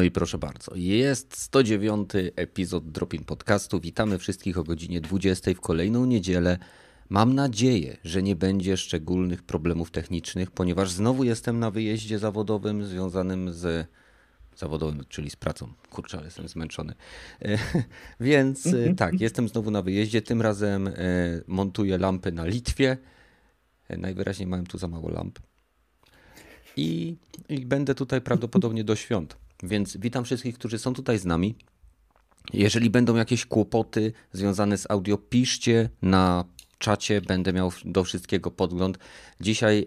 No i proszę bardzo, jest 109 epizod Dropin Podcastu. Witamy wszystkich o godzinie 20 w kolejną niedzielę. Mam nadzieję, że nie będzie szczególnych problemów technicznych, ponieważ znowu jestem na wyjeździe zawodowym związanym z zawodowym, czyli z pracą. Kurczę, ale jestem zmęczony. E, więc e, tak, jestem znowu na wyjeździe. Tym razem e, montuję lampy na Litwie. Najwyraźniej mam tu za mało lamp. I, I będę tutaj prawdopodobnie do świąt. Więc witam wszystkich, którzy są tutaj z nami. Jeżeli będą jakieś kłopoty związane z audio, piszcie na czacie, będę miał do wszystkiego podgląd. Dzisiaj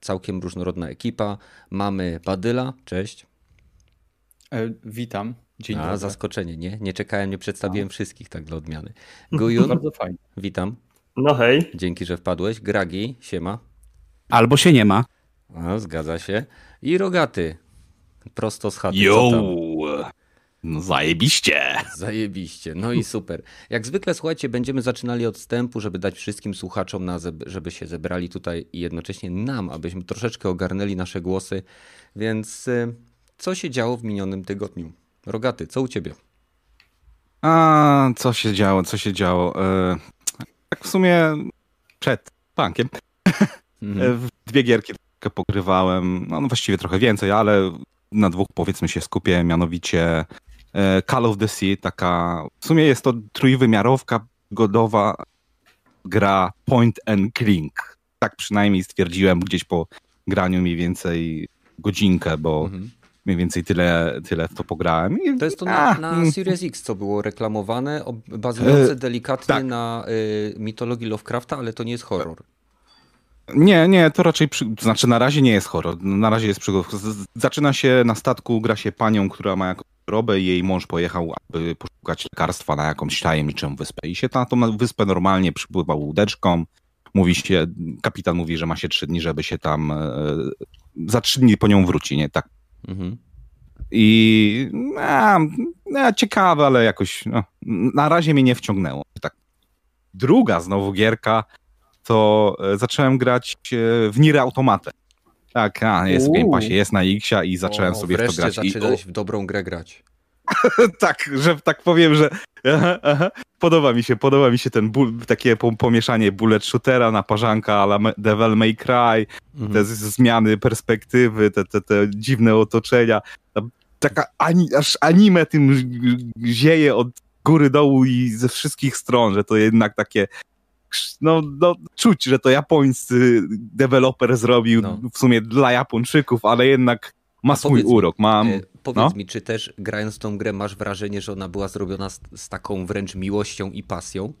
całkiem różnorodna ekipa. Mamy Badyla, cześć. E, witam. Dzień A, dobry. zaskoczenie, nie? Nie czekałem, nie przedstawiłem A. wszystkich tak dla odmiany. Gujun. Bardzo fajnie. Witam. No hej. Dzięki, że wpadłeś. Gragi, siema. Albo się nie ma. A, zgadza się. I Rogaty. Prosto z chaty. Yo! No zajebiście. Zajebiście. No i super. Jak zwykle, słuchajcie, będziemy zaczynali od wstępu, żeby dać wszystkim słuchaczom, na żeby się zebrali tutaj i jednocześnie nam, abyśmy troszeczkę ogarnęli nasze głosy. Więc y, co się działo w minionym tygodniu? Rogaty, co u ciebie? A, co się działo, co się działo? E, tak w sumie przed tankiem. Mhm. Dwie gierki trochę pogrywałem, no, no właściwie trochę więcej, ale na dwóch powiedzmy się skupię, mianowicie e, Call of the Sea, taka, w sumie jest to trójwymiarowka godowa gra point and click. Tak przynajmniej stwierdziłem gdzieś po graniu mniej więcej godzinkę, bo mhm mniej więcej tyle, tyle w to pograłem. I, to jest to na, na mm. Series X, co było reklamowane, bazujące e, delikatnie tak. na y, mitologii Lovecrafta, ale to nie jest horror. Nie, nie, to raczej, przy... znaczy na razie nie jest horror, na razie jest przygód. Zaczyna się na statku, gra się panią, która ma jakąś chorobę i jej mąż pojechał, aby poszukać lekarstwa na jakąś tajemniczą wyspę. I się na tą wyspę normalnie przypływa łódeczką, mówi się, kapitan mówi, że ma się trzy dni, żeby się tam, e, za trzy dni po nią wróci, nie? Tak Mhm. I no, no, ciekawe, ale jakoś no, na razie mnie nie wciągnęło. Tak. Druga znowu gierka to e, zacząłem grać e, w Nier Automatę. Tak, a, jest Uuu. w Game Passie, jest na Xia i zacząłem o, sobie w to grać. zaczynałeś w dobrą grę grać. tak, że tak powiem, że aha, aha, podoba mi się, podoba mi się ten ból, takie pomieszanie bullet shootera, naparzanka ale Devil May Cry, mhm. te zmiany perspektywy, te, te, te dziwne otoczenia. Taka ani, aż anime tym zieje od góry dołu i ze wszystkich stron, że to jednak takie no, no czuć, że to japońscy deweloper zrobił no. w sumie dla Japończyków, ale jednak ma swój urok. Ma, e, powiedz no? mi, czy też grając tą grę masz wrażenie, że ona była zrobiona z, z taką wręcz miłością i pasją?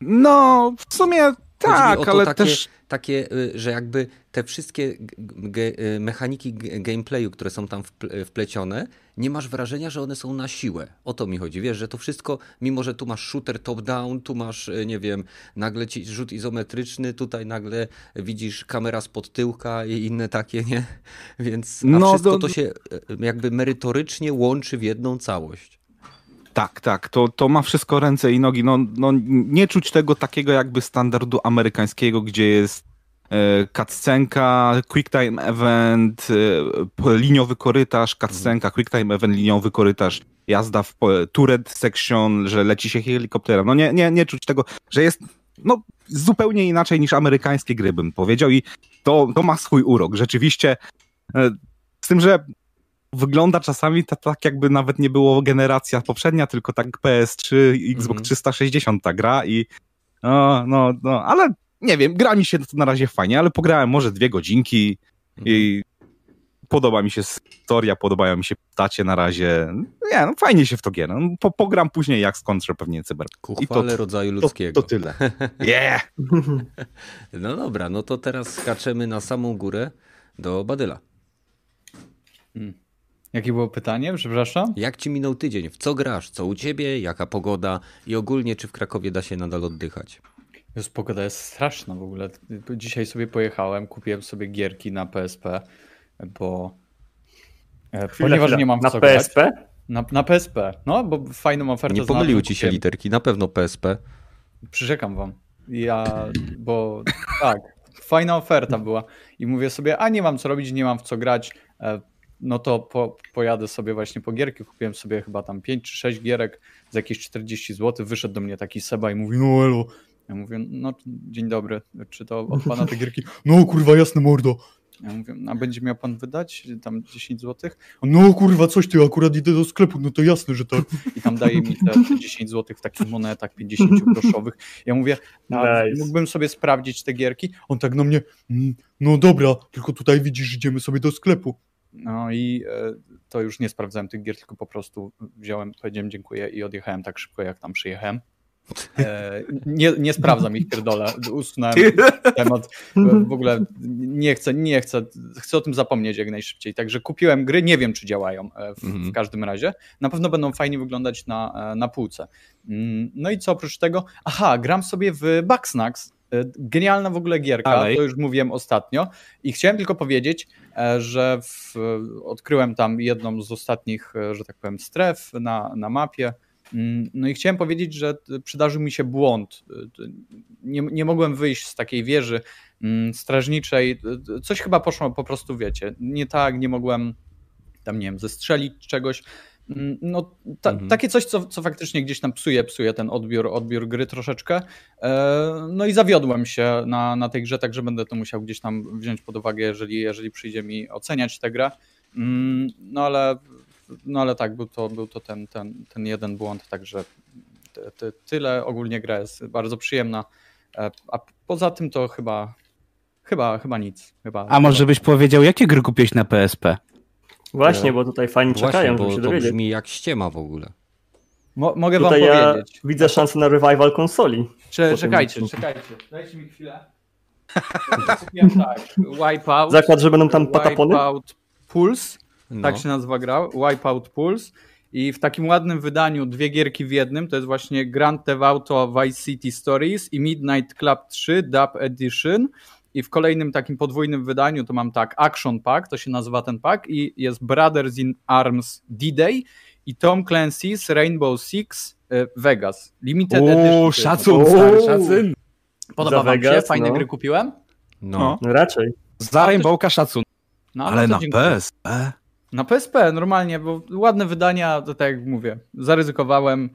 No, w sumie tak, ale takie, też... Takie, y, że jakby te wszystkie y, mechaniki gameplayu, które są tam wplecione, nie masz wrażenia, że one są na siłę. O to mi chodzi. Wiesz, że to wszystko, mimo że tu masz shooter top-down, tu masz, y, nie wiem, nagle ci rzut izometryczny, tutaj nagle widzisz kamera spod tyłka i inne takie, nie? Więc a no, wszystko to się jakby merytorycznie łączy w jedną całość. Tak, tak, to, to ma wszystko ręce i nogi. No, no, nie czuć tego takiego jakby standardu amerykańskiego, gdzie jest e, cutscenka, quick time event, e, liniowy korytarz, cutscenka, quick time event, liniowy korytarz, jazda w turret section, że leci się helikopterem. No nie, nie, nie czuć tego, że jest no, zupełnie inaczej niż amerykańskie gry, bym powiedział i to, to ma swój urok. Rzeczywiście, e, z tym, że wygląda czasami tak, tak, jakby nawet nie było generacja poprzednia, tylko tak PS3, Xbox mm 360 ta gra i no, no, no, ale nie wiem, gra mi się na razie fajnie, ale pograłem może dwie godzinki i podoba mi się historia, podobają mi się postacie na razie. Nie, no fajnie się w to gra. No, po, pogram później jak skończę pewnie cyber. Ku I to, rodzaju ludzkiego. To, to tyle. Yeah! no dobra, no to teraz skaczemy na samą górę do Badyla. Hmm. Jakie było pytanie, przepraszam? Jak ci minął tydzień? W co grasz? Co u ciebie? Jaka pogoda? I ogólnie, czy w Krakowie da się nadal oddychać? Już pogoda jest straszna w ogóle. Dzisiaj sobie pojechałem, kupiłem sobie gierki na PSP, bo e, chwila, ponieważ chwila. nie mam w na co PSP? Grać, na, na PSP, no bo fajną ofertę Nie pomyliły ci się literki, na pewno PSP. Przyrzekam wam. Ja, bo tak, fajna oferta była i mówię sobie, a nie mam co robić, nie mam w co grać, e, no to po, pojadę sobie właśnie po gierki. Kupiłem sobie chyba tam 5 czy 6 gierek za jakieś 40 zł. Wyszedł do mnie taki Seba i mówi, no elo. Ja mówię, no dzień dobry, czy to od pana te gierki? No kurwa, jasne mordo. Ja mówię, a będzie miał pan wydać tam 10 zł? No kurwa, coś ty, akurat idę do sklepu, no to jasne, że tak. I tam daje mi te 10 zł w takich monetach 50 groszowych. Ja mówię, nice. mógłbym sobie sprawdzić te gierki? On tak na mnie, mm, no dobra, tylko tutaj widzisz, idziemy sobie do sklepu. No i e, to już nie sprawdzałem tych gier, tylko po prostu wziąłem, powiedziałem dziękuję i odjechałem tak szybko, jak tam przyjechałem. E, nie, nie sprawdzam ich pierdolę. Usunąłem temat. W ogóle nie chcę, nie chcę. Chcę o tym zapomnieć jak najszybciej. Także kupiłem gry, nie wiem czy działają e, w, w mhm. każdym razie. Na pewno będą fajnie wyglądać na, na półce. Mm, no i co oprócz tego? Aha, gram sobie w Bugsnax. Genialna w ogóle gierka, Dalej. to już mówiłem ostatnio. I chciałem tylko powiedzieć, że w, odkryłem tam jedną z ostatnich, że tak powiem, stref na, na mapie Mm, no i chciałem powiedzieć, że przydarzył mi się błąd. Nie, nie mogłem wyjść z takiej wieży mm, strażniczej. Coś chyba poszło po prostu, wiecie, nie tak, nie mogłem tam, nie wiem, zestrzelić czegoś. Mm, no, ta, mhm. takie coś, co, co faktycznie gdzieś tam psuje, psuje ten odbiór, odbiór gry troszeczkę. E, no i zawiodłem się na, na tej grze, także będę to musiał gdzieś tam wziąć pod uwagę, jeżeli, jeżeli przyjdzie mi oceniać tę grę. No ale no ale tak, był to, był to ten, ten, ten jeden błąd, także tyle. Ogólnie gra jest bardzo przyjemna, e, a poza tym to chyba chyba, chyba nic. Chyba, a może byś powiedział, jakie gry kupiłeś na PSP? Właśnie, bo tutaj fani Właśnie, czekają, żeby się to dowiedzieć. brzmi jak ściema w ogóle. Mo mogę tutaj wam ja powiedzieć. widzę szansę na revival konsoli. Cze czekajcie, czekajcie. Dajcie mi chwilę. Tak, Wipeout. Zakład, że będą tam patapony? Wipeout Pulse no. tak się nazywa gra, Wipeout Pulse. I w takim ładnym wydaniu dwie gierki w jednym, to jest właśnie Grand Theft Auto Vice City Stories i Midnight Club 3 Dub Edition. I w kolejnym takim podwójnym wydaniu to mam tak Action Pack, to się nazywa ten pack i jest Brothers in Arms D-Day i Tom Clancy's Rainbow Six e, Vegas. Limited Uuu, Edition. Szacun, stary, szacun. Podoba wam Vegas, się? Fajne no. gry kupiłem? No. no. Raczej. Za Rainbowka szacun. No, Ale na PSP? Na PSP normalnie, bo ładne wydania, to tak jak mówię, zaryzykowałem,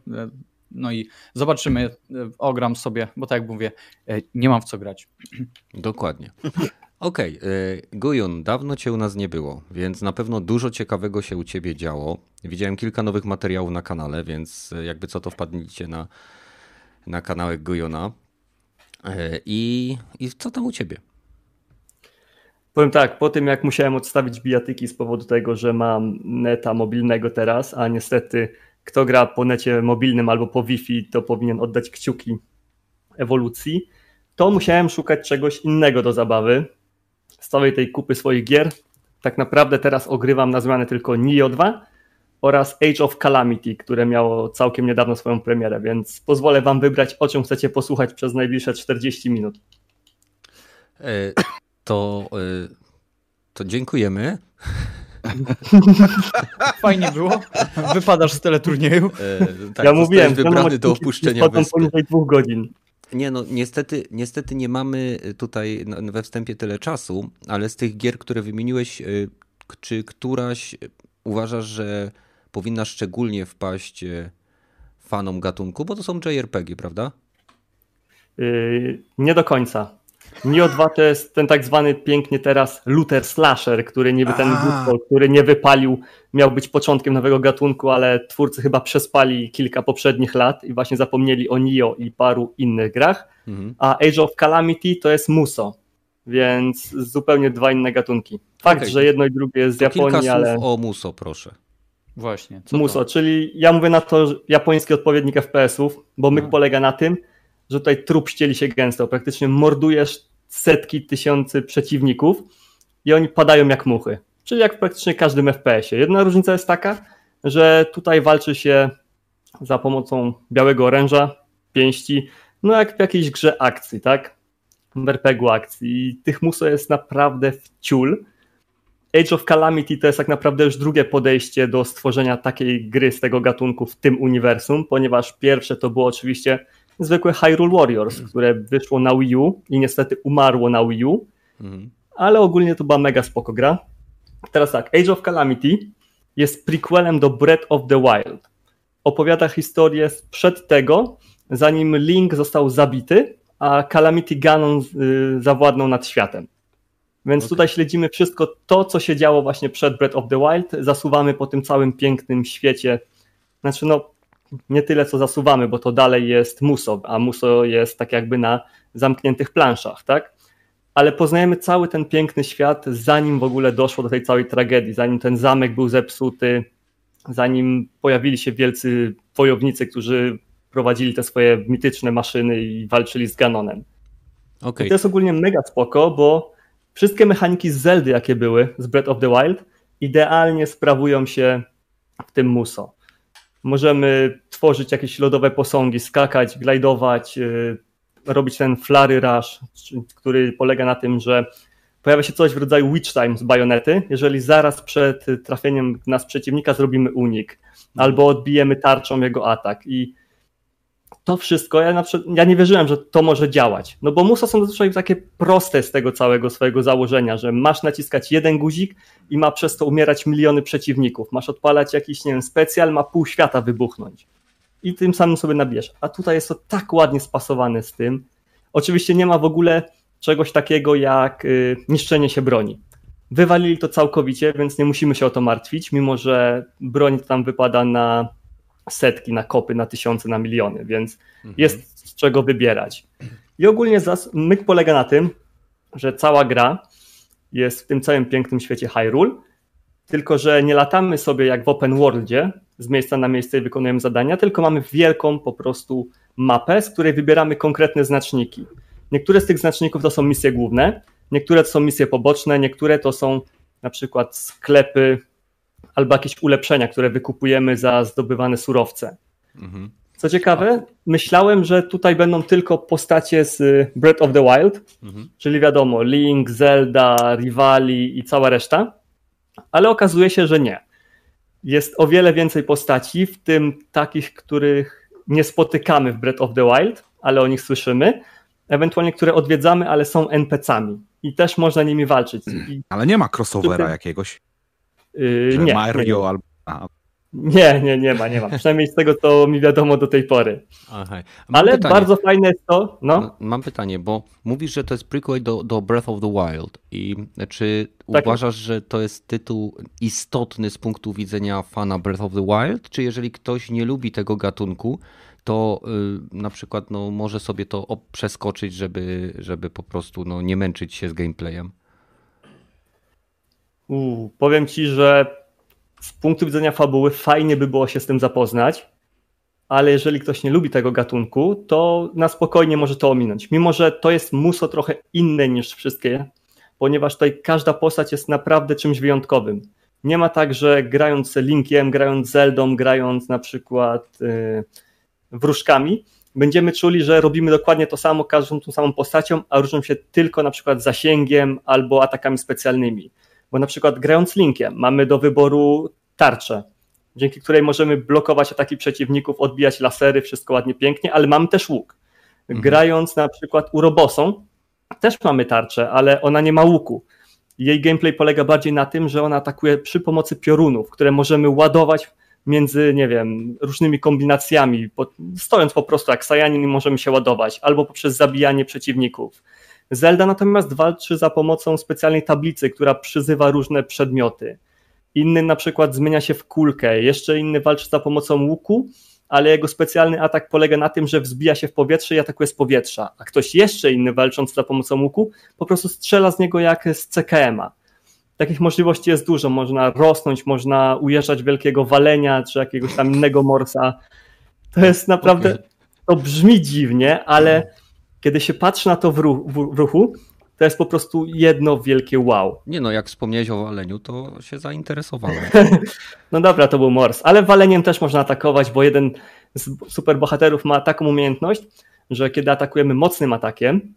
no i zobaczymy, e, ogram sobie, bo tak jak mówię, e, nie mam w co grać. Dokładnie. Okej, okay. Gujun, dawno cię u nas nie było, więc na pewno dużo ciekawego się u ciebie działo. Widziałem kilka nowych materiałów na kanale, więc jakby co to wpadnijcie na, na kanałek Gujona. I, I co tam u ciebie? Powiem tak, po tym jak musiałem odstawić bijatyki z powodu tego, że mam neta mobilnego teraz, a niestety kto gra po necie mobilnym albo po Wi-Fi, to powinien oddać kciuki ewolucji, to musiałem szukać czegoś innego do zabawy. Z całej tej kupy swoich gier tak naprawdę teraz ogrywam na zmianę tylko Nio 2 oraz Age of Calamity, które miało całkiem niedawno swoją premierę, więc pozwolę wam wybrać, o czym chcecie posłuchać przez najbliższe 40 minut. E, to, y, to dziękujemy. Fajnie było. Wypadasz z teleturnieju. E, tak, ja mówiłem, wybrany do opuszczenia wyspy. poniżej dwóch godzin. Nie no, niestety, niestety nie mamy tutaj we wstępie tyle czasu, ale z tych gier, które wymieniłeś, y, czy któraś uważasz, że powinna szczególnie wpaść fanom gatunku, bo to są JRPG, prawda? Yy, nie do końca. Nio 2 to jest ten tak zwany pięknie teraz looter slasher, który niby ten Google, który nie wypalił, miał być początkiem nowego gatunku, ale twórcy chyba przespali kilka poprzednich lat i właśnie zapomnieli o Nio i paru innych grach. Mhm. A Age of Calamity to jest Muso, więc zupełnie dwa inne gatunki. Fakt, okay. że jedno i drugie jest z Japonii, kilka ale. o Muso, proszę. Właśnie. Muso, to? czyli ja mówię na to japoński odpowiednik FPS-ów, bo myk no. polega na tym, że tutaj trup ścieli się gęsto. Praktycznie mordujesz setki tysięcy przeciwników i oni padają jak muchy. Czyli jak w praktycznie każdym FPS-ie. Jedna różnica jest taka, że tutaj walczy się za pomocą białego oręża, pięści, no jak w jakiejś grze akcji, tak? W RPG-u akcji. I tych muso jest naprawdę w ciul. Age of Calamity to jest tak naprawdę już drugie podejście do stworzenia takiej gry z tego gatunku w tym uniwersum, ponieważ pierwsze to było oczywiście zwykłe Hyrule Warriors, które wyszło na Wii U i niestety umarło na Wii U, mhm. ale ogólnie to była mega spoko gra. Teraz tak, Age of Calamity jest prequelem do Breath of the Wild. Opowiada historię sprzed tego, zanim Link został zabity, a Calamity Ganon y, zawładnął nad światem. Więc okay. tutaj śledzimy wszystko to, co się działo właśnie przed Breath of the Wild. Zasuwamy po tym całym pięknym świecie. Znaczy, no, nie tyle co zasuwamy, bo to dalej jest Muso, a Muso jest tak jakby na zamkniętych planszach, tak? Ale poznajemy cały ten piękny świat, zanim w ogóle doszło do tej całej tragedii, zanim ten zamek był zepsuty, zanim pojawili się wielcy wojownicy, którzy prowadzili te swoje mityczne maszyny i walczyli z Ganonem. Okay. I to jest ogólnie mega spoko, bo wszystkie mechaniki z Zeldy, jakie były, z Breath of the Wild, idealnie sprawują się w tym Muso. Możemy tworzyć jakieś lodowe posągi, skakać, glajdować, yy, robić ten flary rush, który polega na tym, że pojawia się coś w rodzaju witch time z bajonety, jeżeli zaraz przed trafieniem nas przeciwnika zrobimy unik, albo odbijemy tarczą jego atak. I to wszystko, ja, na przykład, ja nie wierzyłem, że to może działać. No bo musa są zazwyczaj takie proste z tego całego swojego założenia, że masz naciskać jeden guzik i ma przez to umierać miliony przeciwników. Masz odpalać jakiś, nie wiem, specjal, ma pół świata wybuchnąć. I tym samym sobie nabierz. A tutaj jest to tak ładnie spasowane z tym. Oczywiście nie ma w ogóle czegoś takiego jak y, niszczenie się broni. Wywalili to całkowicie, więc nie musimy się o to martwić, mimo że broń tam wypada na setki, na kopy, na tysiące, na miliony, więc mhm. jest z czego wybierać. I ogólnie myk polega na tym, że cała gra jest w tym całym pięknym świecie Hyrule, tylko że nie latamy sobie jak w open worldzie z miejsca na miejsce i wykonujemy zadania, tylko mamy wielką po prostu mapę, z której wybieramy konkretne znaczniki. Niektóre z tych znaczników to są misje główne, niektóre to są misje poboczne, niektóre to są na przykład sklepy albo jakieś ulepszenia, które wykupujemy za zdobywane surowce. Mhm. Co ciekawe, myślałem, że tutaj będą tylko postacie z Breath of the Wild, mhm. czyli wiadomo, Link, Zelda, Rivali i cała reszta, ale okazuje się, że nie. Jest o wiele więcej postaci, w tym takich, których nie spotykamy w Breath of the Wild, ale o nich słyszymy, ewentualnie które odwiedzamy, ale są NPC-ami i też można nimi walczyć. I ale nie ma crossovera tutaj... jakiegoś? Yy, nie. Mario nie, albo. Nie, nie, nie ma, nie ma. Przynajmniej z tego, co mi wiadomo do tej pory. Ale pytanie. bardzo fajne jest to. No. Mam pytanie, bo mówisz, że to jest prequel do, do Breath of the Wild. I czy tak. uważasz, że to jest tytuł istotny z punktu widzenia fana Breath of the Wild? Czy jeżeli ktoś nie lubi tego gatunku, to y, na przykład no, może sobie to przeskoczyć, żeby, żeby po prostu no, nie męczyć się z gameplayem? Uu, powiem ci, że z punktu widzenia fabuły fajnie by było się z tym zapoznać, ale jeżeli ktoś nie lubi tego gatunku, to na spokojnie może to ominąć. Mimo, że to jest muso trochę inne niż wszystkie, ponieważ tutaj każda postać jest naprawdę czymś wyjątkowym. Nie ma tak, że grając Linkiem, grając Zeldą, grając na przykład yy, wróżkami, będziemy czuli, że robimy dokładnie to samo, każdą tą samą postacią, a różnią się tylko na przykład zasięgiem albo atakami specjalnymi bo na przykład grając linkiem mamy do wyboru tarczę, dzięki której możemy blokować ataki przeciwników, odbijać lasery, wszystko ładnie, pięknie, ale mamy też łuk. Mhm. Grając na przykład urobosą, też mamy tarczę, ale ona nie ma łuku. Jej gameplay polega bardziej na tym, że ona atakuje przy pomocy piorunów, które możemy ładować między, nie wiem, różnymi kombinacjami, stojąc po prostu jak Sajanin możemy się ładować, albo poprzez zabijanie przeciwników. Zelda natomiast walczy za pomocą specjalnej tablicy, która przyzywa różne przedmioty. Inny na przykład zmienia się w kulkę, jeszcze inny walczy za pomocą łuku, ale jego specjalny atak polega na tym, że wzbija się w powietrze i atakuje z powietrza, a ktoś jeszcze inny walcząc za pomocą łuku po prostu strzela z niego jak z CKM-a. Takich możliwości jest dużo, można rosnąć, można ujeżdżać wielkiego walenia czy jakiegoś tam innego morsa. To jest naprawdę, to brzmi dziwnie, ale kiedy się patrzy na to w, ruch, w, ruchu, to jest po prostu jedno wielkie wow. Nie no, jak wspomniałeś o waleniu, to się zainteresowałem. no dobra, to był mors, ale waleniem też można atakować, bo jeden z superbohaterów ma taką umiejętność, że kiedy atakujemy mocnym atakiem,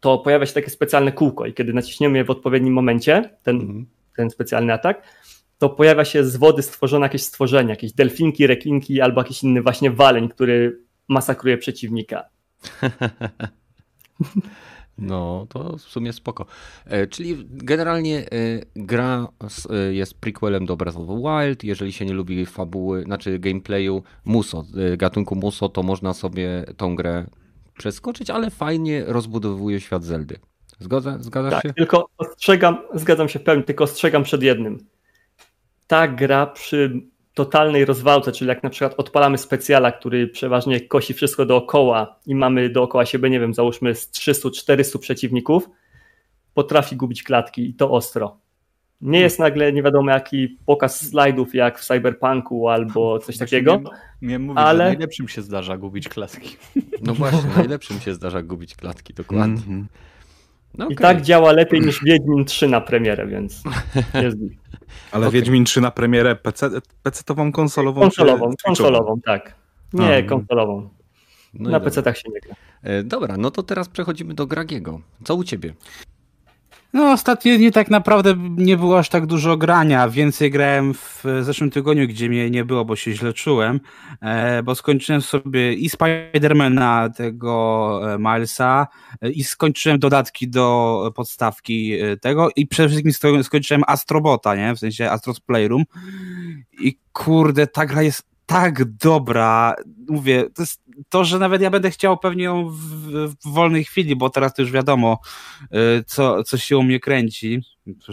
to pojawia się takie specjalne kółko i kiedy naciśniemy je w odpowiednim momencie, ten, mhm. ten specjalny atak, to pojawia się z wody stworzone jakieś stworzenie, jakieś delfinki, rekinki albo jakiś inny właśnie waleń, który masakruje przeciwnika. No, to w sumie spoko. E, czyli generalnie e, gra e, jest prequelem do Breath of the Wild. Jeżeli się nie lubi fabuły, znaczy gameplayu Muso, gatunku Muso, to można sobie tą grę przeskoczyć, ale fajnie rozbudowuje świat Zeldy. Zgadza, zgadzasz tak, się? tylko ostrzegam, zgadzam się w pełni, tylko ostrzegam przed jednym. Ta gra przy totalnej rozwałce, czyli jak na przykład odpalamy specjala, który przeważnie kosi wszystko dookoła i mamy dookoła siebie, nie wiem, załóżmy z 300-400 przeciwników, potrafi gubić klatki i to ostro. Nie jest nagle nie wiadomo jaki pokaz slajdów jak w Cyberpunku albo coś właśnie takiego. Miałem mówić, ale... że najlepszym się zdarza gubić klatki. No właśnie, najlepszym się zdarza gubić klatki, dokładnie. Mm -hmm. No okay. I tak działa lepiej niż Wiedźmin 3 na premierę, więc jest Ale okay. Wiedźmin 3 na premierę PC, PC-tową, konsolową? Konsolową, czy konsolową, tak. Nie, A, konsolową. No na PC-tach się nie gra. E, dobra, no to teraz przechodzimy do Gragiego. Co u ciebie? No, ostatnio nie tak naprawdę nie było aż tak dużo grania. Więcej grałem w zeszłym tygodniu, gdzie mnie nie było, bo się źle czułem, e, bo skończyłem sobie i Spidermana tego e, Milesa e, i skończyłem dodatki do podstawki tego i przede wszystkim skończyłem Astrobota, nie? W sensie Astros Playroom i kurde, ta gra jest tak dobra. Mówię, to jest to, że nawet ja będę chciał pewnie ją w, w wolnej chwili, bo teraz to już wiadomo, y, co, co się u mnie kręci,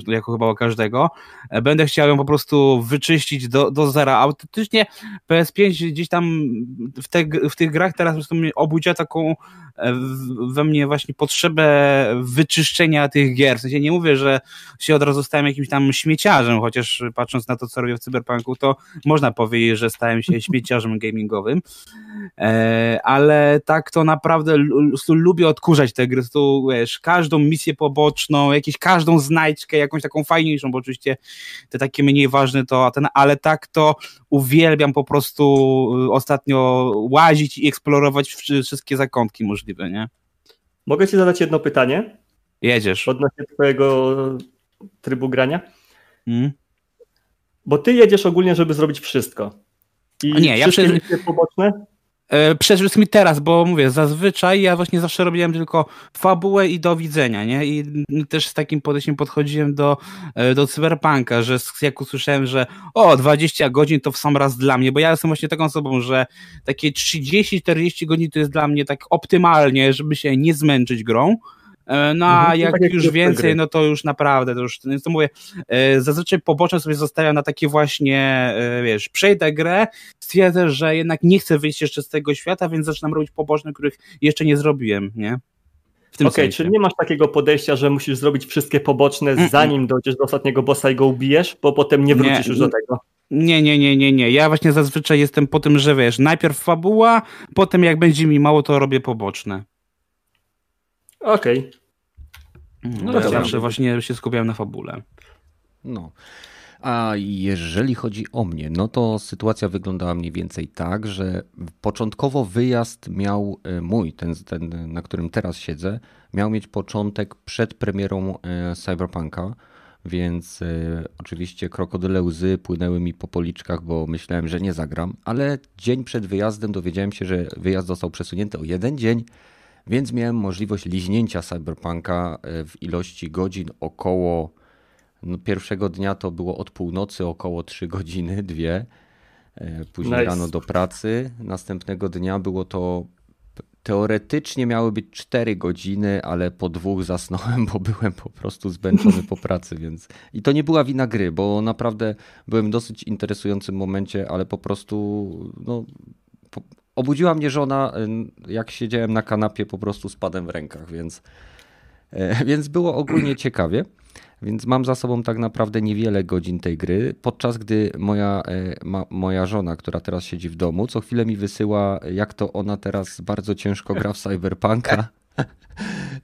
jako chyba u każdego, e, będę chciał ją po prostu wyczyścić do, do zera. Autentycznie PS5 gdzieś tam w, te, w tych grach teraz po prostu obudziła taką e, we mnie właśnie potrzebę wyczyszczenia tych gier. W sensie nie mówię, że się od razu stałem jakimś tam śmieciarzem, chociaż patrząc na to, co robię w Cyberpunku, to można powiedzieć, że stałem się śmieciarzem gamingowym. E, ale tak to naprawdę lubię odkurzać te gry. Tu, wiesz, każdą misję poboczną, jakieś każdą znajdźkę, jakąś taką fajniejszą, bo oczywiście te takie mniej ważne to ten, ale tak to uwielbiam po prostu y, ostatnio łazić i eksplorować wszystkie zakątki możliwe, nie? Mogę ci zadać jedno pytanie? Jedziesz. Odnośnie twojego trybu grania? Hmm? Bo ty jedziesz ogólnie, żeby zrobić wszystko. I nie, ja przed... poboczne przede wszystkim teraz, bo mówię, zazwyczaj ja właśnie zawsze robiłem tylko fabułę i do widzenia, nie? I też z takim podejściem podchodziłem do, e, do cyberpunka, że jak usłyszałem, że o, 20 godzin to w sam raz dla mnie, bo ja jestem właśnie taką osobą, że takie 30-40 godzin to jest dla mnie tak optymalnie, żeby się nie zmęczyć grą, E, no a mhm, jak tak już więcej, no to już naprawdę, to już, więc to mówię, e, zazwyczaj poboczne sobie zostawiam na takie właśnie, e, wiesz, przejdę grę, stwierdzę, że jednak nie chcę wyjść jeszcze z tego świata, więc zaczynam robić poboczne, których jeszcze nie zrobiłem, nie? Okej, okay, czyli nie masz takiego podejścia, że musisz zrobić wszystkie poboczne, mm -mm. zanim dojdziesz do ostatniego bossa i go ubijesz, bo potem nie wrócisz nie, już do tego. Nie, nie, nie, nie, nie. Ja właśnie zazwyczaj jestem po tym, że wiesz, najpierw fabuła, potem jak będzie mi mało, to robię poboczne. Okej. Okay. No, ja zawsze właśnie się skupiałem na fabule. No. A jeżeli chodzi o mnie, no to sytuacja wyglądała mniej więcej tak, że początkowo wyjazd miał e, mój, ten, ten na którym teraz siedzę, miał mieć początek przed premierą e, Cyberpunka, więc y, oczywiście krokodyle łzy płynęły mi po policzkach, bo myślałem, że nie zagram, ale dzień przed wyjazdem dowiedziałem się, że wyjazd został przesunięty o jeden dzień, więc miałem możliwość liźnięcia Cyberpunka e, w ilości godzin około. No pierwszego dnia to było od północy około 3 godziny, dwie. E, później nice. rano do pracy. Następnego dnia było to teoretycznie miały być 4 godziny, ale po dwóch zasnąłem, bo byłem po prostu zmęczony po pracy, więc i to nie była wina gry, bo naprawdę byłem w dosyć interesującym momencie, ale po prostu no, Obudziła mnie żona, y, jak siedziałem na kanapie, po prostu spadłem w rękach, więc, e, więc było ogólnie ciekawie. Więc mam za sobą tak naprawdę niewiele godzin tej gry, podczas gdy moja, e, ma, moja żona, która teraz siedzi w domu, co chwilę mi wysyła, jak to ona teraz bardzo ciężko gra w Cyberpunka.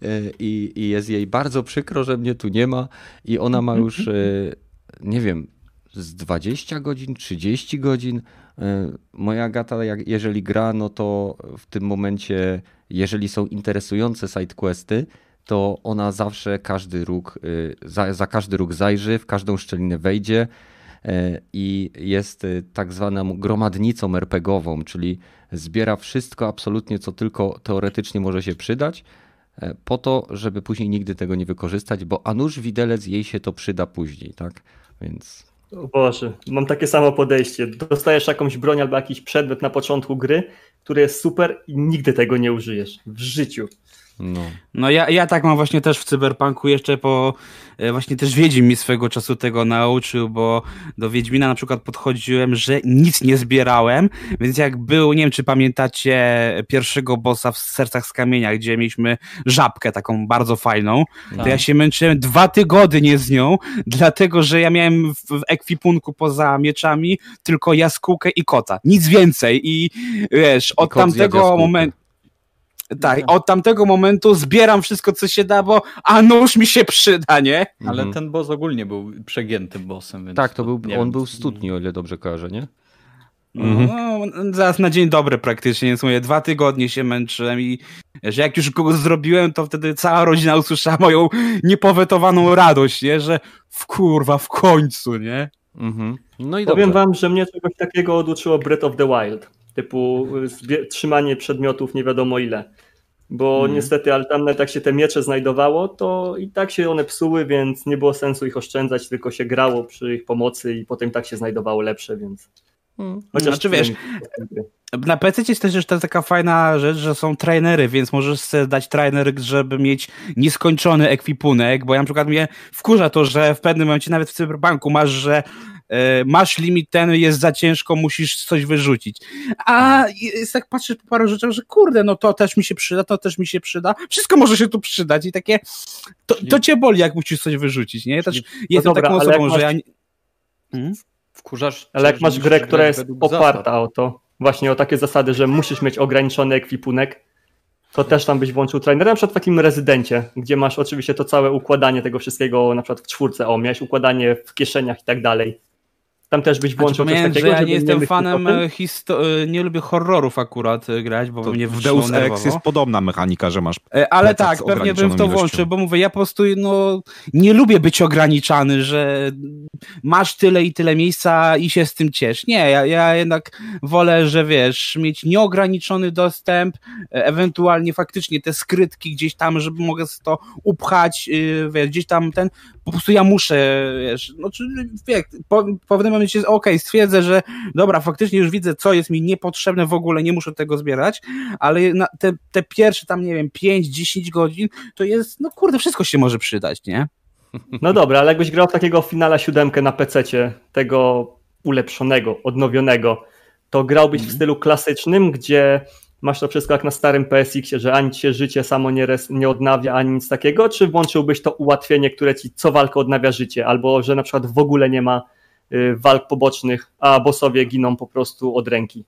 E, I, I jest jej bardzo przykro, że mnie tu nie ma. I ona ma już, nie wiem, z 20 godzin, 30 godzin. E, moja gata, jak, jeżeli gra, no to w tym momencie, jeżeli są interesujące sidequesty, to ona zawsze każdy róg, e, za, za każdy róg zajrzy, w każdą szczelinę wejdzie e, i jest tak zwaną gromadnicą RPGową, czyli zbiera wszystko absolutnie, co tylko teoretycznie może się przydać e, po to, żeby później nigdy tego nie wykorzystać, bo a nuż widelec jej się to przyda później, tak? Więc O Boże, mam takie samo podejście. Dostajesz jakąś broń albo jakiś przedmiot na początku gry, który jest super i nigdy tego nie użyjesz w życiu. No. No ja, ja tak mam właśnie też w Cyberpunku jeszcze po, e, właśnie też Wiedźmin mi swego czasu tego nauczył, bo do Wiedźmina na przykład podchodziłem, że nic nie zbierałem, więc jak był, nie wiem czy pamiętacie pierwszego bossa w Sercach z Kamienia, gdzie mieliśmy żabkę taką bardzo fajną, to Tak. ja się męczyłem dwa tygodnie z nią, dlatego że ja miałem w, w ekwipunku poza mieczami tylko jaskółkę i kota, nic więcej i wiesz, od kot zjadł tamtego momentu tak, od tamtego momentu zbieram wszystko, co się da, bo a nóż mi się przyda, nie? Ale Mhm. ten boss ogólnie był przegiętym bossem, więc Tak, to był, nie on wiem, był studni, o ile dobrze kojarzę, nie? No, zaraz na dzień dobry praktycznie, więc mówię, dwa tygodnie się męczyłem i że jak już kogoś zrobiłem, to wtedy cała rodzina usłyszała moją niepowetowaną radość, nie? Że w kurwa, w końcu, nie? Mhm. No i Powiem dobrze. wam, że mnie czegoś takiego oduczyło Breath of the Wild. Typu y, trzymanie przedmiotów nie wiadomo ile. Bo Mhm. niestety, ale tam nawet jak się te miecze znajdowało, to i tak się one psuły, więc nie było sensu ich oszczędzać, tylko się grało przy ich pomocy i potem tak się znajdowało lepsze, więc. Mhm. Znaczy, wiesz, Na PC jest też jeszcze taka fajna rzecz, że są trainery, więc możesz sobie dać trainer, żeby mieć nieskończony ekwipunek, bo ja na przykład mnie wkurza to, że w pewnym momencie nawet w Cyberpunku masz, że masz limit ten, jest za ciężko, musisz coś wyrzucić. A jest tak patrzysz po paru rzeczach, że kurde, no to też mi się przyda, to też mi się przyda, wszystko może się tu przydać i takie, to, to cię boli, jak musisz coś wyrzucić, nie? Ja też jestem dobra, taką osobą, jak że masz- ja... nie- Hmm? Wkurzasz Ale jak masz grę, która jest oparta zasad. o to, właśnie o takie zasady, że musisz mieć ograniczony ekwipunek, to też tam byś włączył trainera, na przykład w takim rezydencie, gdzie masz oczywiście to całe układanie tego wszystkiego, na przykład w czwórce, o, miałeś układanie w kieszeniach i tak dalej. Tam też byś Znaczy, włączył coś pamiętam, takiego, że ja nie jestem o fanem e, e, nie lubię horrorów akurat e, grać, bo To mnie w Deus Ex jest podobna mechanika, że masz Ale tak, pewnie bym w to włączył, bo mówię, ja po prostu no, nie lubię być ograniczany, że masz tyle i tyle miejsca i się z tym ciesz. Nie, ja, ja jednak wolę, że wiesz, mieć nieograniczony dostęp, ewentualnie faktycznie te skrytki gdzieś tam, żeby mogę to upchać, yy, wiesz, gdzieś tam ten, po prostu ja muszę, wiesz, no czy, po, po pewnym momencie, okej, stwierdzę, że dobra, faktycznie już widzę, co jest mi niepotrzebne w ogóle, nie muszę tego zbierać, ale te, te pierwsze tam, nie wiem, 5-10 godzin, to jest, no kurde, wszystko się może przydać, nie? No dobra, ale jakbyś grał takiego finala siódemkę na PC-cie, tego ulepszonego, odnowionego, to grałbyś w stylu klasycznym, gdzie masz to wszystko jak na starym PSX-ie, że ani się życie samo nie, res, nie odnawia, ani nic takiego, czy włączyłbyś to ułatwienie, które ci co walkę odnawia życie, albo że na przykład w ogóle nie ma walk pobocznych, a bossowie giną po prostu od ręki.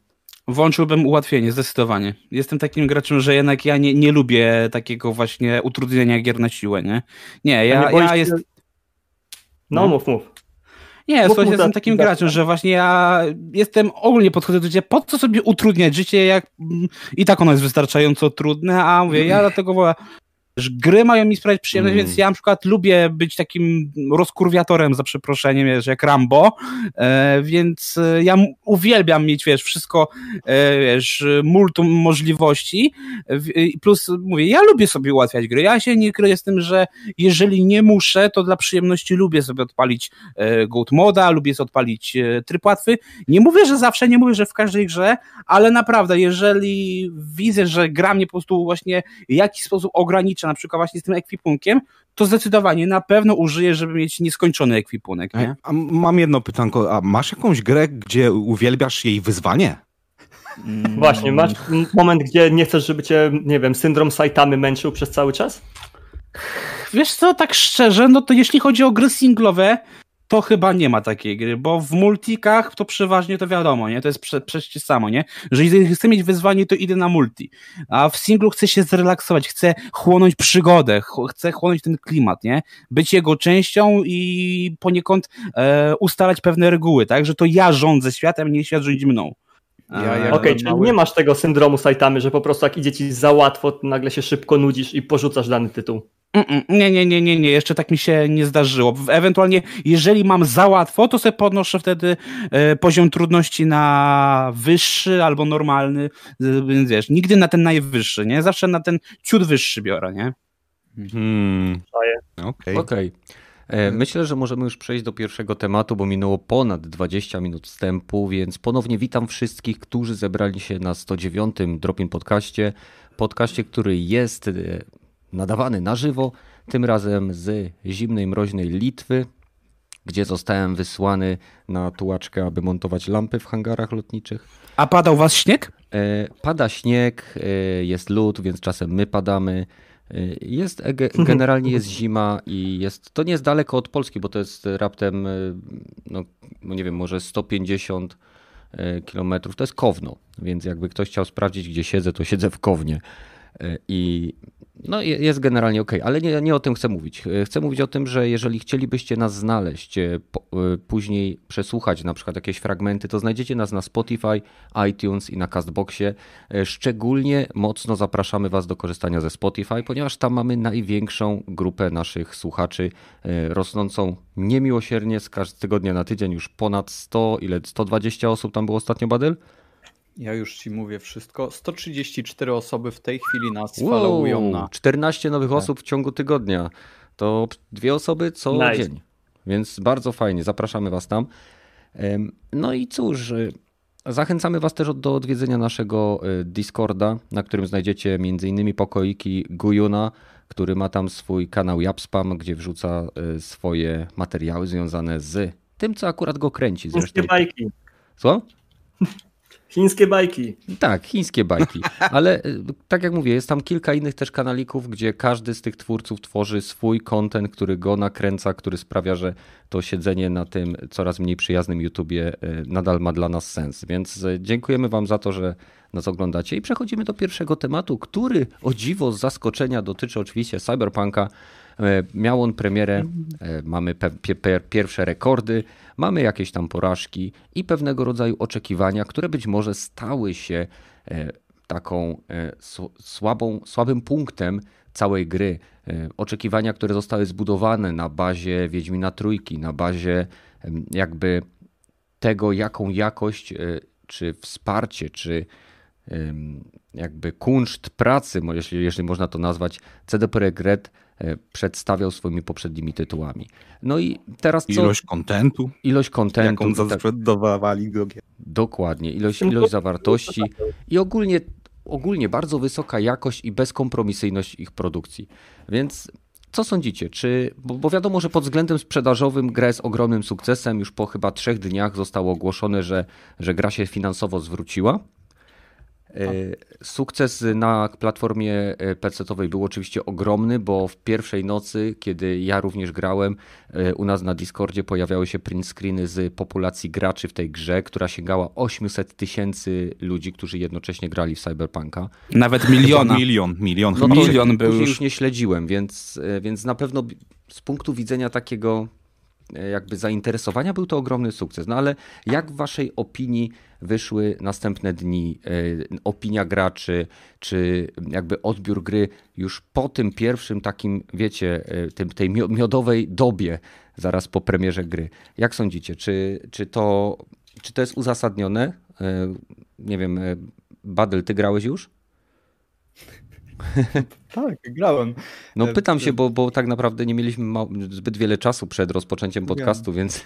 Włączyłbym ułatwienie, zdecydowanie. Jestem takim graczem, że jednak ja nie, nie lubię takiego właśnie utrudnienia gier na siłę, nie? Nie, ja, nie ja się- jest... No, No. mów, mów. Nie, Mów, słuchajcie, mów, jestem tak, takim tak, graczem, że właśnie ja jestem ogólnie podchodzę do życia, po co sobie utrudniać życie, jak mm, i tak ono jest wystarczająco trudne, a mówię, ja dlatego że gry mają mi sprawiać przyjemność, Mm. więc ja na przykład lubię być takim rozkurwiatorem, za przeproszeniem, wiesz, jak Rambo, e, więc e, ja uwielbiam mieć, wiesz, wszystko, e, wiesz, multum możliwości, i plus mówię, ja lubię sobie ułatwiać gry, ja się nie kryję z tym, że jeżeli nie muszę, to dla przyjemności lubię sobie odpalić e, Goat Moda, lubię sobie odpalić e, tryb łatwy. Nie mówię, że zawsze, nie mówię, że w każdej grze, ale naprawdę, jeżeli widzę, że gra mnie po prostu właśnie w jakiś sposób ogranicza, na przykład właśnie z tym ekwipunkiem, to zdecydowanie na pewno użyję, żeby mieć nieskończony ekwipunek, nie? A mam jedno pytanko, a masz jakąś grę, gdzie uwielbiasz jej wyzwanie? Właśnie, masz moment, gdzie nie chcesz, żeby cię, nie wiem, syndrom Saitamy męczył przez cały czas? Wiesz co, tak szczerze, no to jeśli chodzi o gry singlowe, to chyba nie ma takiej gry, bo w multikach to przeważnie to wiadomo, nie? To jest prze, przecież samo, nie? Że jeżeli chcę mieć wyzwanie, to idę na multi. A w singlu chcę się zrelaksować, chcę chłonąć przygodę, ch- chcę chłonąć ten klimat, nie? Być jego częścią i poniekąd e, ustalać pewne reguły, tak? Że to ja rządzę światem, nie świat rządzi mną. Ja E, jak- Okej, Ale czyli mały- nie masz tego syndromu Saitamy, że po prostu jak idzie ci za łatwo, to nagle się szybko nudzisz i porzucasz dany tytuł. Nie, nie, nie, nie, nie, jeszcze tak mi się nie zdarzyło. Ewentualnie, jeżeli mam za łatwo, to sobie podnoszę wtedy e, poziom trudności na wyższy albo normalny, więc wiesz, nigdy na ten najwyższy, nie? Zawsze na ten ciut wyższy biorę, nie? Hmm. Okej. Okay. okay. E, myślę, że możemy już przejść do pierwszego tematu, bo minęło ponad 20 minut wstępu, więc ponownie witam wszystkich, którzy zebrali się na 109. Dropin Podcaście. Podcaście, który jest e, nadawany na żywo, tym razem z zimnej, mroźnej Litwy, gdzie zostałem wysłany na tułaczkę, aby montować lampy w hangarach lotniczych. A padał was śnieg? E, pada śnieg, jest lód, więc czasem my padamy. Jest, generalnie jest zima i jest, to nie jest daleko od Polski, bo to jest raptem, no, no nie wiem, może 150 e, kilometrów. To jest Kowno, więc jakby ktoś chciał sprawdzić, gdzie siedzę, to siedzę w Kownie. E, I no jest generalnie ok, ale nie, nie o tym chcę mówić. E, chcę mówić o tym, że jeżeli chcielibyście nas znaleźć, e, później przesłuchać na przykład jakieś fragmenty, to znajdziecie nas na Spotify, iTunes i na Castboxie. Szczególnie mocno zapraszamy Was do korzystania ze Spotify, ponieważ tam mamy największą grupę naszych słuchaczy, rosnącą niemiłosiernie z każdego dnia na tydzień, już ponad 100, ile 120 osób tam było ostatnio, Badyl? Ja już ci mówię wszystko. 134 osoby w tej chwili nas wow, followują na. 14 nowych tak. osób w ciągu tygodnia. To dwie osoby co nice. dzień. Więc bardzo fajnie. Zapraszamy Was tam. No i cóż, y, zachęcamy Was też do odwiedzenia naszego y, Discorda, na którym znajdziecie m.in. pokoiki Gujuna, który ma tam swój kanał Japspam, gdzie wrzuca y, swoje materiały związane z tym, co akurat go kręci. Zresztą. bajki. Co? Chińskie bajki. Tak, chińskie bajki. Ale y, tak jak mówię, jest tam kilka innych też kanalików, gdzie każdy z tych twórców tworzy swój kontent, który go nakręca, który sprawia, że to siedzenie na tym coraz mniej przyjaznym YouTubie y, nadal ma dla nas sens. Więc y, dziękujemy Wam za to, że nas oglądacie. I przechodzimy do pierwszego tematu, który o dziwo z zaskoczenia dotyczy oczywiście Cyberpunka. Miał on premierę, mamy pierwsze rekordy mamy jakieś tam porażki i pewnego rodzaju oczekiwania, które być może stały się e, taką e, słabą, słabym punktem całej gry. E, oczekiwania, które zostały zbudowane na bazie Wiedźmina Trójki, na bazie jakby tego, jaką jakość, czy wsparcie, czy jakby kunszt pracy, jeśli, jeśli można to nazwać, CD Projekt Red E, przedstawiał swoimi poprzednimi tytułami. No i teraz co? Ilość kontentu. Ilość kontentu. Jaką zasprzedawali go. Dokładnie. Ilość, ilość zawartości i ogólnie, ogólnie bardzo wysoka jakość i bezkompromisyjność ich produkcji. Więc co sądzicie? Czy, bo, bo, wiadomo, że pod względem sprzedażowym gra jest ogromnym sukcesem. Już po chyba trzech dniach zostało ogłoszone, że, że gra się finansowo zwróciła. E, sukces na platformie e, PC-owej był oczywiście ogromny, bo w pierwszej nocy, kiedy ja również grałem, e, u nas na Discordzie pojawiały się print screeny z populacji graczy w tej grze, która sięgała 800 tysięcy ludzi, którzy jednocześnie grali w Cyberpunka. Nawet miliona. Milion, milion. No milion był już. już nie śledziłem, więc, więc na pewno z punktu widzenia takiego jakby zainteresowania był to ogromny sukces. No ale jak w waszej opinii wyszły następne dni, e, opinia graczy, czy jakby odbiór gry już po tym pierwszym takim, wiecie, e, tym, tej miodowej dobie zaraz po premierze gry. Jak sądzicie, czy, czy, to, czy to jest uzasadnione? E, nie wiem, Badel, ty grałeś już? tak, grałem. No pytam się, bo, bo tak naprawdę nie mieliśmy zbyt wiele czasu przed rozpoczęciem podcastu, więc...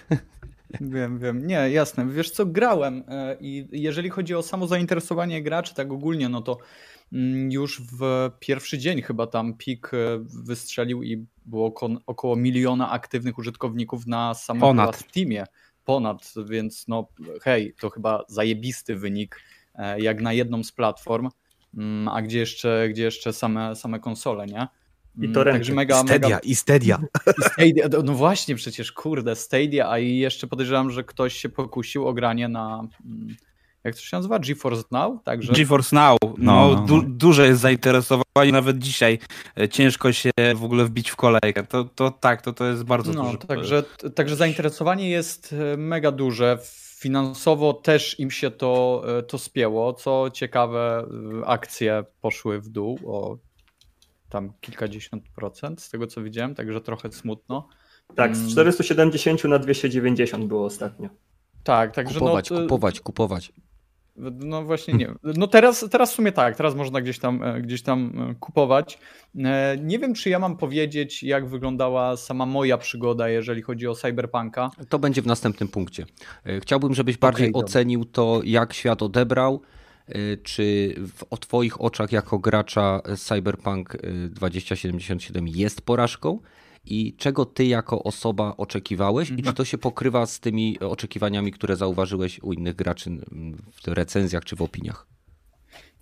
Wiem, wiem. Nie, jasne. Wiesz co, grałem e, i jeżeli chodzi o samo zainteresowanie graczy, tak ogólnie, no to mm, już w pierwszy dzień chyba tam pik e, wystrzelił i było około miliona aktywnych użytkowników na samym Ponad. Steamie. Ponad, więc no hej, to chyba zajebisty wynik e, jak na jedną z platform, a gdzie jeszcze, gdzie jeszcze same, same konsole, nie? I to mm, Także mega, Stadia, mega... i Stadia. I Stadia. No właśnie, przecież kurde, Stadia, a i jeszcze podejrzewam, że ktoś się pokusił o granie na mm, jak to się nazywa? GeForce Now? Także... GeForce Now. No, no, no. Du duże jest zainteresowanie, nawet dzisiaj e, ciężko się w ogóle wbić w kolejkę. To, to tak, to, to jest bardzo no, duże. Także, także zainteresowanie jest e, mega duże. Finansowo też im się to, e, to spięło. Co ciekawe, akcje poszły w dół o tam kilkadziesiąt procent z tego co widziałem, także trochę smutno. Tak, z Mm. 470 na 290 było ostatnio. Tak, także Kupować, no, to- kupować, kupować. No właśnie nie. No teraz, teraz w sumie tak, teraz można gdzieś tam, e, gdzieś tam e, kupować. E, Nie wiem, czy ja mam powiedzieć, jak wyglądała sama moja przygoda, jeżeli chodzi o Cyberpunka. To będzie w następnym punkcie. Chciałbym, żebyś bardziej dobra. ocenił to, jak świat odebrał. Czy w, o Twoich oczach jako gracza Cyberpunk e, 2077 jest porażką? I czego Ty jako osoba oczekiwałeś? I czy to się pokrywa z tymi oczekiwaniami, które zauważyłeś u innych graczy m, w recenzjach czy w opiniach?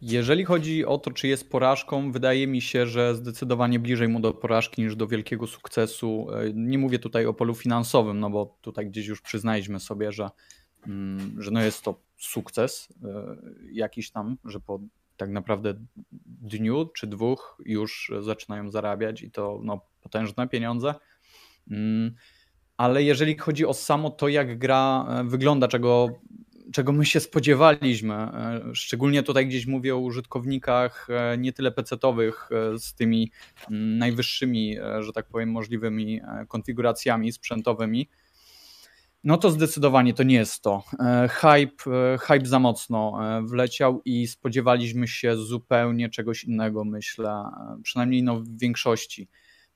Jeżeli chodzi o to, czy jest porażką, wydaje mi się, że zdecydowanie bliżej mu do porażki niż do wielkiego sukcesu. E, Nie mówię tutaj o polu finansowym, no bo tutaj gdzieś już przyznaliśmy sobie, że, mm, że no jest to sukces e, jakiś tam, że po tak naprawdę dniu czy dwóch już zaczynają zarabiać i to no, potężne pieniądze. Mm, Ale jeżeli chodzi o samo to, jak gra e, wygląda, czego czego my się spodziewaliśmy. E, Szczególnie tutaj gdzieś mówię o użytkownikach e, nie tyle PC-towych e, z tymi mm, najwyższymi, że tak powiem, możliwymi konfiguracjami sprzętowymi. No to zdecydowanie to nie jest to. E, Hype, e, hype za mocno e, wleciał i spodziewaliśmy się zupełnie czegoś innego, myślę, przynajmniej no w większości.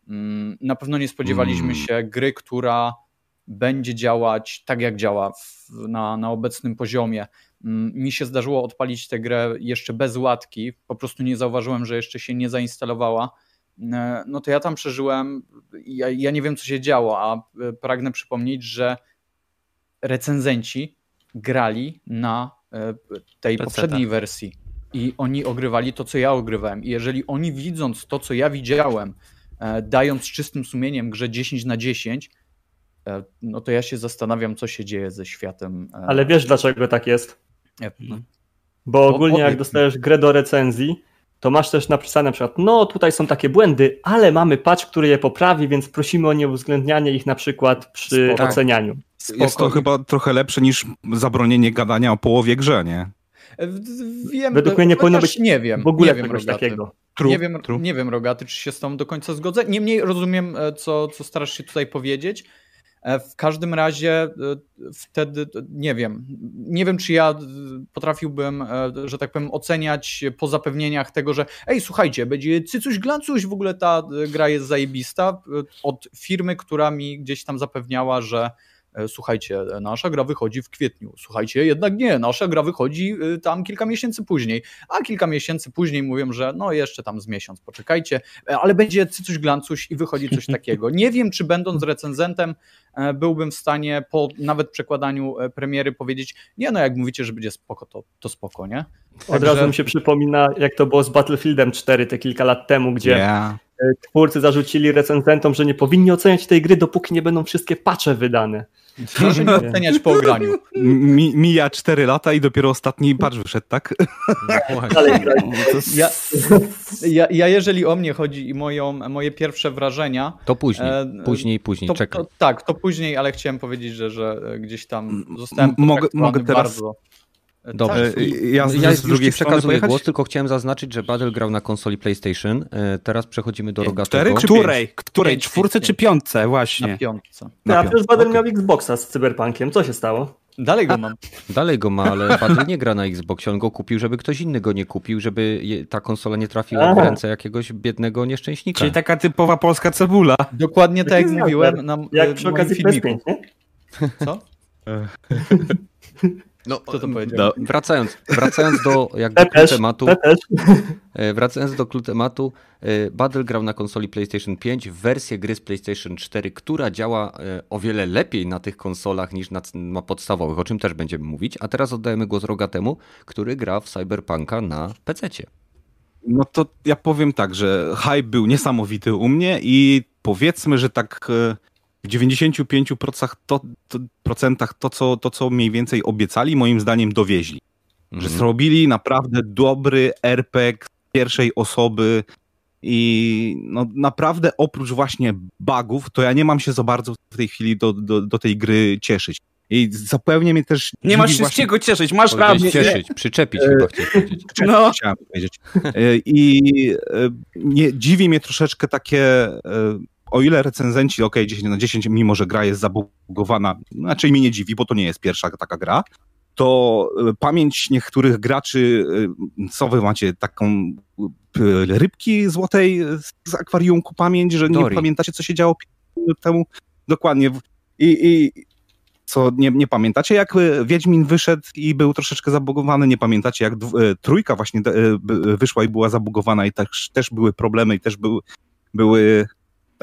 Mm, Na pewno nie spodziewaliśmy Mm. się gry, która będzie działać tak, jak działa w, na, na obecnym poziomie. Mm, Mi się zdarzyło odpalić tę grę jeszcze bez łatki, po prostu nie zauważyłem, że jeszcze się nie zainstalowała. No to ja tam przeżyłem, ja, ja nie wiem, co się działo, a pragnę przypomnieć, że recenzenci grali na e, tej poprzedniej wersji i oni ogrywali to, co ja ogrywałem. I jeżeli oni widząc to, co ja widziałem, e, dając czystym sumieniem grze 10 na 10, e, no to ja się zastanawiam, co się dzieje ze światem. Ale wiesz dlaczego tak jest? no, Bo ogólnie jak dostajesz grę do recenzji, to masz też napisane na przykład, no tutaj są takie błędy, ale mamy patch, który je poprawi, więc prosimy o nieuwzględnianie ich na przykład przy Spoko. ocenianiu. Jest to chyba trochę lepsze niż zabronienie gadania o połowie grze, nie? Wiem, Według mnie nie powinno być nie wiem, W ogóle nie wiem, czegoś Rogaty. takiego. True, nie, wiem, true. nie wiem, Rogaty, czy się z tą do końca zgodzę. Niemniej rozumiem, e, co, co starasz się tutaj powiedzieć. E, W każdym razie e, wtedy, e, nie wiem, nie wiem, czy ja potrafiłbym, że tak powiem, oceniać po zapewnieniach tego, że ej, słuchajcie, będzie cycuś glancuś, w ogóle ta gra jest zajebista, od firmy, która mi gdzieś tam zapewniała, że słuchajcie, e, nasza gra wychodzi w kwietniu, słuchajcie, jednak nie, nasza gra wychodzi e, tam kilka miesięcy później, a kilka miesięcy później mówią, że no jeszcze tam z miesiąc, poczekajcie, e, ale będzie cycuś glancuś i wychodzi coś takiego. Nie wiem, czy będąc recenzentem e, byłbym w stanie po nawet przekładaniu e, premiery powiedzieć, nie no, jak mówicie, że będzie spoko, to, to spoko, nie? Od Także- razu mi się przypomina, jak to było z Battlefieldem 4 te kilka lat temu, gdzie Yeah. e, twórcy zarzucili recenzentom, że nie powinni oceniać tej gry, dopóki nie będą wszystkie patche wydane. Proszę nie oceniać po ograniu. Mi, mija 4 lata i dopiero ostatni patch wyszedł, tak? Dalej. Ja, ja, ja jeżeli o mnie chodzi i moją, moje pierwsze wrażenia, To później, E, później, później, to, czekaj. to, tak, to później, ale chciałem powiedzieć, że, że gdzieś tam zostałem mogę- mogę teraz- bardzo. Dobrze. Tak, E, Ja, z, Ja z drugiej strony pojechać? głos, tylko chciałem zaznaczyć, że Battle grał na konsoli PlayStation. E, Teraz przechodzimy do Cztery Rogatego. czy Której? Której? Czwórce czy piątce? na Właśnie. piątce. Na A piątce, przecież Baden okej. miał Xboxa z Cyberpunkiem. Co się stało? Dalej go mam. Dalej go ma, ale Battle nie gra na Xboxie. On go kupił, żeby ktoś inny go nie kupił, żeby ta konsola nie trafiła w Aha. ręce jakiegoś biednego nieszczęśnika. Czyli taka typowa polska cebula. Dokładnie tak jak mówiłem na Jak e, przy okazji filmiku. PS5, nie? Co? No, Co to powiedział? no, wracając, wracając do jakby Te też, tematu, te też. e, wracając do tematu, e, Battle grał na konsoli PlayStation 5 w wersję gry z PlayStation 4, która działa e, o wiele lepiej na tych konsolach niż na, na podstawowych, o czym też będziemy mówić. A teraz oddajemy głos Rogatemu, który gra w Cyberpunka na PC-cie. No to ja powiem tak, że hype był niesamowity u mnie i powiedzmy, że tak w 95% to, to, procentach to, co, to, co mniej więcej obiecali, moim zdaniem dowieźli. Że Mhm. zrobili naprawdę dobry RPG z pierwszej osoby i no naprawdę oprócz właśnie bugów, to ja nie mam się za bardzo w tej chwili do, do, do tej gry cieszyć. I zupełnie mnie też. Nie masz się z czego cieszyć, masz rację. cieszyć, przyczepić chyba chciał powiedzieć. No. Chciałem powiedzieć. E, I e, nie, dziwi mnie troszeczkę takie, e, o ile recenzenci, ok, 10 na 10, mimo że gra jest zabugowana, znaczy mnie nie dziwi, bo to nie jest pierwsza taka gra, to e, pamięć niektórych graczy, e, co wy macie, taką e, rybki złotej z akwariumku pamięć, że nie Dory. pamiętacie, co się działo 5 minut temu? Dokładnie. I, i co nie, nie pamiętacie, jak Wiedźmin wyszedł i był troszeczkę zabugowany, nie pamiętacie, jak trójka właśnie wyszła i była zabugowana i też, też były problemy i też były, były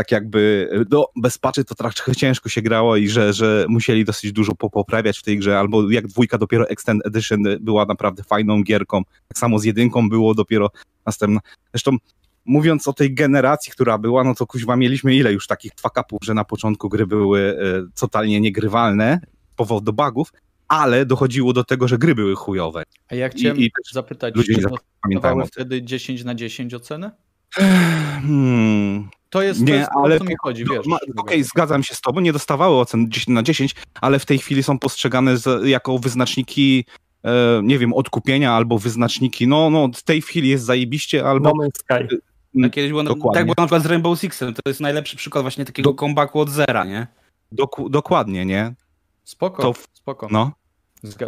tak jakby, e, no bez patchy to trochę ciężko się grało i że, że musieli dosyć dużo poprawiać w tej grze, albo jak dwójka dopiero Extend Edition była naprawdę fajną gierką, tak samo z jedynką było dopiero następna. Zresztą mówiąc o tej generacji, która była, no to kuźwa mieliśmy ile już takich fuck-upów, że na początku gry były e, totalnie niegrywalne z powodu bugów, ale dochodziło do tego, że gry były chujowe. A ja chciałem I- i zapytać, czy nie Pamiętają dostawały o tym. wtedy 10 na 10 oceny? Hmm. To jest, to Nie, jest to, ale o co mi chodzi, No, wiesz. Okej, zgadzam się z tobą, nie dostawały ocen 10 na 10, ale w tej chwili są postrzegane z, jako wyznaczniki, e, nie wiem, odkupienia albo wyznaczniki, no, no w tej chwili jest zajebiście, albo No Man's Sky. A kiedyś było, Dokładnie. tak było na przykład z Rainbow Sixem, to jest najlepszy przykład właśnie takiego Do- comebacku od zera, nie? doku, dokładnie, nie? Spoko, To spoko. No.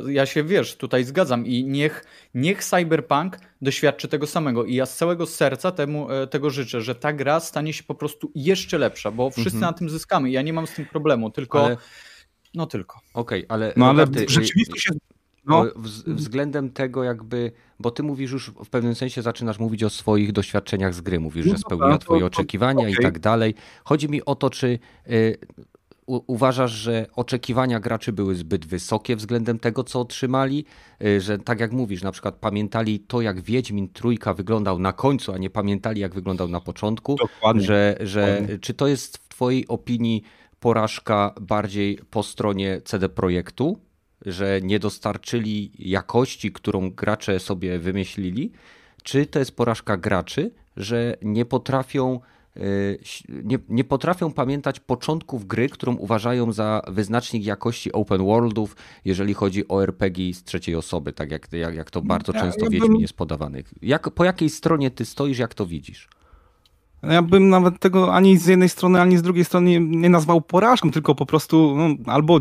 Ja się, wiesz, tutaj zgadzam i niech, niech Cyberpunk doświadczy tego samego i ja z całego serca temu, e, tego życzę, że ta gra stanie się po prostu jeszcze lepsza, bo wszyscy Mhm. na tym zyskamy. Ja nie mam z tym problemu, tylko, Ale- no tylko. Okej, ale, No ale Rogaty, rzeczywistość jest, y, no, względem tego jakby, bo ty mówisz już w pewnym sensie zaczynasz mówić o swoich doświadczeniach z gry, mówisz, No że spełniła to- twoje oczekiwania i okej. tak dalej. Chodzi mi o to, czy y, uważasz, że oczekiwania graczy były zbyt wysokie względem tego, co otrzymali, y, że tak jak mówisz, na przykład pamiętali to, jak Wiedźmin Trójka wyglądał na końcu, a nie pamiętali, jak wyglądał na początku, dokładnie. że, że Dokładnie. czy to jest w twojej opinii porażka bardziej po stronie CD Projektu, że nie dostarczyli jakości, którą gracze sobie wymyślili, czy to jest porażka graczy, że nie potrafią nie, nie potrafią pamiętać początków gry, którą uważają za wyznacznik jakości open worldów, jeżeli chodzi o RPG z trzeciej osoby, tak jak, jak, jak to bardzo często ja Wiedźmin jest podawany. Jak, po jakiej stronie ty stoisz, jak to widzisz? Ja bym nawet tego ani z jednej strony, ani z drugiej strony nie, nazwał porażką, tylko po prostu no, albo,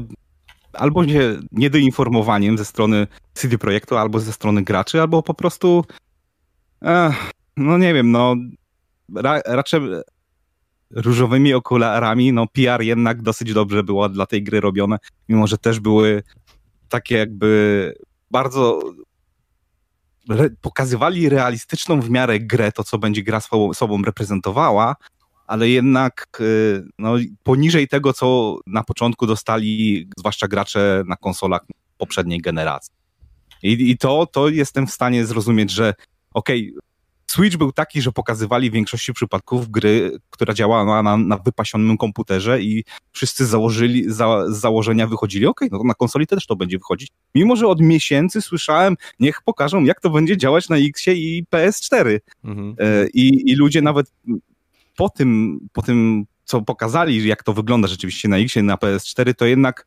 albo nie, niedoinformowaniem ze strony CD Projektu, albo ze strony graczy, albo po prostu eh, no nie wiem, no ra, raczej różowymi okularami, no PR jednak dosyć dobrze było dla tej gry robione, mimo że też były takie jakby bardzo re, pokazywali realistyczną w miarę grę, to co będzie gra swą, sobą reprezentowała, ale jednak y, no, poniżej tego, co na początku dostali, zwłaszcza gracze na konsolach poprzedniej generacji. I, i to, to jestem w stanie zrozumieć, że okej, Switch był taki, że pokazywali w większości przypadków gry, która działała na, na wypasionym komputerze i wszyscy założyli, za, z założenia wychodzili, okej, no to na konsoli też to będzie wychodzić. Mimo, że od miesięcy słyszałem, niech pokażą, jak to będzie działać na X i PS4. Mhm. E, I, I ludzie nawet po tym, po tym, co pokazali, jak to wygląda rzeczywiście na X, na PS4, to jednak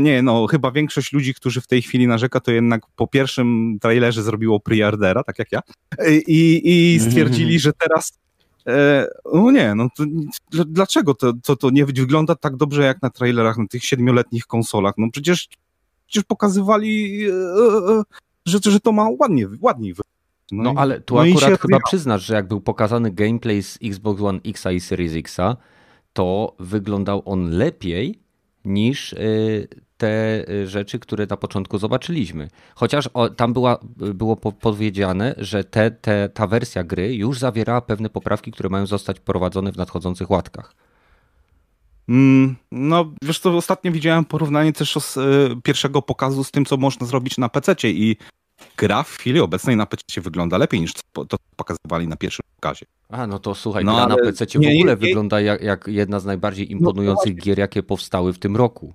nie, no chyba większość ludzi, którzy w tej chwili narzeka, to jednak po pierwszym trailerze zrobiło preordera, tak jak ja, E, i, i stwierdzili, że teraz e, no nie, no to, dl- dlaczego to, to, to nie wygląda tak dobrze jak na trailerach na tych siedmioletnich konsolach? No przecież, przecież pokazywali, e, e, że, że to ma ładnie, ładniej wyglądać. No i- ale tu no akurat chyba przyznasz, że jak był pokazany gameplay z Xbox One X i Series X, to wyglądał on lepiej niż y, te y, rzeczy, które na początku zobaczyliśmy. Chociaż tam była, było po- powiedziane, że te, te, ta wersja gry już zawierała pewne poprawki, które mają zostać wprowadzone w nadchodzących łatkach. Mm, No, wiesz co, ostatnio widziałem porównanie też z e, pierwszego pokazu z tym, co można zrobić na PC i gra w chwili obecnej na PC wygląda lepiej niż to, to pokazywali na pierwszym pokazie. A, no to słuchaj, No, gra na PC w ogóle nie, wygląda jak, jak jedna z najbardziej imponujących gier, jakie powstały w tym roku.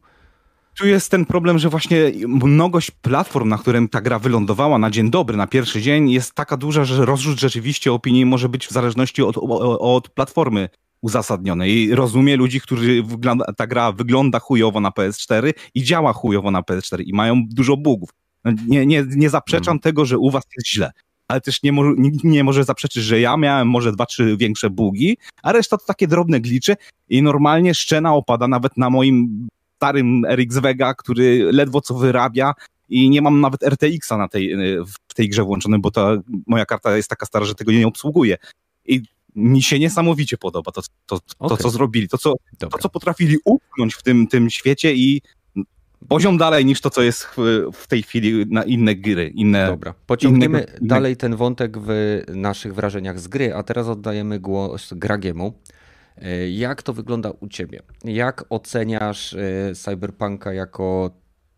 Tu jest ten problem, że właśnie mnogość platform, na którym ta gra wylądowała na dzień dobry, na pierwszy dzień, jest taka duża, że rozrzut rzeczywiście opinii może być w zależności od, od platformy uzasadnione i rozumie ludzi, którzy ta gra wygląda chujowo na PS4 i działa chujowo na PS4 i mają dużo bugów. Nie, nie, nie zaprzeczam hmm. tego, że u was jest źle, ale też nie, może, nikt nie może zaprzeczyć, że ja miałem może dwa, trzy większe bugi, a reszta to takie drobne glicze i normalnie szczena opada nawet na moim starym RX Vega, który ledwo co wyrabia i nie mam nawet RTX-a na tej, w tej grze włączonym, bo ta moja karta jest taka stara, że tego nie obsługuje. I mi się niesamowicie podoba to, to, to, okay. to co zrobili, to co, to, co potrafili upchnąć w tym, tym świecie i poziom dalej niż to, co jest w, tej chwili na inne gry. Inne, Dobra, pociągniemy dalej ten wątek w naszych wrażeniach z gry, a teraz oddajemy głos Gragiemu. E, jak to wygląda u Ciebie? Jak oceniasz e, Cyberpunka jako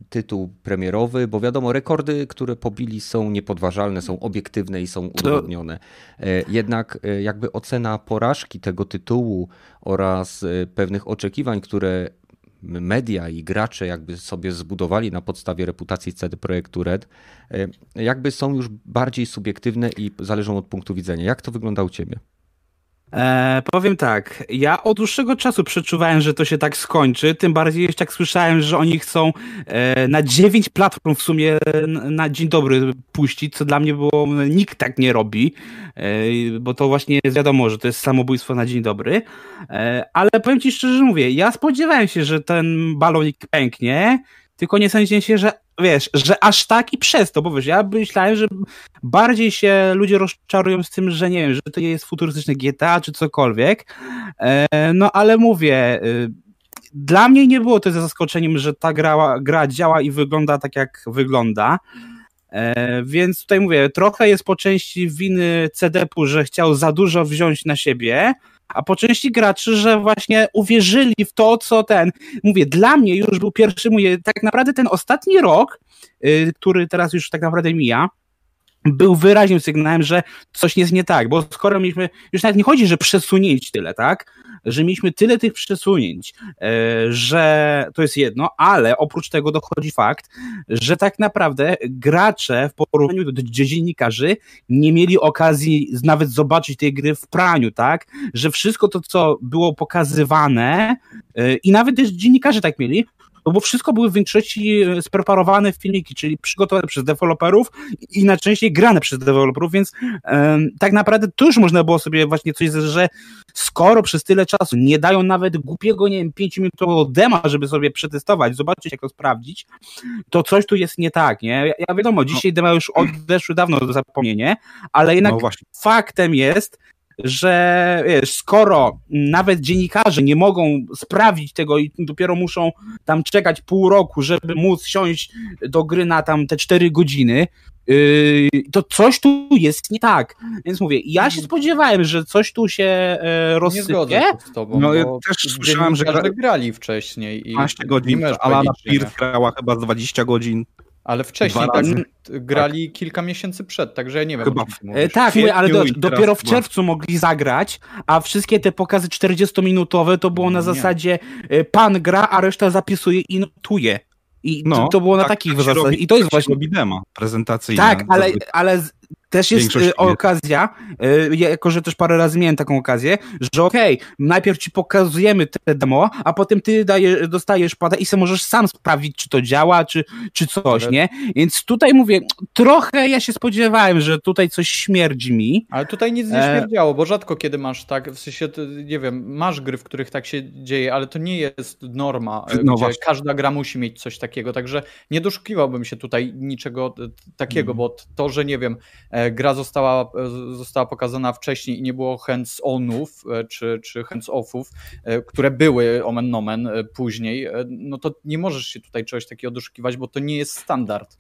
tytuł premierowy, bo wiadomo, rekordy, które pobili są niepodważalne, są obiektywne i są udowodnione. E, jednak jakby ocena porażki tego tytułu oraz pewnych oczekiwań, które media i gracze jakby sobie zbudowali na podstawie reputacji CD Projektu Red, jakby są już bardziej subiektywne i zależą od punktu widzenia. Jak to wygląda u Ciebie? E, powiem tak, ja od dłuższego czasu przeczuwałem, że to się tak skończy, tym bardziej jeszcze jak słyszałem, że oni chcą e, na dziewięć platform w sumie na, na dzień dobry puścić, co dla mnie było, nikt tak nie robi, e, bo to właśnie jest wiadomo, że to jest samobójstwo na dzień dobry, e, ale powiem ci szczerze mówię, ja spodziewałem się, że ten balonik pęknie, tylko nie sądzę się, że wiesz, że aż tak i przez to, bo wiesz, ja myślałem, że bardziej się ludzie rozczarują z tym, że nie wiem, że to jest futurystyczne GTA czy cokolwiek, e, no ale mówię, e, dla mnie nie było to zaskoczeniem, że ta gra, gra działa i wygląda tak, jak wygląda. E, więc tutaj mówię, trochę jest po części winy CDP-u, że chciał za dużo wziąć na siebie, a po części graczy, że właśnie uwierzyli w to, co ten. Mówię, dla mnie już był pierwszy, mówię, tak naprawdę ten ostatni rok, yy, który teraz już tak naprawdę mija, był wyraźnym sygnałem, że coś jest nie tak, bo skoro mieliśmy, już nawet nie chodzi, że przesunięć tyle, tak? Że mieliśmy tyle tych przesunięć, e, że to jest jedno, ale oprócz tego dochodzi fakt, że tak naprawdę gracze w porównaniu do, dziennikarzy nie mieli okazji nawet zobaczyć tej gry w praniu, tak? Że wszystko to, co było pokazywane e, i nawet też dziennikarze tak mieli, no bo wszystko były w większości e, spreparowane filmiki, czyli przygotowane przez deweloperów i najczęściej grane przez deweloperów, więc um, tak naprawdę tu już można było sobie właśnie coś, że skoro przez tyle czasu nie dają nawet głupiego, nie wiem, 5-minutowego dema, żeby sobie przetestować, zobaczyć, jak to sprawdzić, to coś tu jest nie tak, nie? Ja, wiadomo, no. dzisiaj dema już odeszły dawno do zapomnienia, ale jednak no faktem jest, że wiesz, skoro nawet dziennikarze nie mogą sprawdzić tego i dopiero muszą tam czekać pół roku, żeby móc siąść do gry na tam te cztery godziny, yy, to coś tu jest nie tak. Więc mówię, ja się spodziewałem, że coś tu się e, rozsypie. Nie zgodzę się z tobą, no ja też słyszałem, że grali wcześniej. I 15 godzin, Alana Pierce grała chyba 20 godzin. Ale wcześniej tak grali tak. kilka miesięcy przed, także ja nie wiem. Chyba. E, tak, mówię, ale do, dopiero w czerwcu mogli zagrać, a wszystkie te pokazy 40-minutowe to było na nie. zasadzie e, pan gra, a reszta zapisuje i notuje. I no, to, to było na tak, takich tak zasadach. I to jest tak właśnie. Robi demo prezentacyjne. Tak, ale, ale też jest y, okazja, y, jako że też parę razy miałem taką okazję, że okej, okay, najpierw ci pokazujemy te demo, a potem ty daje, dostajesz pada i sobie możesz sam sprawdzić, czy to działa, czy, czy coś, nie? Więc tutaj mówię, trochę ja się spodziewałem, że tutaj coś śmierdzi mi. Ale tutaj nic nie e, śmierdziało, bo rzadko kiedy masz tak, w sensie, nie wiem, masz gry, w których tak się dzieje, ale to nie jest norma, e, no gdzie właśnie. każda gra musi mieć coś takiego, także nie doszukiwałbym się tutaj niczego takiego, mm. bo to, że nie wiem, E, gra została, e, została pokazana wcześniej i nie było hands-onów e, czy, czy hands-offów, które były omen nomen później, no to nie możesz się tutaj czegoś takiego doszukiwać, bo to nie jest standard.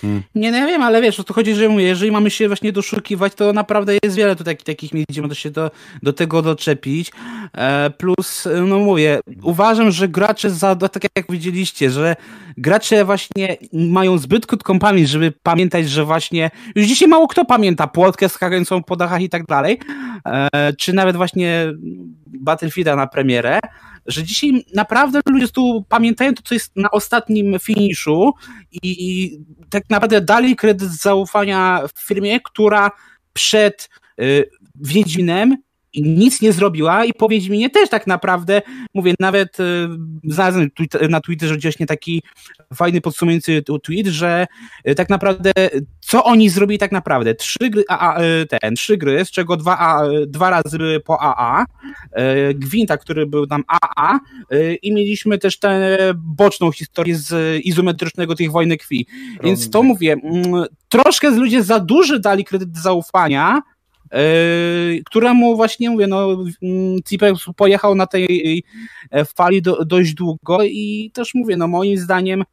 Hmm. Nie, no ja wiem, ale wiesz, o to chodzi, że mówię, jeżeli mamy się właśnie doszukiwać, to naprawdę jest wiele tu takich, miejsc, gdzie można się do, do tego doczepić. E, plus, no mówię, uważam, że gracze, za, tak jak widzieliście, że gracze właśnie mają zbyt krótką pamięć, żeby pamiętać, że właśnie, już dzisiaj mało kto pamięta płotkę skakającą po dachach i tak dalej, e, czy nawet właśnie Battlefielda na premierę, że dzisiaj naprawdę ludzie tu pamiętają to, co jest na ostatnim finiszu i, i tak naprawdę dali kredyt zaufania w firmie, która przed y, Wiedźminem nic nie zrobiła i po Wiedźminie też tak naprawdę, mówię, nawet y, znalazłem na Twitterze gdzieś nie taki fajny podsumujący tweet, że y, tak naprawdę co oni zrobili tak naprawdę? Trzy gry, a, a, ten, trzy gry, z czego dwa, a, dwa razy były po AA, Gwinta, który był tam AA i mieliśmy też tę boczną historię z izometrycznego tych wojny krwi. Więc to mówię, mm, troszkę ludzie za duży dali kredyt zaufania, Yy, któremu właśnie mówię, no Cipex pojechał na tej e, fali do, dość długo i też mówię, no moim zdaniem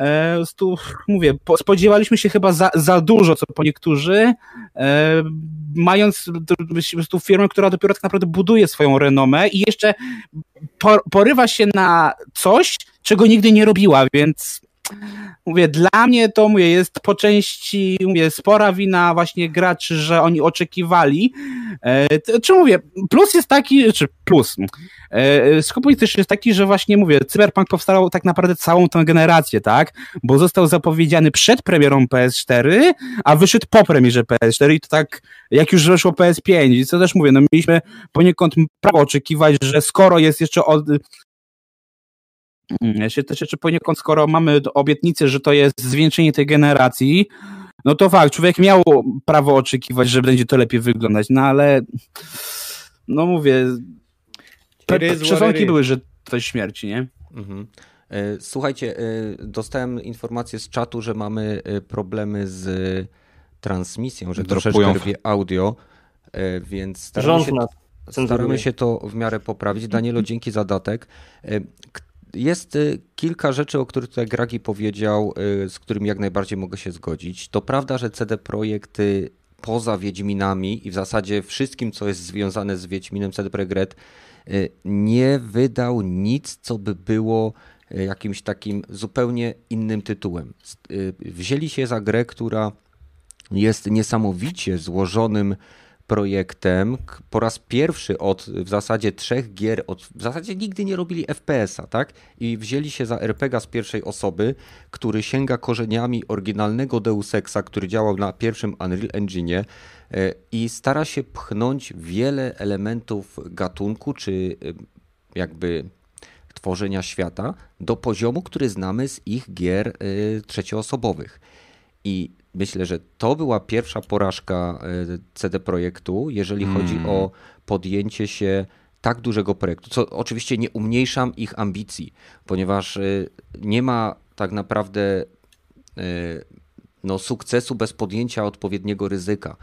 e, tu, mówię, spodziewaliśmy się chyba za, za dużo, co po niektórzy, e, mając tu firmę, która dopiero tak naprawdę buduje swoją renomę i jeszcze porywa się na coś, czego nigdy nie robiła, więc mówię, dla mnie to mówię, jest po części mówię, spora wina właśnie graczy, że oni oczekiwali. E, czy mówię, plus jest taki, czy plus, e, skopun też jest taki, że właśnie mówię, Cyberpunk powstał tak naprawdę całą tę generację, tak? Bo został zapowiedziany przed premierą PS4, a wyszedł po premierze PS4 i to tak, jak już weszło PS5, i co też mówię, no mieliśmy poniekąd prawo oczekiwać, że skoro jest jeszcze od, ja się też jeszcze poniekąd, skoro mamy obietnicę, że to jest zwiększenie tej generacji, no to fakt, człowiek miał prawo oczekiwać, że będzie to lepiej wyglądać, no ale no mówię, przesłanki były, że to jest śmierci, nie? Mhm. E, słuchajcie, e, dostałem informację z czatu, że mamy e, problemy z transmisją, że troszeczkę rwie audio, więc staramy się, staramy się to w miarę poprawić. Danielo, dzięki za datek. Jest y, kilka rzeczy, o których tutaj Gragi powiedział, y, z którymi jak najbardziej mogę się zgodzić. To prawda, że CD Projekt poza Wiedźminami i w zasadzie wszystkim, co jest związane z Wiedźminem CD Projekt Red, y, nie wydał nic, co by było jakimś takim zupełnie innym tytułem. Wzięli się za grę, która jest niesamowicie złożonym projektem po raz pierwszy od w zasadzie trzech gier, od, w zasadzie nigdy nie robili FPS-a, tak? I wzięli się za RPG z pierwszej osoby, który sięga korzeniami oryginalnego Deus Exa, który działał na pierwszym Unreal Engine e, i stara się pchnąć wiele elementów gatunku, czy jakby tworzenia świata do poziomu, który znamy z ich gier e, trzecioosobowych. I myślę, że to była pierwsza porażka e, CD Projektu, jeżeli hmm. chodzi o podjęcie się tak dużego projektu, co oczywiście nie umniejszam ich ambicji, ponieważ e, nie ma tak naprawdę e, no, sukcesu bez podjęcia odpowiedniego ryzyka.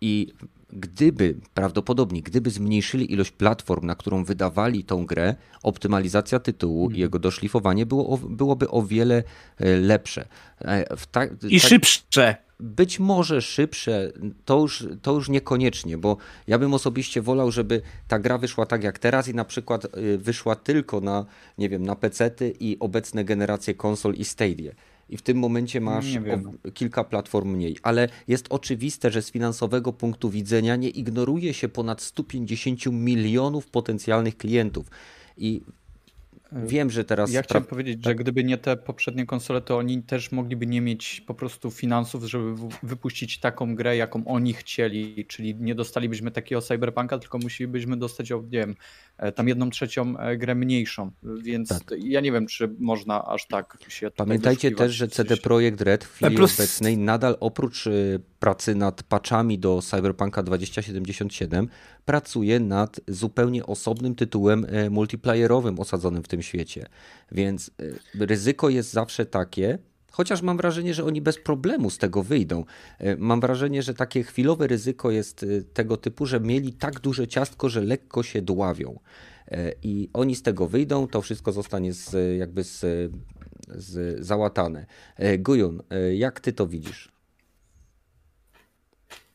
I gdyby, prawdopodobnie, gdyby zmniejszyli ilość platform, na którą wydawali tą grę, optymalizacja tytułu i mhm. jego doszlifowanie było, byłoby o wiele e, lepsze. E, ta, I tak, szybsze. Być może szybsze, to już, to już niekoniecznie, bo ja bym osobiście wolał, żeby ta gra wyszła tak jak teraz i na przykład e, wyszła tylko na, nie wiem, na PC-ty i obecne generacje konsol i Stadia i w tym momencie masz kilka platform mniej. Ale jest oczywiste, że z finansowego punktu widzenia nie ignoruje się ponad 150 milionów potencjalnych klientów. I Wiem, że teraz. Ja chciałem powiedzieć, że tak? gdyby nie te poprzednie konsole, to oni też mogliby nie mieć po prostu finansów, żeby wypuścić taką grę, jaką oni chcieli. Czyli nie dostalibyśmy takiego cyberpunka, tylko musielibyśmy dostać, nie wiem, e, tam jedną trzecią e, grę mniejszą. Więc tak. ja nie wiem, czy można aż tak się. Pamiętajcie też, że CD Projekt Red w chwili Plus... obecnej nadal oprócz e, pracy nad patchami do Cyberpunka 2077 pracuje nad zupełnie osobnym tytułem e, multiplayerowym osadzonym w tym świecie. Więc e, ryzyko jest zawsze takie, chociaż mam wrażenie, że oni bez problemu z tego wyjdą. E, mam wrażenie, że takie chwilowe ryzyko jest tego typu, że mieli tak duże ciastko, że lekko się dławią. I oni z tego wyjdą, to wszystko zostanie z, jakby z, z załatane. Gujun, jak ty to widzisz?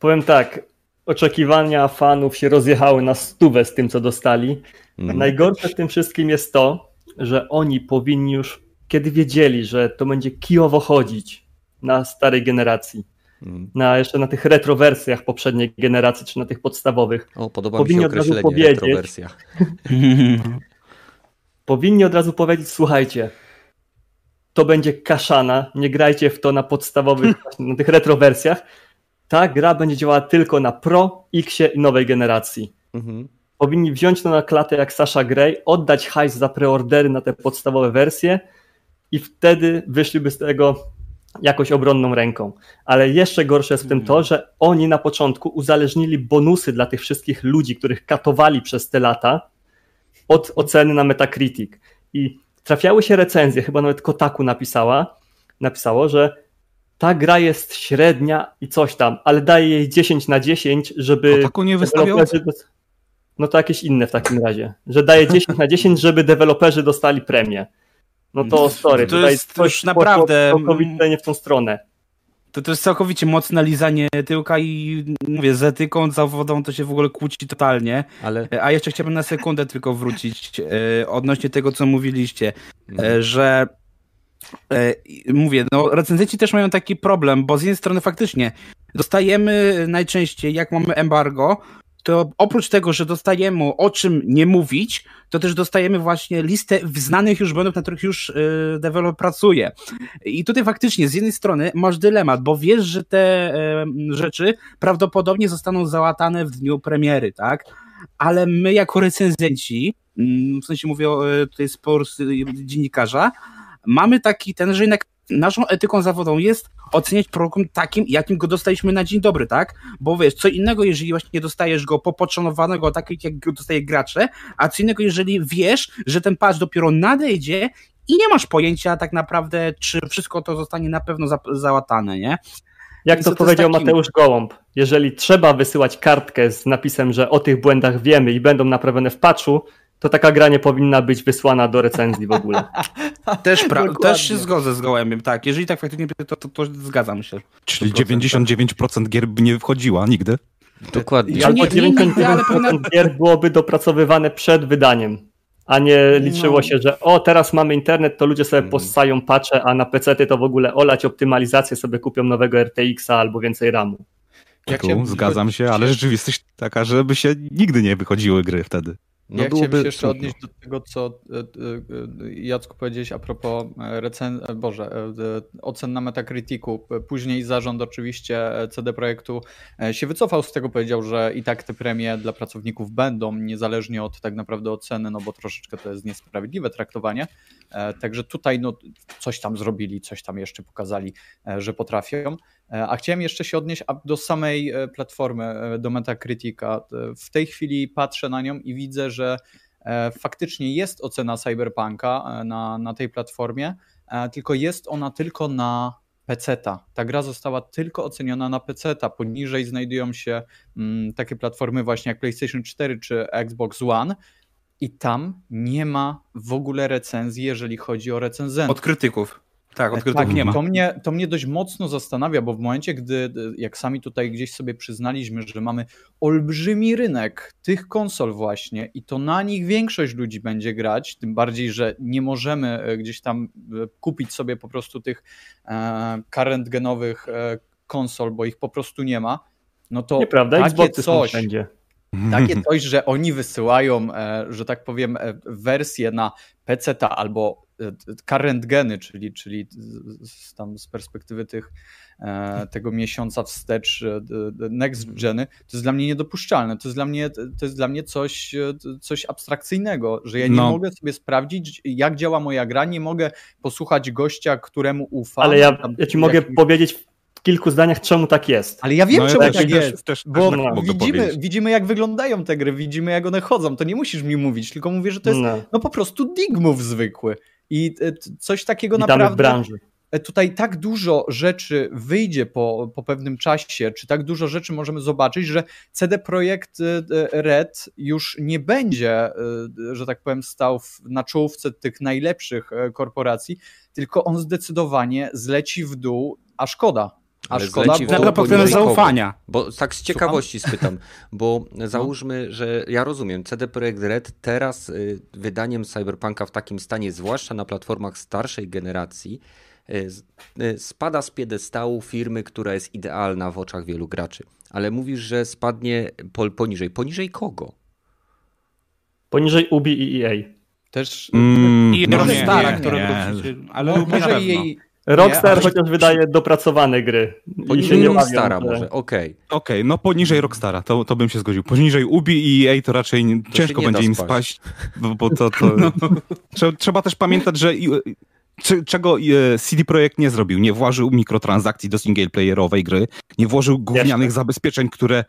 Powiem tak, oczekiwania fanów się rozjechały na stówę z tym, co dostali. Mm. Najgorsze w tym wszystkim jest to, że oni powinni już, kiedy wiedzieli, że to będzie kijowo chodzić na starej generacji, mm. na jeszcze na tych retrowersjach poprzedniej generacji, czy na tych podstawowych. O, podoba powinni mi się od razu powiedzieć, powinni od razu powiedzieć, słuchajcie, to będzie kaszana, nie grajcie w to na podstawowych, na tych retrowersjach, ta gra będzie działała tylko na Pro, X i nowej generacji. mhm. powinni wziąć to na klatę jak Sasha Grey, oddać hajs za preordery na te podstawowe wersje i wtedy wyszliby z tego jakoś obronną ręką. Ale jeszcze gorsze jest w tym to, że oni na początku uzależnili bonusy dla tych wszystkich ludzi, których katowali przez te lata od oceny na Metacritic. I trafiały się recenzje, chyba nawet Kotaku napisała, napisało, że ta gra jest średnia i coś tam, ale daje jej 10 na 10, żeby. Kotaku nie? No to jakieś inne w takim razie. Że daje 10 na 10, żeby deweloperzy dostali premię. No to sorry, to jest już naprawdę całkowicie nie w tą stronę. To, to jest całkowicie mocne lizanie tyłka i mówię, z etyką zawodą to się w ogóle kłóci totalnie. Ale... A jeszcze chciałbym na sekundę tylko wrócić e, odnośnie tego, co mówiliście, e, mhm. że e, mówię, no recenzenci też mają taki problem, bo z jednej strony faktycznie dostajemy najczęściej, jak mamy embargo, to oprócz tego, że dostajemy o czym nie mówić, to też dostajemy właśnie listę znanych już błędów, na których już y, deweloper pracuje. I tutaj faktycznie z jednej strony masz dylemat, bo wiesz, że te y, rzeczy prawdopodobnie zostaną załatane w dniu premiery, tak? Ale my jako recenzenci, mm, w sensie mówię tutaj z dziennikarza, mamy taki ten, że jednak naszą etyką zawodową jest oceniać program takim, jakim go dostaliśmy na dzień dobry, tak? Bo wiesz, co innego, jeżeli właśnie dostajesz go popocząwanego, tak jak go dostaje gracze, a co innego, jeżeli wiesz, że ten patch dopiero nadejdzie i nie masz pojęcia tak naprawdę, czy wszystko to zostanie na pewno za załatane, nie? Jak to, to powiedział takim... Mateusz Gołąb, jeżeli trzeba wysyłać kartkę z napisem, że o tych błędach wiemy i będą naprawione w patchu, to taka gra nie powinna być wysłana do recenzji w ogóle. Też, też się zgodzę z gołębiem, tak. Jeżeli tak faktycznie, to, to, to zgadzam się. Czyli 99% gier by nie wchodziła nigdy? Dokładnie. Albo 99% gier byłoby dopracowywane przed wydaniem, a nie liczyło no. się, że o, teraz mamy internet, to ludzie sobie mm. possają patche, a na PC to w ogóle olać optymalizację, sobie kupią nowego RTX-a albo więcej RAMu. Tu, zgadzam się, ale rzeczywistość taka, żeby się nigdy nie wychodziły gry wtedy. No ja chciałem się jeszcze odnieść do tego, co e, e, e, Jacku powiedziałeś a propos recen... Boże, ocen na Metacriticu. Później zarząd oczywiście CD Projektu się wycofał z tego, powiedział, że i tak te premie dla pracowników będą, niezależnie od tak naprawdę oceny, no bo troszeczkę to jest niesprawiedliwe traktowanie. Także tutaj no, coś tam zrobili, coś tam jeszcze pokazali, że potrafią. E, a chciałem jeszcze się odnieść do samej e, platformy, e, do Metacritica. W tej chwili patrzę na nią i widzę, że faktycznie jest ocena Cyberpunka na, na tej platformie, tylko jest ona tylko na PC-ta. Ta gra została tylko oceniona na PC-ta. Poniżej znajdują się mm, takie platformy właśnie jak PlayStation 4 czy Xbox One i tam nie ma w ogóle recenzji, jeżeli chodzi o recenzentów. Od krytyków. Tak, odkrytych tak, nie ma. To mnie, to mnie dość mocno zastanawia, bo w momencie, gdy, jak sami tutaj gdzieś sobie przyznaliśmy, że mamy olbrzymi rynek tych konsol właśnie i to na nich większość ludzi będzie grać, tym bardziej, że nie możemy e, gdzieś tam e, kupić sobie po prostu tych e, current genowych konsol, bo ich po prostu nie ma, no to Nieprawda, takie Xboxy coś, wszędzie. Takie coś, że oni wysyłają, e, że tak powiem, wersję na PC albo current geny, czyli, czyli tam z perspektywy tych, e, tego miesiąca wstecz e, next geny, to jest dla mnie niedopuszczalne. To jest dla mnie, to jest dla mnie coś, e, coś abstrakcyjnego, że ja nie no. mogę sobie sprawdzić, jak działa moja gra, nie mogę posłuchać gościa, któremu ufam. Ale ja, ja ci mogę powiedzieć w kilku zdaniach, czemu tak jest. Ale ja wiem, no, czemu tak jest, też, bo też widzimy, widzimy, jak wyglądają te gry, widzimy, jak one chodzą, to nie musisz mi mówić, tylko mówię, że to jest no, no po prostu digmów zwykły. I e, coś takiego Witamy naprawdę. W branży. E, tutaj tak dużo rzeczy wyjdzie po, po pewnym czasie, czy tak dużo rzeczy możemy zobaczyć, że CD Projekt e, Red już nie będzie, że tak powiem, stał na czołówce tych najlepszych korporacji, tylko on zdecydowanie zleci w dół, a szkoda, a Ale szkoda, bo... pod zaufania. Bo tak z ciekawości Słucham? spytam, bo załóżmy, że ja rozumiem, CD Projekt Red teraz y, wydaniem Cyberpunka w takim stanie, zwłaszcza na platformach starszej generacji, y, y, spada z piedestału firmy, która jest idealna w oczach wielu graczy. Ale mówisz, że spadnie poniżej. Poniżej kogo? Poniżej Ubi i EA. Też mm, i no Rockstara, które... Ale może jej Rockstar Nie, chociaż wydaje dopracowane gry. Się Poniżej nie Rockstara że- może, okej. Okej, no poniżej Rockstara, to, to bym się zgodził. Poniżej Ubi i EA to raczej nie, się ciężko będzie im spaść. spaść, bo, bo to... to Trze- Trzeba też pamiętać, że czego e, CD Projekt nie zrobił. Nie włożył mikrotransakcji do singleplayerowej gry, nie włożył gównianych zabezpieczeń, które e,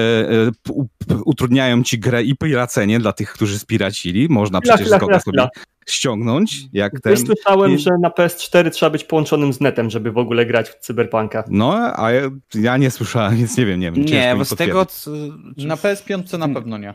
e, p- u- p- utrudniają ci grę i piracenie dla tych, którzy spiracili. Można Chwila, przecież chwila, z koga chwila, sobie ściągnąć, jak ten... Słyszałem, I- że na PS4 trzeba być połączonym z netem, żeby w ogóle grać w Cyberpunka. No, a ja, ja nie słyszałem, więc nie wiem, nie wiem. Nie, bo z tego... Na PS5 na pewno nie.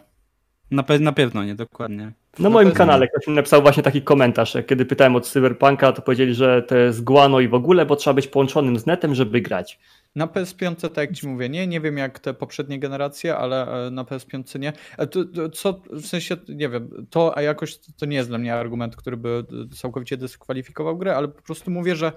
Na, pe- na pewno nie, dokładnie. Na No moim kanale ktoś mi napisał właśnie taki komentarz. jak Kiedy pytałem o Cyberpunka, to powiedzieli, że to jest guano i w ogóle, bo trzeba być połączonym z netem, żeby grać. Na PS5, tak jak ci mówię, nie, nie wiem jak te poprzednie generacje, ale e, na PS5 nie. E, Co, w sensie, nie wiem, to a jakoś to nie jest dla mnie argument, który by e, całkowicie dyskwalifikował grę, ale po prostu mówię, że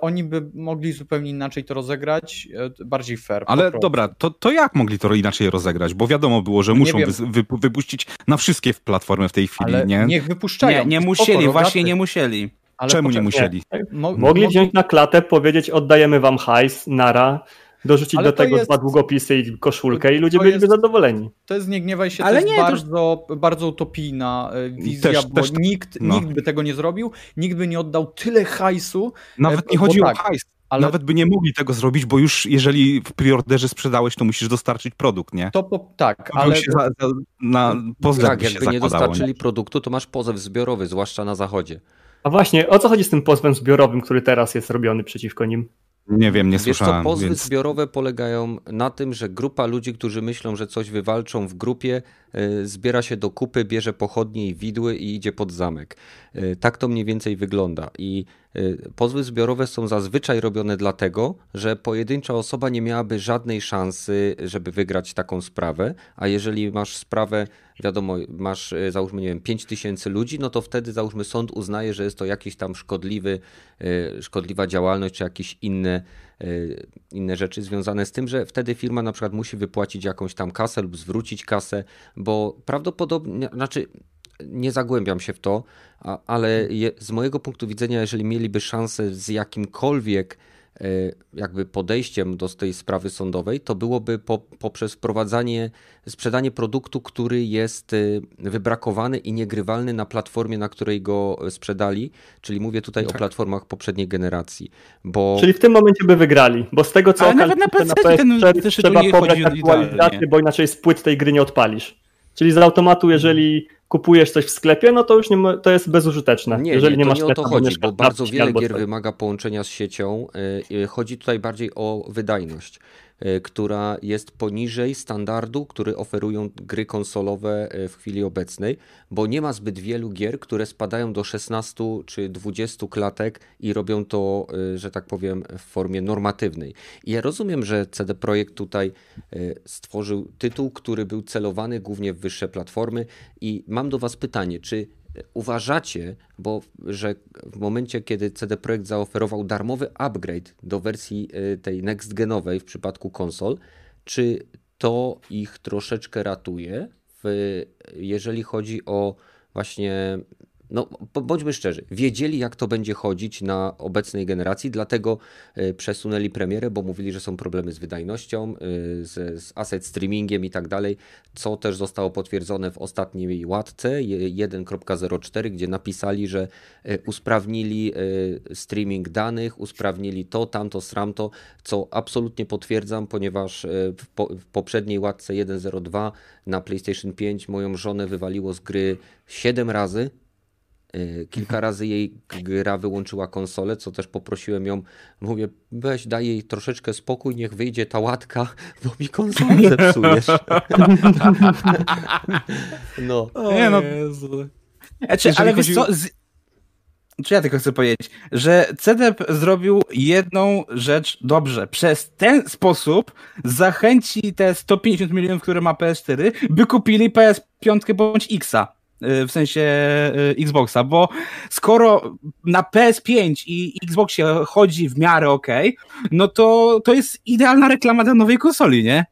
oni by mogli zupełnie inaczej to rozegrać, bardziej fair. Ale dobra, to, to jak mogli to inaczej rozegrać? Bo wiadomo było, że muszą wy, wypuścić na wszystkie platformy w tej chwili, Ale nie? niech wypuszczają. Nie, nie Spoko, musieli, rogaty. właśnie nie musieli. Ale Czemu nie musieli? Mo- Mogli mo- wziąć na klatę, powiedzieć oddajemy wam hajs, nara, dorzucić Ale do tego jest- dwa długopisy i koszulkę i ludzie to byliby jest- zadowoleni. To jest, nie gniewaj się, Ale to jest nie, to- bardzo, bardzo utopijna e, wizja, Też- bo też to- nikt, no. nikt by tego nie zrobił, nikt by nie oddał tyle hajsu, Nawet e, nie chodzi tak, o hajs. Ale Nawet by nie mogli tego zrobić, bo już jeżeli w preorderze sprzedałeś, to musisz dostarczyć produkt, nie? to po, tak, To ale się za, za, na pozdraw Tak, by się jakby nie dostarczyli produktu, to masz pozew zbiorowy, zwłaszcza na zachodzie. A właśnie, o co chodzi z tym pozwem zbiorowym, który teraz jest robiony przeciwko nim? Nie wiem, nie Wiesz co, słyszałem, pozwy więc... zbiorowe polegają na tym, że grupa ludzi, którzy myślą, że coś wywalczą w grupie, zbiera się do kupy, bierze pochodnie i widły i idzie pod zamek. Y, Tak to mniej więcej wygląda. I y, pozwy zbiorowe są zazwyczaj robione dlatego, że pojedyncza osoba nie miałaby żadnej szansy, żeby wygrać taką sprawę, a jeżeli masz sprawę, wiadomo, masz załóżmy, nie wiem, 5 tysięcy ludzi, no to wtedy załóżmy sąd uznaje, że jest to jakiś tam szkodliwy, szkodliwa działalność, czy jakieś inne inne rzeczy związane z tym, że wtedy firma na przykład musi wypłacić jakąś tam kasę lub zwrócić kasę, bo prawdopodobnie, znaczy nie zagłębiam się w to, ale z mojego punktu widzenia, jeżeli mieliby szansę z jakimkolwiek jakby podejściem do tej sprawy sądowej, to byłoby po, poprzez wprowadzanie, sprzedanie produktu, który jest e, wybrakowany i niegrywalny na platformie, na której go sprzedali, czyli mówię tutaj o platformach poprzedniej generacji, bo Czyli w tym momencie by wygrali, bo z tego co Ale nawet na PC ten PS4 też trzeba pobrać aktualizację, bo inaczej z płyt tej gry nie odpalisz. Czyli z automatu, jeżeli kupujesz coś w sklepie, no to już nie to jest bezużyteczne. Nie, jeżeli nie, to masz nie o to chodzi, bo bardzo wiele gier wymaga połączenia z siecią. y, y, Chodzi tutaj bardziej o wydajność, która jest poniżej standardu, który oferują gry konsolowe y, w chwili obecnej, bo nie ma zbyt wielu gier, które spadają do 16 czy 20 klatek i robią to, y, że tak powiem, w formie normatywnej. I ja rozumiem, że CD Projekt tutaj stworzył tytuł, który był celowany głównie w wyższe platformy i mam do Was pytanie, czy uważacie, bo że w momencie, kiedy CD Projekt zaoferował darmowy upgrade do wersji y, tej next genowej w przypadku konsol, czy to ich troszeczkę ratuje, w, jeżeli chodzi o właśnie no, bądźmy szczerzy, wiedzieli jak to będzie chodzić na obecnej generacji, dlatego y, przesunęli premierę, bo mówili, że są problemy z wydajnością, y, z, z asset streamingiem i tak dalej, co też zostało potwierdzone w ostatniej łatce je- 1.04, gdzie napisali, że y, usprawnili streaming danych, usprawnili to, tamto, sramto, co absolutnie potwierdzam, ponieważ w, po, w poprzedniej łatce 1.02 na PlayStation 5 moją żonę wywaliło z gry 7 razy, Kilka razy jej gra wyłączyła konsolę, co też poprosiłem ją. Mówię, weź daj jej troszeczkę spokój, niech wyjdzie ta łatka, bo mi konsolę zepsujesz. No. Nie, no, Znaczy, ale wiesz chodzi- co, z... czy ja tylko chcę powiedzieć, że CDP zrobił jedną rzecz dobrze. Przez ten sposób zachęci te 150 milionów, które ma PS4, by kupili PS5 bądź Xa. Y, W sensie y, Xboxa, bo skoro na PS5 i Xboxie chodzi w miarę ok, no to to jest idealna reklama dla nowej konsoli, nie?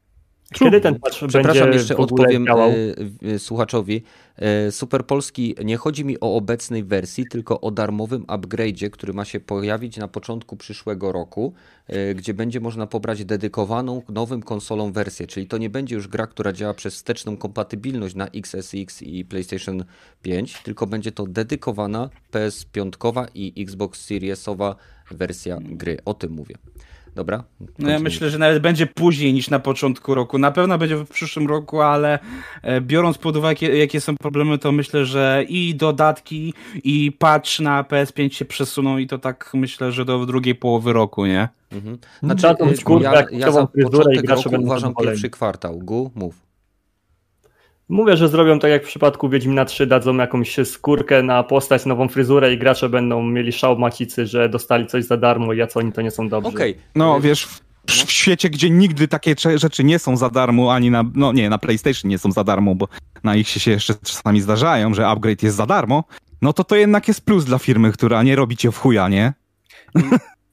Kiedy ten patch Przepraszam, będzie jeszcze odpowiem działał? e, e, słuchaczowi. E, Super Polski, nie chodzi mi o obecnej wersji, tylko o darmowym upgrade'zie, który ma się pojawić na początku przyszłego roku, e, gdzie będzie można pobrać dedykowaną nowym konsolą wersję, czyli to nie będzie już gra, która działa przez wsteczną kompatybilność na XSX i PlayStation 5, tylko będzie to dedykowana PS5 i Xbox Seriesowa wersja gry. O tym mówię. Dobra? No ja myślę, że nawet będzie później niż na początku roku. Na pewno będzie w przyszłym roku, ale e, biorąc pod uwagę, jakie, jakie są problemy, to myślę, że i dodatki, i patch na PS5 się przesuną i to tak myślę, że do drugiej połowy roku, nie? Mhm. Trzeba tą y, skórkę, ja, ja za początek roku uważam pierwszy kwartał. Gu, mów. Mówię, że zrobią tak jak w przypadku Wiedźmina 3, dadzą jakąś skórkę na postać, nową fryzurę i gracze będą mieli szał macicy, że dostali coś za darmo i jacy oni to nie są dobrzy. Okej. No Y, wiesz, w, w świecie, gdzie nigdy takie rzeczy nie są za darmo, ani na, no nie, na PlayStation nie są za darmo, bo na ich się jeszcze czasami zdarzają, że upgrade jest za darmo, no to to jednak jest plus dla firmy, która nie robi cię w chuja, nie?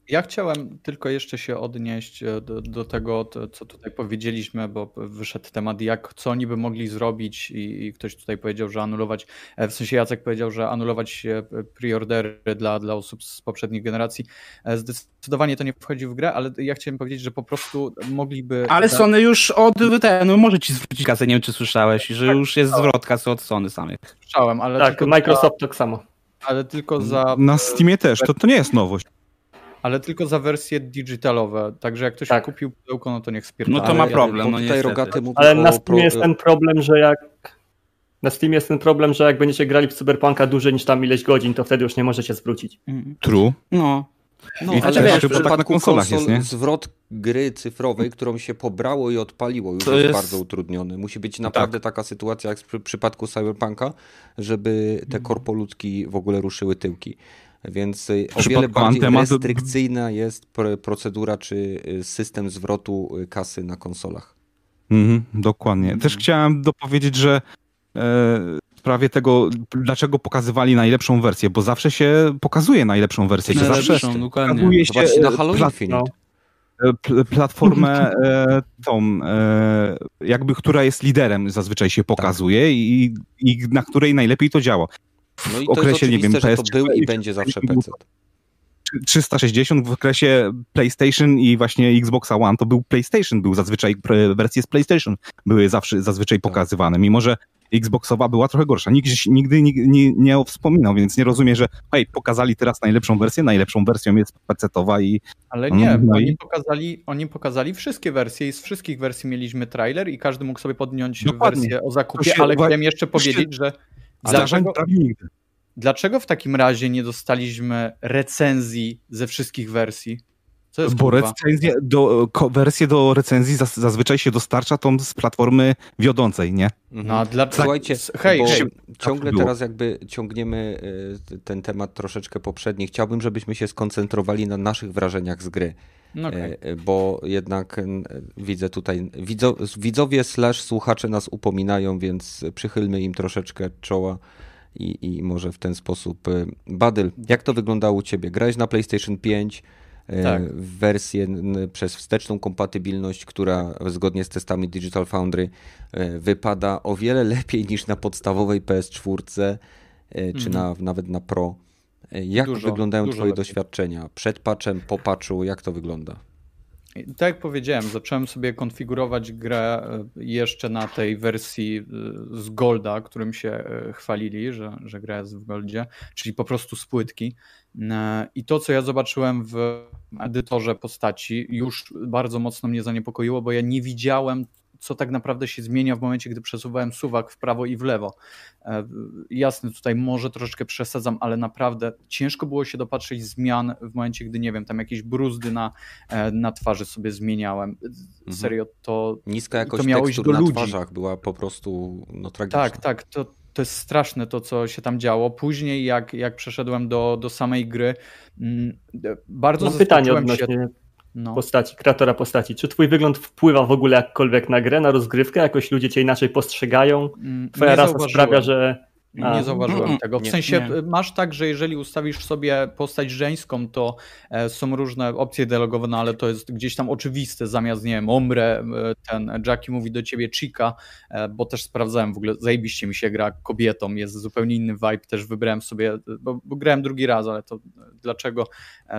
Ja chciałem tylko jeszcze się odnieść e, do, do tego, to, co tutaj powiedzieliśmy, bo wyszedł temat, jak, co oni by mogli zrobić i, i ktoś tutaj powiedział, że anulować, e, w sensie Jacek powiedział, że anulować e, preordery dla, dla osób z poprzednich generacji. Zdecydowanie to nie wchodzi w grę, ale ja chciałem powiedzieć, że po prostu mogliby... Ale Sony już od ten, no może ci zwrócić kasę, nie wiem czy słyszałeś, że już jest zwrot kasy od Sony samych. Słyszałem, ale Tak, tylko Microsoft tak samo. Ale tylko za... Na Steamie też, to, to nie jest nowość. Ale tylko za wersje digitalowe, także jak ktoś Tak. kupił pudełko, no to niech spierdala. No to ma problem, bo no tutaj. Rogaty Ale na Steam jest ten problem, że jak na Steam jest ten problem, że jak będziecie grali w Cyberpunka dłużej niż tam ileś godzin, to wtedy już nie możecie zwrócić. True. No. No, I ale wiesz, w tak na przypadku konsolach konsol jest, nie? zwrot gry cyfrowej, którą się pobrało i odpaliło, już To jest, jest- bardzo utrudniony. Musi być naprawdę Tak. taka sytuacja jak w przy- przypadku Cyberpunka, żeby te Mhm. korpoludki w ogóle ruszyły tyłki. Więc y, o wiele bardziej Anthema to- restrykcyjna jest pr- procedura czy y, system zwrotu y, kasy na konsolach. Mhm, dokładnie. Też chciałem dopowiedzieć, że e, w sprawie tego, dlaczego pokazywali najlepszą wersję, bo zawsze się pokazuje najlepszą wersję. Się zawsze Najlepszą, dokładnie. się Zobaczcie na e, Halo Infinite. no. e, pl- platformę e, tą, e, jakby, która jest liderem zazwyczaj się pokazuje i, i na której najlepiej to działa. No i w to jest okresie, nie wiem, że to PS3 był i i będzie zawsze PC. 360 w okresie PlayStation i właśnie Xboxa One to był PlayStation, był zazwyczaj wersje z PlayStation były zawsze zazwyczaj pokazywane, mimo że Xboxowa była trochę gorsza. Nikt nigdy nie, nie, nie wspominał, więc nie rozumie, że hej, pokazali teraz najlepszą wersję, najlepszą wersją jest PC-towa i Ale No, nie, no oni, i- pokazali, oni pokazali wszystkie wersje i z wszystkich wersji mieliśmy trailer i każdy mógł sobie podjąć Dokładnie. wersję o zakupie, się ale chciałem jeszcze to się powiedzieć, że dlaczego, prawie nigdy. dlaczego w takim razie nie dostaliśmy recenzji ze wszystkich wersji? Co jest Bo recenzje do, ko, wersje do recenzji zaz, zazwyczaj się dostarcza tą z platformy wiodącej, nie? Mhm. No a dla... Słuchajcie, hej, bo hej, ciągle było. teraz jakby ciągniemy y, ten temat troszeczkę poprzedni. Chciałbym, żebyśmy się skoncentrowali na naszych wrażeniach z gry, no okej. E, e, bo jednak e, widzę tutaj, widzo, widzowie slash słuchacze nas upominają, więc przychylmy im troszeczkę czoła i, i może w ten sposób. Badyl, jak to wyglądało u Ciebie? Grałeś na PlayStation 5, e, Tak. w wersję przez wsteczną kompatybilność, która zgodnie z testami Digital Foundry wypada o wiele lepiej niż na podstawowej PS4 e, czy Mhm. na, nawet na Pro. E, Jak Dużo, wyglądają dużo Twoje lepiej. doświadczenia? Przed patchem, po patchu, jak to wygląda? I Tak jak powiedziałem, zacząłem sobie konfigurować grę e, jeszcze na tej wersji e, z Golda, którym się chwalili, że, że gra jest w Goldzie, czyli po prostu z płytki. I to, co ja zobaczyłem w edytorze postaci, już bardzo mocno mnie zaniepokoiło, bo ja nie widziałem, co tak naprawdę się zmienia w momencie, gdy przesuwałem suwak w prawo i w lewo. E, Jasne, tutaj może troszeczkę przesadzam, ale naprawdę ciężko było się dopatrzeć zmian w momencie, gdy nie wiem, tam jakieś bruzdy na, e, na twarzy sobie zmieniałem. Serio, to Niska jakość to miało iść tekstur do na ludzi. twarzach była po prostu no, tragiczna. tak, tak, to, to jest straszne to, co się tam działo. Później, jak, jak przeszedłem do, do samej gry, mm, bardzo Mam pytanie zaskoczyłem się. No. postaci, kreatora postaci. Czy twój wygląd wpływa w ogóle jakkolwiek na grę, na rozgrywkę? Jakoś ludzie cię inaczej postrzegają? Mm, Twoja nie rasa zauważyłem. sprawia, że. Nie zauważyłem tego. W nie, sensie nie. masz tak, że jeżeli ustawisz sobie postać żeńską, to e, są różne opcje dialogowe, ale to jest gdzieś tam oczywiste. Zamiast, nie wiem, omrę, e, ten Jackie mówi do ciebie chica, e, bo też sprawdzałem w ogóle, zajebiście mi się gra kobietą, jest zupełnie inny vibe, też wybrałem sobie, bo, bo grałem drugi raz, ale to dlaczego,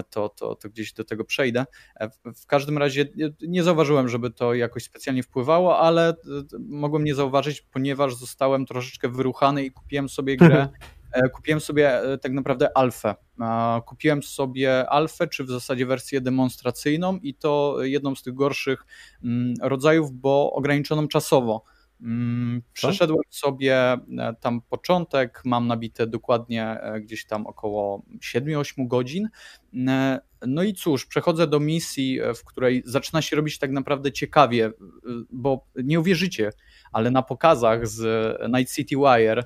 to, to, to gdzieś do tego przejdę. W, w każdym razie nie zauważyłem, żeby to jakoś specjalnie wpływało, ale mogłem nie zauważyć, ponieważ zostałem troszeczkę wyruchany i kupiłem sobie grę, e, kupiłem sobie e, tak naprawdę alfę. Kupiłem sobie alfę, czy w zasadzie wersję demonstracyjną i to jedną z tych gorszych mm, rodzajów, bo ograniczoną czasowo. Mm, przeszedłem sobie e, tam początek, mam nabite dokładnie gdzieś tam około 7-8 godzin. No i cóż, przechodzę do misji, w której zaczyna się robić tak naprawdę ciekawie, bo nie uwierzycie, ale na pokazach z Night City Wire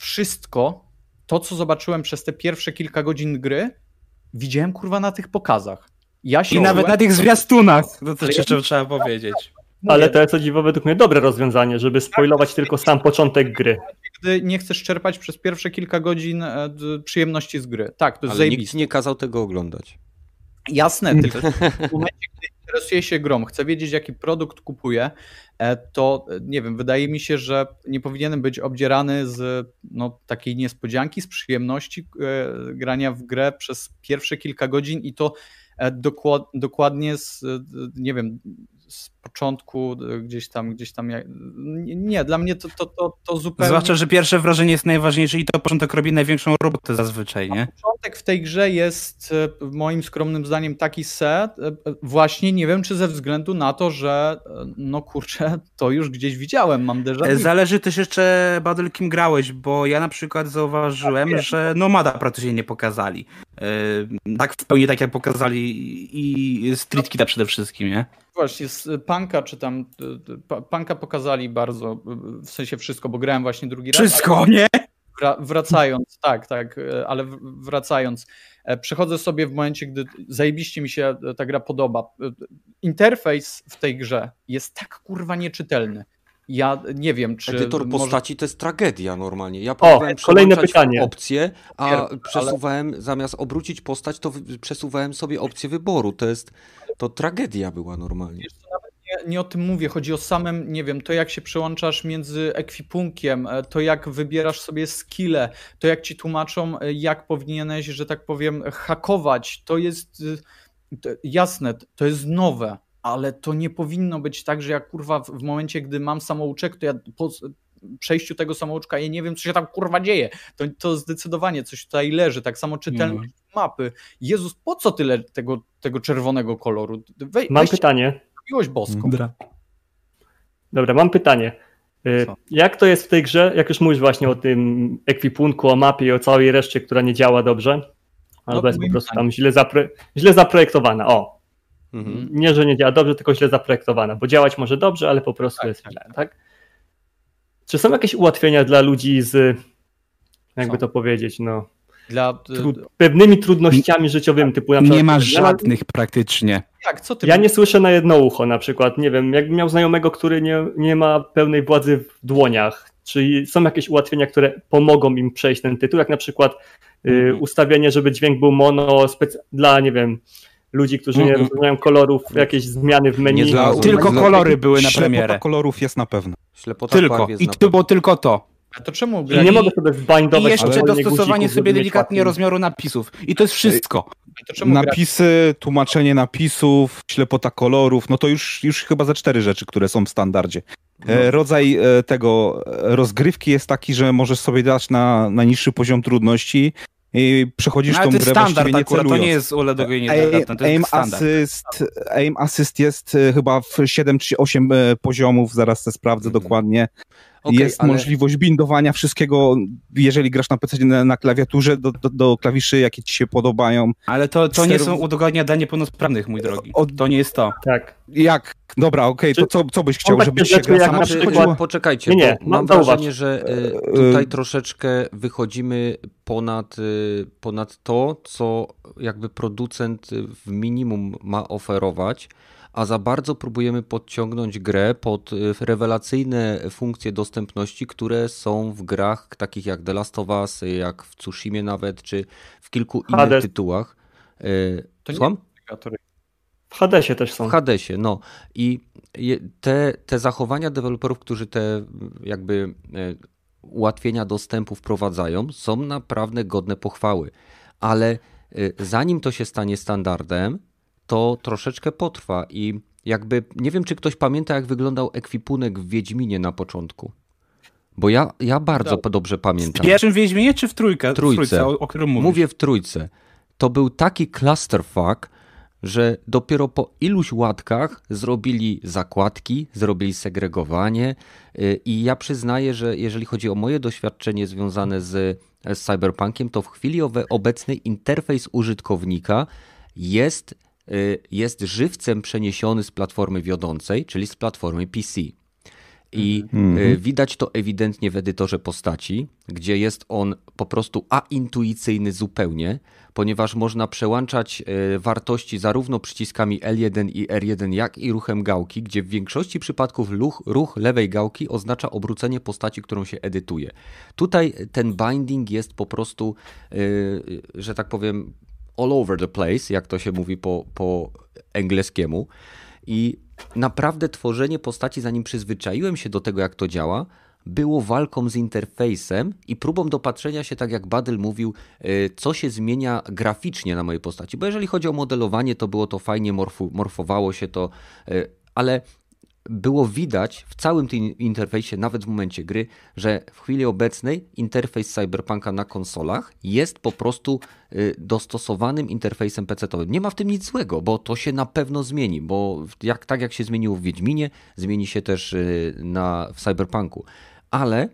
wszystko to, co zobaczyłem przez te pierwsze kilka godzin gry, widziałem kurwa na tych pokazach. Ja się I nawet na tych zwiastunach, to też jeszcze trzeba powiedzieć. Ale to jest o dziwo według mnie dobre rozwiązanie, żeby spoilować tylko sam początek gry. Gdy nie chcesz czerpać przez pierwsze kilka godzin e, przyjemności z gry. Tak, to jest Ale zajebiste. nikt nie kazał tego oglądać. Jasne, tylko w momencie, gdy interesuje się grą, chcę wiedzieć, jaki produkt kupuję, e, to e, nie wiem, wydaje mi się, że nie powinienem być obdzierany z no, takiej niespodzianki, z przyjemności e, grania w grę przez pierwsze kilka godzin i to dokład, dokładnie z, nie wiem, z początku gdzieś tam, gdzieś tam. Nie, dla mnie to, to, to, to zupełnie. Zwłaszcza, że pierwsze wrażenie jest najważniejsze i to początek robi największą robotę zazwyczaj, nie? Początek w tej grze jest e, moim skromnym zdaniem taki set, e, właśnie nie wiem, czy ze względu na to, że e, no kurczę, to już gdzieś widziałem, mam déjà. Zależy też jeszcze, Badel, kim grałeś, bo ja na przykład zauważyłem, tak, że Nomada praktycznie nie pokazali. Tak w pełni tak jak pokazali i Street Kita przede wszystkim, nie? Właśnie, z Punka czy tam, Punka pokazali bardzo, w sensie wszystko, bo grałem właśnie drugi raz. Wszystko, nie? Wracając, tak, tak, ale wracając, e, przechodzę sobie w momencie, gdy zajebiście mi się ta gra podoba. Interfejs w tej grze jest tak kurwa nieczytelny. Ja nie wiem, czy. Edytor może... postaci to jest tragedia normalnie. Ja próbowałem o, kolejne pytanie. opcję, a przesuwałem, ale... zamiast obrócić postać, to przesuwałem sobie opcję wyboru. To jest. To tragedia była normalnie. Nie, nie, o tym mówię. Chodzi o samym, nie wiem, to jak się przełączasz między ekwipunkiem, e, to jak wybierasz sobie skille, to jak ci tłumaczą, e, jak powinieneś, że tak powiem, hakować. To jest. E, jasne, to jest nowe ale to nie powinno być tak, że ja kurwa w, w momencie, gdy mam samouczek, to ja po przejściu tego samouczka ja nie wiem, co się tam kurwa dzieje. To, to zdecydowanie coś tutaj leży, tak samo czytelność mm. mapy. Jezus, po co tyle tego, tego czerwonego koloru? Wej, mam pytanie. Miłość boską. Dobra. Dobra, mam pytanie. Y, co? Jak to jest w tej grze, jak już mówisz właśnie o tym ekwipunku, o mapie i o całej reszcie, która nie działa dobrze, albo no, jest po prostu tam źle, zapro źle zaprojektowana. O, Mhm. Nie, że nie działa dobrze, tylko źle zaprojektowana, bo działać może dobrze, ale po prostu tak, jest tak. źle, tak? Czy są jakieś ułatwienia dla ludzi z, jakby są. to powiedzieć, no, dla, tru pewnymi trudnościami życiowymi, typu na przykład... Nie ma żadnych ja, praktycznie. Jak, co ty ja nie słyszę na jedno ucho na przykład, nie wiem, jakbym miał znajomego, który nie, nie ma pełnej władzy w dłoniach, czy są jakieś ułatwienia, które pomogą im przejść ten tytuł, jak na przykład y, mhm. ustawienie, żeby dźwięk był mono dla, nie wiem, ludzi, którzy nie mhm. rozumieją kolorów, jakieś zmiany w menu. Dla, tylko kolory były na premierę. Ślepota kolorów jest na pewno. Ślepota tylko. I to było tylko to. A to czemu grali... Nie mogę sobie zbindować. I jeszcze dostosowanie sobie delikatnie rozmiaru napisów. I to jest wszystko. Napisy, tłumaczenie napisów, ślepota kolorów, no to już, już chyba ze cztery rzeczy, które są w standardzie. No. E, rodzaj e, tego rozgrywki jest taki, że możesz sobie dać na, na niższy poziom trudności i przechodzisz no, tą grę standard nie akurat, to nie jest uledowienie aim, assist, aim assist jest e, chyba w 7 czy 8 e, poziomów, zaraz to sprawdzę -hmm. dokładnie. Okay, jest ale... możliwość bindowania wszystkiego, jeżeli grasz na PC na, na klawiaturze, do, do, do, klawiszy, jakie ci się podobają. Ale to, to nie są udogodnienia dla niepełnosprawnych, mój drogi. To nie jest to. Tak. Jak? Dobra, okej, okay, to co, co byś chciał, żebyś się grał sam przykład... Poczekajcie, nie, nie, mam wrażenie, że y, tutaj troszeczkę wychodzimy ponad, y, ponad to, co jakby producent w minimum ma oferować, a za bardzo próbujemy podciągnąć grę pod y, rewelacyjne funkcje dostępności, które są w grach takich jak The Last of Us, jak w Tsushimie nawet, czy w kilku innych Hades. tytułach. Y, To nie Słucham? W Hadesie też są. W Hadesie, no. I te, te zachowania deweloperów, którzy te jakby e, ułatwienia dostępu wprowadzają, są naprawdę godne pochwały. Ale zanim to się stanie standardem, to troszeczkę potrwa i jakby nie wiem, czy ktoś pamięta, jak wyglądał ekwipunek w Wiedźminie na początku. Bo ja, ja bardzo Tak. dobrze W pamiętam. pierwszym Wiedźminie czy w trójkę? W Trójce. trójce o, o którym mówisz? Mówię w trójce. To był taki clusterfuck, że dopiero po iluś łatkach zrobili zakładki, zrobili segregowanie y, i ja przyznaję, że jeżeli chodzi o moje doświadczenie związane z, z Cyberpunkiem, to w chwili obecnej interfejs użytkownika jest, jest żywcem przeniesiony z platformy wiodącej, czyli z platformy PC. I y, widać to ewidentnie w edytorze postaci, gdzie jest on po prostu aintuicyjny zupełnie, ponieważ można przełączać y, wartości zarówno przyciskami L1 i R1, jak i ruchem gałki, gdzie w większości przypadków ruch, ruch lewej gałki oznacza obrócenie postaci, którą się edytuje. Tutaj ten binding jest po prostu, y, że tak powiem, all over the place, jak to się mówi po, po angielskiemu. I naprawdę tworzenie postaci, zanim przyzwyczaiłem się do tego, jak to działa, było walką z interfejsem i próbą dopatrzenia się, tak jak Badel mówił, y, co się zmienia graficznie na mojej postaci. Bo jeżeli chodzi o modelowanie, to było to fajnie, morfu, morfowało się to, y, ale było widać w całym tym interfejsie, nawet w momencie gry, że w chwili obecnej interfejs Cyberpunka na konsolach jest po prostu y, dostosowanym interfejsem PC-owym. Nie ma w tym nic złego, bo to się na pewno zmieni, bo jak, tak jak się zmieniło w Wiedźminie, zmieni się też y, na, w Cyberpunku. Ale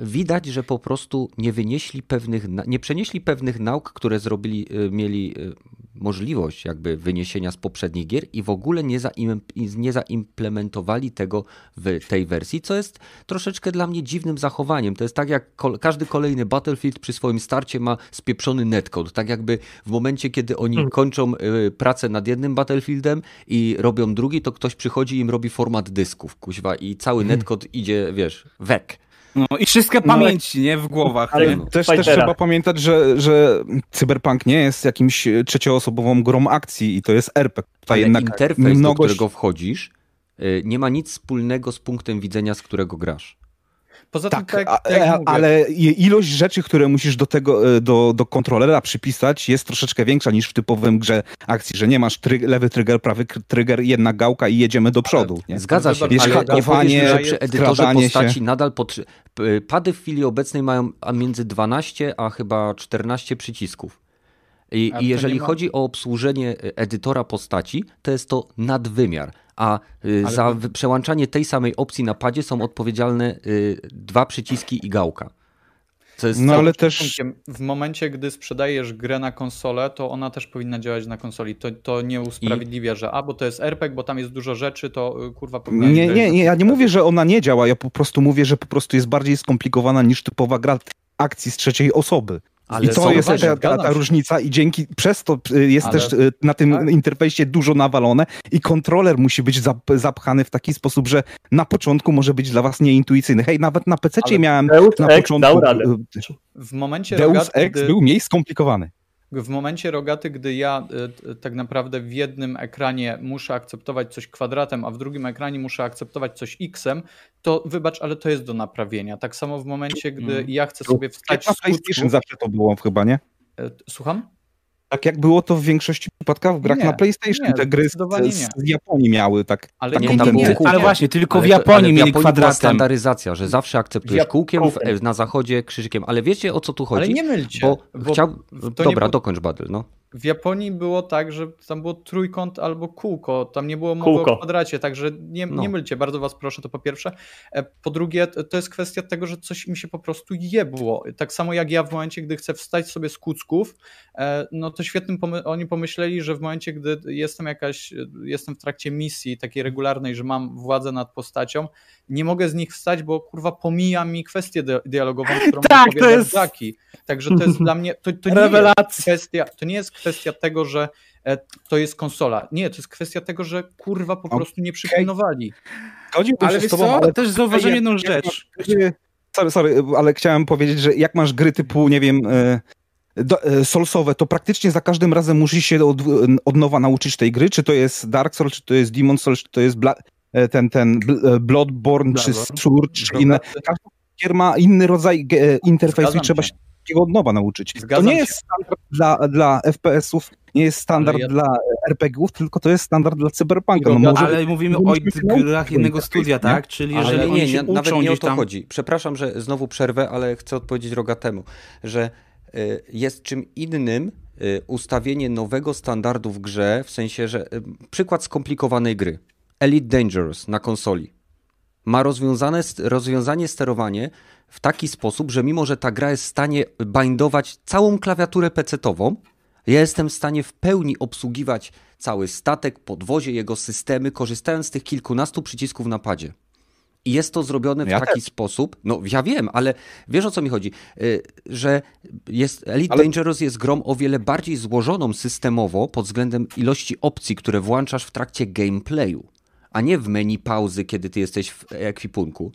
widać, że po prostu nie wynieśli pewnych, nie przenieśli pewnych nauk, które zrobili, y, mieli y, możliwość jakby wyniesienia z poprzednich gier i w ogóle nie, zaim, nie zaimplementowali tego w tej wersji, co jest troszeczkę dla mnie dziwnym zachowaniem. To jest tak jak kol, każdy kolejny Battlefield przy swoim starcie ma spieprzony netcode, tak jakby w momencie, kiedy oni kończą y, pracę nad jednym Battlefieldem i robią drugi, to ktoś przychodzi i im robi format dysków, kuźwa, i cały netcode idzie, wiesz, wek. No i wszystkie pamięci, nie? W głowach. Ale nie? no. Też, też trzeba pamiętać, że, że Cyberpunk nie jest jakimś e, trzecioosobową grą akcji i to jest RPG. Tutaj Ale jednak interfejs, do mnogość... którego wchodzisz, y, nie ma nic wspólnego z punktem widzenia, z którego grasz. Poza tym, Tak, tak, a, tak jak a, mówię, ale ilość rzeczy, które musisz do tego, e, do, do kontrolera przypisać jest troszeczkę większa niż w typowym grze akcji, że nie masz try, lewy trigger, prawy trigger, jedna gałka i jedziemy do przodu. Nie? Zgadza się, Wybacz, Jest ale nie powiesz, hakowanie, że przy edytorze postaci się. nadal potrzy... p- pady w chwili obecnej mają między 12 a chyba 14 przycisków. I, i jeżeli chodzi o obsłużenie e, edytora postaci, to jest to nadwymiar. A y, Ale- za przełączanie tej samej opcji na padzie są odpowiedzialne y, dwa przyciski i gałka. Co jest No ale też W momencie, gdy sprzedajesz grę na konsolę, to ona też powinna działać na konsoli. To, to nie usprawiedliwia, że a, bo to jest RPG, bo tam jest dużo rzeczy, to y, kurwa powinna Nie, nie, nie, ja nie mówię, że ona nie działa, ja po prostu mówię, że po prostu jest bardziej skomplikowana niż typowa gra akcji z trzeciej osoby. Ale I to jest ta, ta, ta różnica i dzięki, przez to y, jest Ale- też y, na tym tak. interfejsie dużo nawalone i kontroler musi być zap, zapchany w taki sposób, że na początku może być dla was nieintuicyjny. Hej, nawet na PC Ale miałem Deus na Ex początku... dał radę. y, W momencie, Deus Ex gdy, był mniej skomplikowany. W momencie rogaty, gdy ja y, tak naprawdę w jednym ekranie muszę akceptować coś kwadratem, a w drugim ekranie muszę akceptować coś x-em, to wybacz, ale to jest do naprawienia. Tak samo w momencie, gdy Mm. ja chcę sobie wstać Na z PlayStation kucku, zawsze to było chyba, nie? y, Słucham? Tak jak było to w większości przypadków w grach Nie, na PlayStation. nie, Te gry z, zdecydowanie z nie. Japonii miały tak. Ale taką nie, nie, nie. Ale właśnie, tylko w Ale to- Japonii ale w mieli Japonii kwadratem. standaryzacja, że zawsze akceptujesz W Jap- kółkiem, w, na zachodzie krzyżykiem. Ale wiecie o co tu chodzi? Ale nie mylcie. bo, bo chciał... to nie Dobra, było- dokończ Badel, no. W Japonii było tak, że tam było trójkąt albo kółko, tam nie było mowy Kółko. o kwadracie, także nie, No. nie mylcie, bardzo was proszę, to po pierwsze. E, Po drugie, to jest kwestia tego, że coś mi się po prostu jebło. Tak samo jak ja w momencie, gdy chcę wstać sobie z kucków, e, no to świetnym pomy- oni pomyśleli, że w momencie, gdy jestem jakaś, jestem w trakcie misji takiej regularnej, że mam władzę nad postacią, nie mogę z nich wstać, bo kurwa pomija mi kwestię di- dialogową, którą Tak, to jest- Jackie. Także to jest dla mnie, to, to nie jest kwestia, to nie jest kwestia tego, że e, to jest konsola. Nie, to jest kwestia tego, że kurwa po prostu nie przypilnowali. Zgodziłbym Ale się z tobą, co, ale też zauważyłem jedną jak rzecz. gry- Sorry, sorry, ale chciałem powiedzieć, że jak masz gry typu, nie wiem, e, do, e, Soulsowe, to praktycznie za każdym razem musisz się od, od nowa nauczyć tej gry, czy to jest Dark Souls, czy to jest Demon Souls, czy to jest Bla, ten, ten Bl- e, Bloodborne, czy. Scourge, czy inne. Każda gier ma inny rodzaj e, interfejsu i trzeba się. takiego od nowa nauczyć. Zgadzam to nie się. jest standard dla, dla FPS-ów, nie jest standard Ale ja- dla RPG-ów, tylko to jest standard dla Cyberpunka. No może Ale mówimy o grach interfejsu, studia, nie? tak? Czyli Ale jeżeli Ale nie, nie nawet nie o to tam... chodzi. Przepraszam, że znowu przerwę, ale chcę odpowiedzieć Rogatemu, że y, jest czym innym ustawienie nowego standardu w grze, w sensie, że przykład skomplikowanej gry. Elite Dangerous na konsoli. Ma rozwiązane, rozwiązanie sterowanie w taki sposób, że mimo, że ta gra jest w stanie bindować całą klawiaturę PC-tową, ja jestem w stanie w pełni obsługiwać cały statek, podwozie, jego systemy, korzystając z tych kilkunastu przycisków na padzie. I jest to zrobione w Ja taki sposób, no ja wiem, ale wiesz o co mi chodzi, y, że jest, Elite Ale- Dangerous jest grą o wiele bardziej złożoną systemowo pod względem ilości opcji, które włączasz w trakcie gameplayu, a nie w menu pauzy, kiedy ty jesteś w ekwipunku,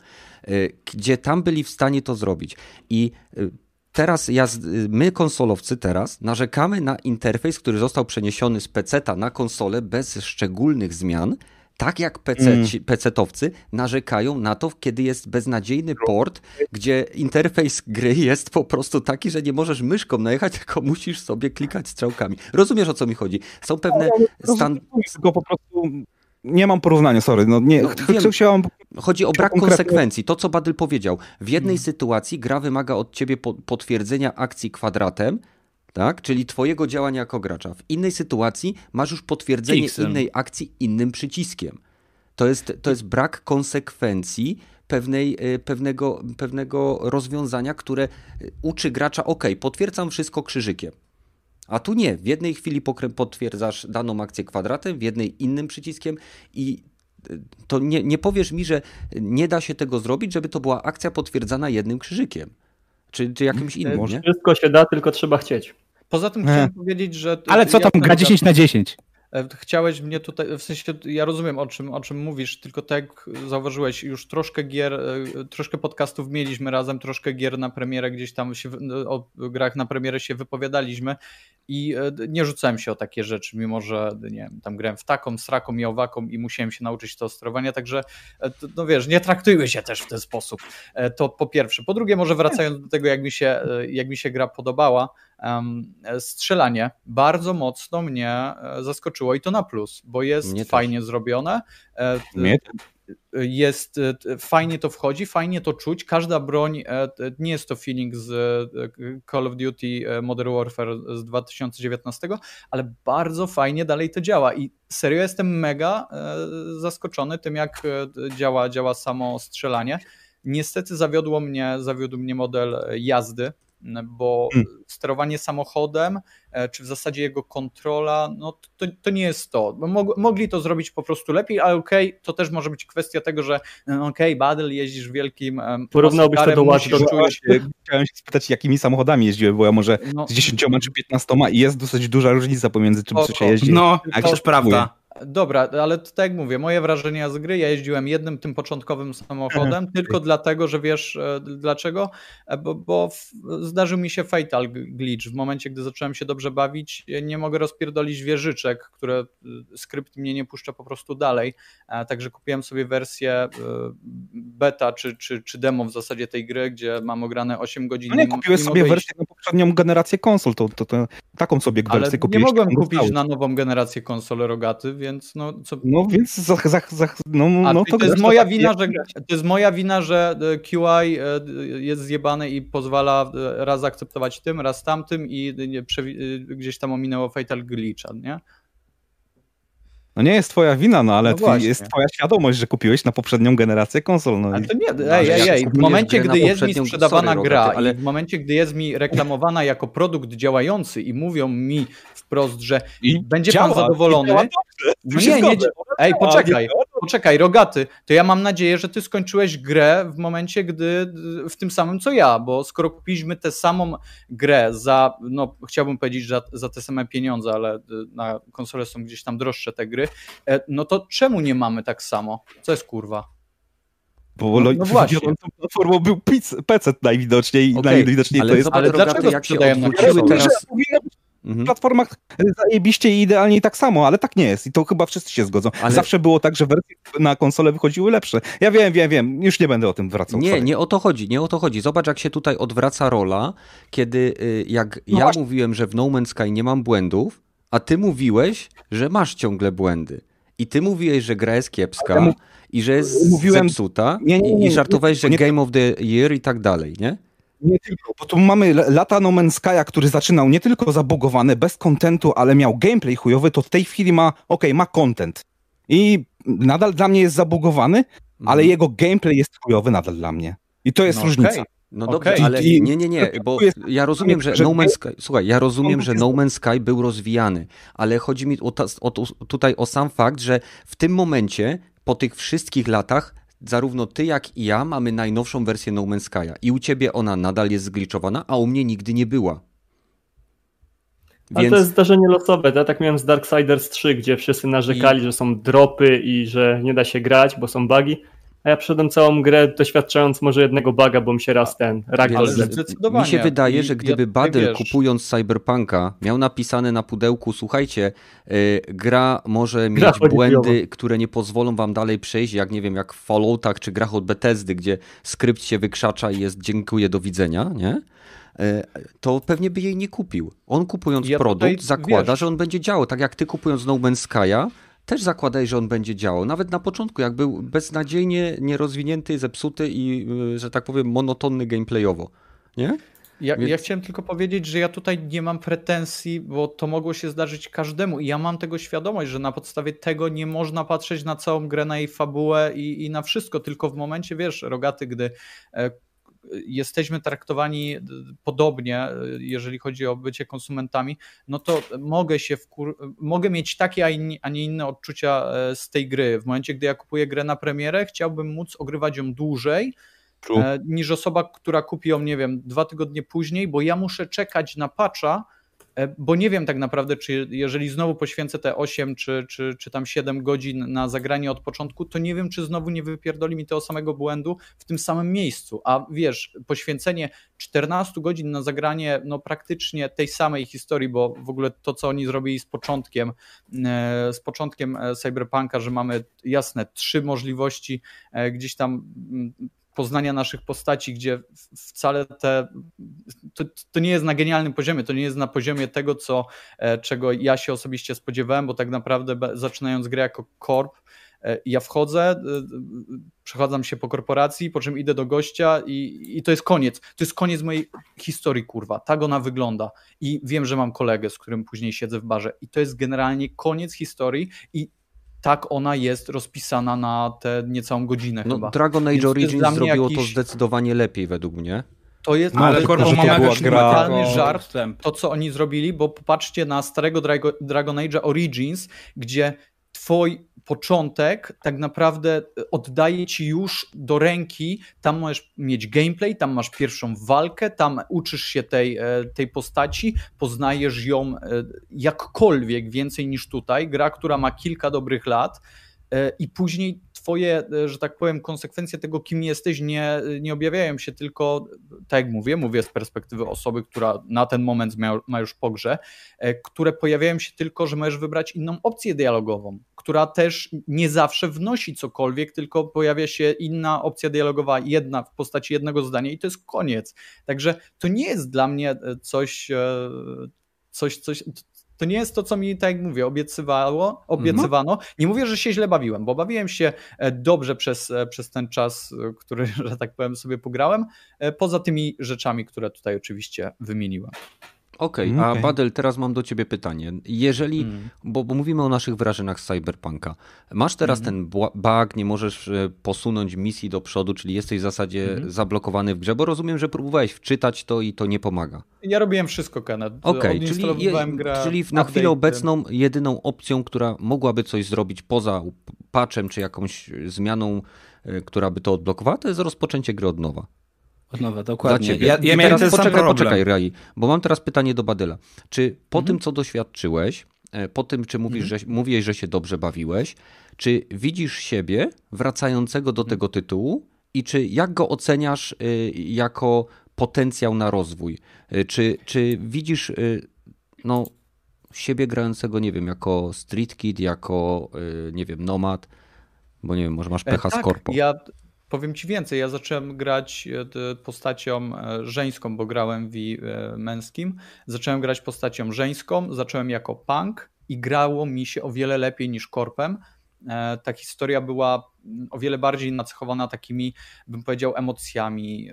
y, gdzie tam byli w stanie to zrobić. I y, teraz ja, y, my konsolowcy teraz narzekamy na interfejs, który został przeniesiony z PC-ta na konsolę bez szczególnych zmian, tak jak PC, PC-towcy narzekają na to, kiedy jest beznadziejny port, gdzie interfejs gry jest po prostu taki, że nie możesz myszką najechać, tylko musisz sobie klikać strzałkami. Rozumiesz o co mi chodzi? Są pewne stan... Tylko po prostu nie mam porównania, sorry. No, nie, No, ch- wiem. chciałem Chodzi o brak konkretnie- konsekwencji. To, co Badyl powiedział. W jednej sytuacji gra wymaga od ciebie po, potwierdzenia akcji kwadratem, tak? czyli twojego działania jako gracza. W innej sytuacji masz już potwierdzenie X-em. innej akcji innym przyciskiem. To jest, to jest brak konsekwencji pewnej, y, pewnego, pewnego rozwiązania, które y, uczy gracza, ok, potwierdzam wszystko krzyżykiem. A tu nie. W jednej chwili potwierdzasz daną akcję kwadratem, w jednej innym przyciskiem i y, to nie, nie powiesz mi, że nie da się tego zrobić, żeby to była akcja potwierdzana jednym krzyżykiem. Czy, czy jakimś innym, nie? Wszystko się da, tylko trzeba chcieć. Poza tym chciałem powiedzieć, że... Ale co ja tam, gra teraz- 10 na 10. E, Chciałeś mnie tutaj, w sensie ja rozumiem o czym, o czym mówisz, tylko tak zauważyłeś, już troszkę gier, e, troszkę podcastów mieliśmy razem, troszkę gier na premierę gdzieś tam się, w- o grach na premierę się wypowiadaliśmy i e, nie rzucałem się o takie rzeczy, mimo że nie wiem, tam grałem w taką, sraką i owaką i musiałem się nauczyć to sterowania, także e, no wiesz, nie traktujmy się też w ten sposób. E, To po pierwsze. Po drugie, może wracając do tego, jak mi się, e, jak mi się gra podobała, e, strzelanie bardzo mocno mnie e, zaskoczyło i to na plus, bo jest Mnie też. fajnie zrobione. e, t- Mnie Jest e, fajnie to wchodzi, fajnie to czuć. Każda broń, nie jest to feeling z Call of Duty Modern Warfare z 2019, ale bardzo fajnie dalej to działa i serio jestem mega zaskoczony tym, jak działa, działa samo strzelanie. Niestety zawiodło mnie, zawiódł mnie model jazdy, bo Hmm. sterowanie samochodem, e, czy w zasadzie jego kontrola, no to, to nie jest to. Mog, mogli to zrobić po prostu lepiej, ale okej, to też może być kwestia tego, że e, okej, Badel jeździsz wielkim em, Porównałbyś to do Watch Chciałem się spytać, jakimi samochodami jeździły, bo ja może no, z 10 czy 15 i jest dosyć duża różnica pomiędzy czym co się jeździ. No, jak to prawda. Dobra, ale to tak jak mówię, moje wrażenia z gry, ja jeździłem jednym tym początkowym samochodem, tylko dlatego, że wiesz e, dlaczego? E, Bo, bo w, zdarzył mi się fatal glitch. W momencie, gdy zacząłem się dobrze bawić, e, nie mogę rozpierdolić wieżyczek, które skrypt mnie nie puszcza po prostu dalej. Także kupiłem sobie wersję beta czy, czy, czy demo w zasadzie tej gry, gdzie mam ograne 8 godzin. No nie, kupiłeś sobie wersję na poprzednią generację konsol, to, to, to taką sobie Ale wersję nie kupiłeś. mogłem którą kupić na nową generację konsol rogaty, więc no co, No więc no, A, no czyli to, jest moja tak wina, że, to jest moja wina, że e, QI e, jest zjebany i pozwala e, raz akceptować tym, raz tamtym i gdzieś tam ominęło Fatal Glitcha, nie? No nie jest twoja wina, no ale No jest twoja świadomość, że kupiłeś na poprzednią generację konsol. No Ale to nie, No, ej, ej, ej, w momencie, gdy jest mi sprzedawana sorry, gra Rogaty, ale- i w momencie, gdy jest mi reklamowana jako produkt działający i mówią mi wprost, że I będzie działa, pan zadowolony, i działa dobrze, no nie, nie, ej, poczekaj. Poczekaj, Rogaty, to ja mam nadzieję, że ty skończyłeś grę w momencie, gdy w tym samym co ja, bo skoro kupiliśmy tę samą grę za, no chciałbym powiedzieć, że za te same pieniądze, ale na konsole są gdzieś tam droższe te gry, e, no to czemu nie mamy tak samo? Co jest kurwa? Bo no, no właśnie. platformą był PC najwidoczniej okay, najwidoczniej ale to jest. Ale dlaczego jak się odwróciły teraz... Mhm. platformach zajebiście i idealnie i tak samo, ale tak nie jest i to chyba wszyscy się zgodzą. Ale... Zawsze było tak, że wersje na konsole wychodziły lepsze. Ja wiem, wiem, wiem, już nie będę o tym wracał. Nie, nie o to chodzi, nie o to chodzi. Zobacz, jak się tutaj odwraca rola, kiedy y, jak no ja właśnie. mówiłem, że w No Man's Sky nie mam błędów, a ty mówiłeś, że masz ciągle błędy. I ty mówiłeś, że gra jest kiepska i że jest mówiłem... zepsuta nie, nie, nie, i żartowałeś, że Game of the Year i tak dalej, nie? Nie tylko, bo tu mamy lata No Man's Sky'a, który zaczynał nie tylko zabugowany, bez kontentu, ale miał gameplay chujowy, to w tej chwili ma, ok, ma content. I nadal dla mnie jest zabugowany, mhm. ale jego gameplay jest chujowy nadal dla mnie. I to jest no różnica. Okay. No okay. dobrze, ale nie, nie, nie, bo ja rozumiem, że No Man's Sky, słuchaj, ja rozumiem, że No Man's Sky był rozwijany, ale chodzi mi o, o, tutaj o sam fakt, że w tym momencie, po tych wszystkich latach, zarówno ty, jak i ja mamy najnowszą wersję No Man's Sky'a i u ciebie ona nadal jest zgliczowana, a u mnie nigdy nie była. Więc... Ale to jest zdarzenie losowe. Ja tak miałem z Darksiders 3, gdzie wszyscy narzekali, I... że są dropy i że nie da się grać, bo są bugi. A ja przeszedłem całą grę doświadczając może jednego buga, bo mi się raz ten ragdoll Mi się wydaje, że gdyby ja, kupując Cyberpunka miał napisane na pudełku, słuchajcie, y, gra może mieć gra błędy, które nie pozwolą wam dalej przejść, jak nie wiem, jak w Falloutach czy grach od Bethesdy, gdzie skrypt się wykrzacza i jest dziękuję, do widzenia, nie? Y, to pewnie by jej nie kupił. On kupując ja produkt zakłada, wiesz, że on będzie działał. Tak jak ty kupując No Man's Sky'a, też zakładaj, że on będzie działał. Nawet na początku, jak był beznadziejnie nierozwinięty, zepsuty i, y, że tak powiem, monotonny gameplayowo. Nie? Ja, Więc... ja, chciałem tylko powiedzieć, że ja tutaj nie mam pretensji, bo to mogło się zdarzyć każdemu i ja mam tego świadomość, że na podstawie tego nie można patrzeć na całą grę, na jej fabułę i, i na wszystko, tylko w momencie, wiesz, rogaty, gdy e, jesteśmy traktowani podobnie, jeżeli chodzi o bycie konsumentami, no to mogę się wkur... mogę mieć takie, a nie inne odczucia e, z tej gry. W momencie, gdy ja kupuję grę na premierę, chciałbym móc ogrywać ją dłużej, True. E, niż osoba, która kupi ją, nie wiem, dwa tygodnie później, bo ja muszę czekać na patcha, E, bo nie wiem tak naprawdę, czy jeżeli znowu poświęcę te 8 czy, czy, czy tam 7 godzin na zagranie od początku, to nie wiem, czy znowu nie wypierdoli mi tego samego błędu w tym samym miejscu. A wiesz, poświęcenie 14 godzin na zagranie no praktycznie tej samej historii, bo w ogóle to, co oni zrobili z początkiem, e, z początkiem e, Cyberpunka, że mamy jasne trzy możliwości gdzieś tam poznania naszych postaci, gdzie wcale te. To, to, nie jest na genialnym poziomie, to nie jest na poziomie tego, co, e, czego ja się osobiście spodziewałem, bo tak naprawdę zaczynając grę jako korp, e, ja wchodzę, e, przechadzam się po korporacji, po czym idę do gościa i, i to jest koniec. To jest koniec mojej historii, kurwa. Tak ona wygląda. I wiem, że mam kolegę, z którym później siedzę w barze. I to jest generalnie koniec historii i tak ona jest rozpisana na tę niecałą godzinę no, chyba. Dragon Age Origins zrobiło jakiś... to zdecydowanie lepiej według mnie. To jest, no, ale to, to, to mentalny żart, to co oni zrobili, bo popatrzcie na starego Dragon Age Origins, gdzie twój początek tak naprawdę oddaje ci już do ręki, tam możesz mieć gameplay, tam masz pierwszą walkę, tam uczysz się tej, e, tej postaci, poznajesz ją e, jakkolwiek więcej niż tutaj. Gra, która ma kilka dobrych lat e, i później twoje, e, że tak powiem, konsekwencje tego, kim jesteś, nie, nie objawiają się tylko, tak jak mówię, mówię z perspektywy osoby, która na ten moment ma, ma już pogrze, e, które pojawiają się tylko, że możesz wybrać inną opcję dialogową, która też nie zawsze wnosi cokolwiek, tylko pojawia się inna opcja dialogowa, jedna w postaci jednego zdania i to jest koniec. Także to nie jest dla mnie e, coś, coś, coś, to nie jest to, co mi, tak jak mówię, obiecywało, obiecywano. Mhm. Nie mówię, że się źle bawiłem, bo bawiłem się e, dobrze przez, e, przez ten czas, e, który, że tak powiem, sobie pograłem, poza tymi rzeczami, które tutaj oczywiście wymieniłem. Okej, Okej, okay, a Badel, teraz mam do ciebie pytanie. Jeżeli, mm. bo, bo, mówimy o naszych wrażeniach z Cyberpunka, masz teraz mm. ten bug, nie możesz e, posunąć misji do przodu, czyli jesteś w zasadzie mm. zablokowany w grze, bo rozumiem, że próbowałeś wczytać to i to nie pomaga. Ja robiłem wszystko, Kenneth. Okej, okay, czyli, czyli na chwilę obecną jedyną opcją, która mogłaby coś zrobić poza patchem czy jakąś zmianą, e, która by to odblokowała, to jest rozpoczęcie gry od nowa. Od nowa, dokładnie. Ja, ja miałem teraz, poczekaj, poczekaj, Rai, bo mam teraz pytanie do Badyla. Czy po mhm. tym, co doświadczyłeś, e, po tym, czy mówisz, mhm. że, mówiłeś, że się dobrze bawiłeś, czy widzisz siebie wracającego do tego tytułu i czy jak go oceniasz y, jako potencjał na rozwój? Y, czy, czy widzisz no, siebie grającego, nie wiem, jako street kid, jako, nie wiem, nomad? Bo nie wiem, może masz pecha e, tak, z korpo. Ja powiem ci więcej, ja zacząłem grać e, postacią e, żeńską, bo grałem w męskim. Zacząłem grać postacią żeńską, zacząłem jako punk i grało mi się o wiele lepiej niż korpem. E, ta historia była o wiele bardziej nacechowana takimi, bym powiedział, emocjami.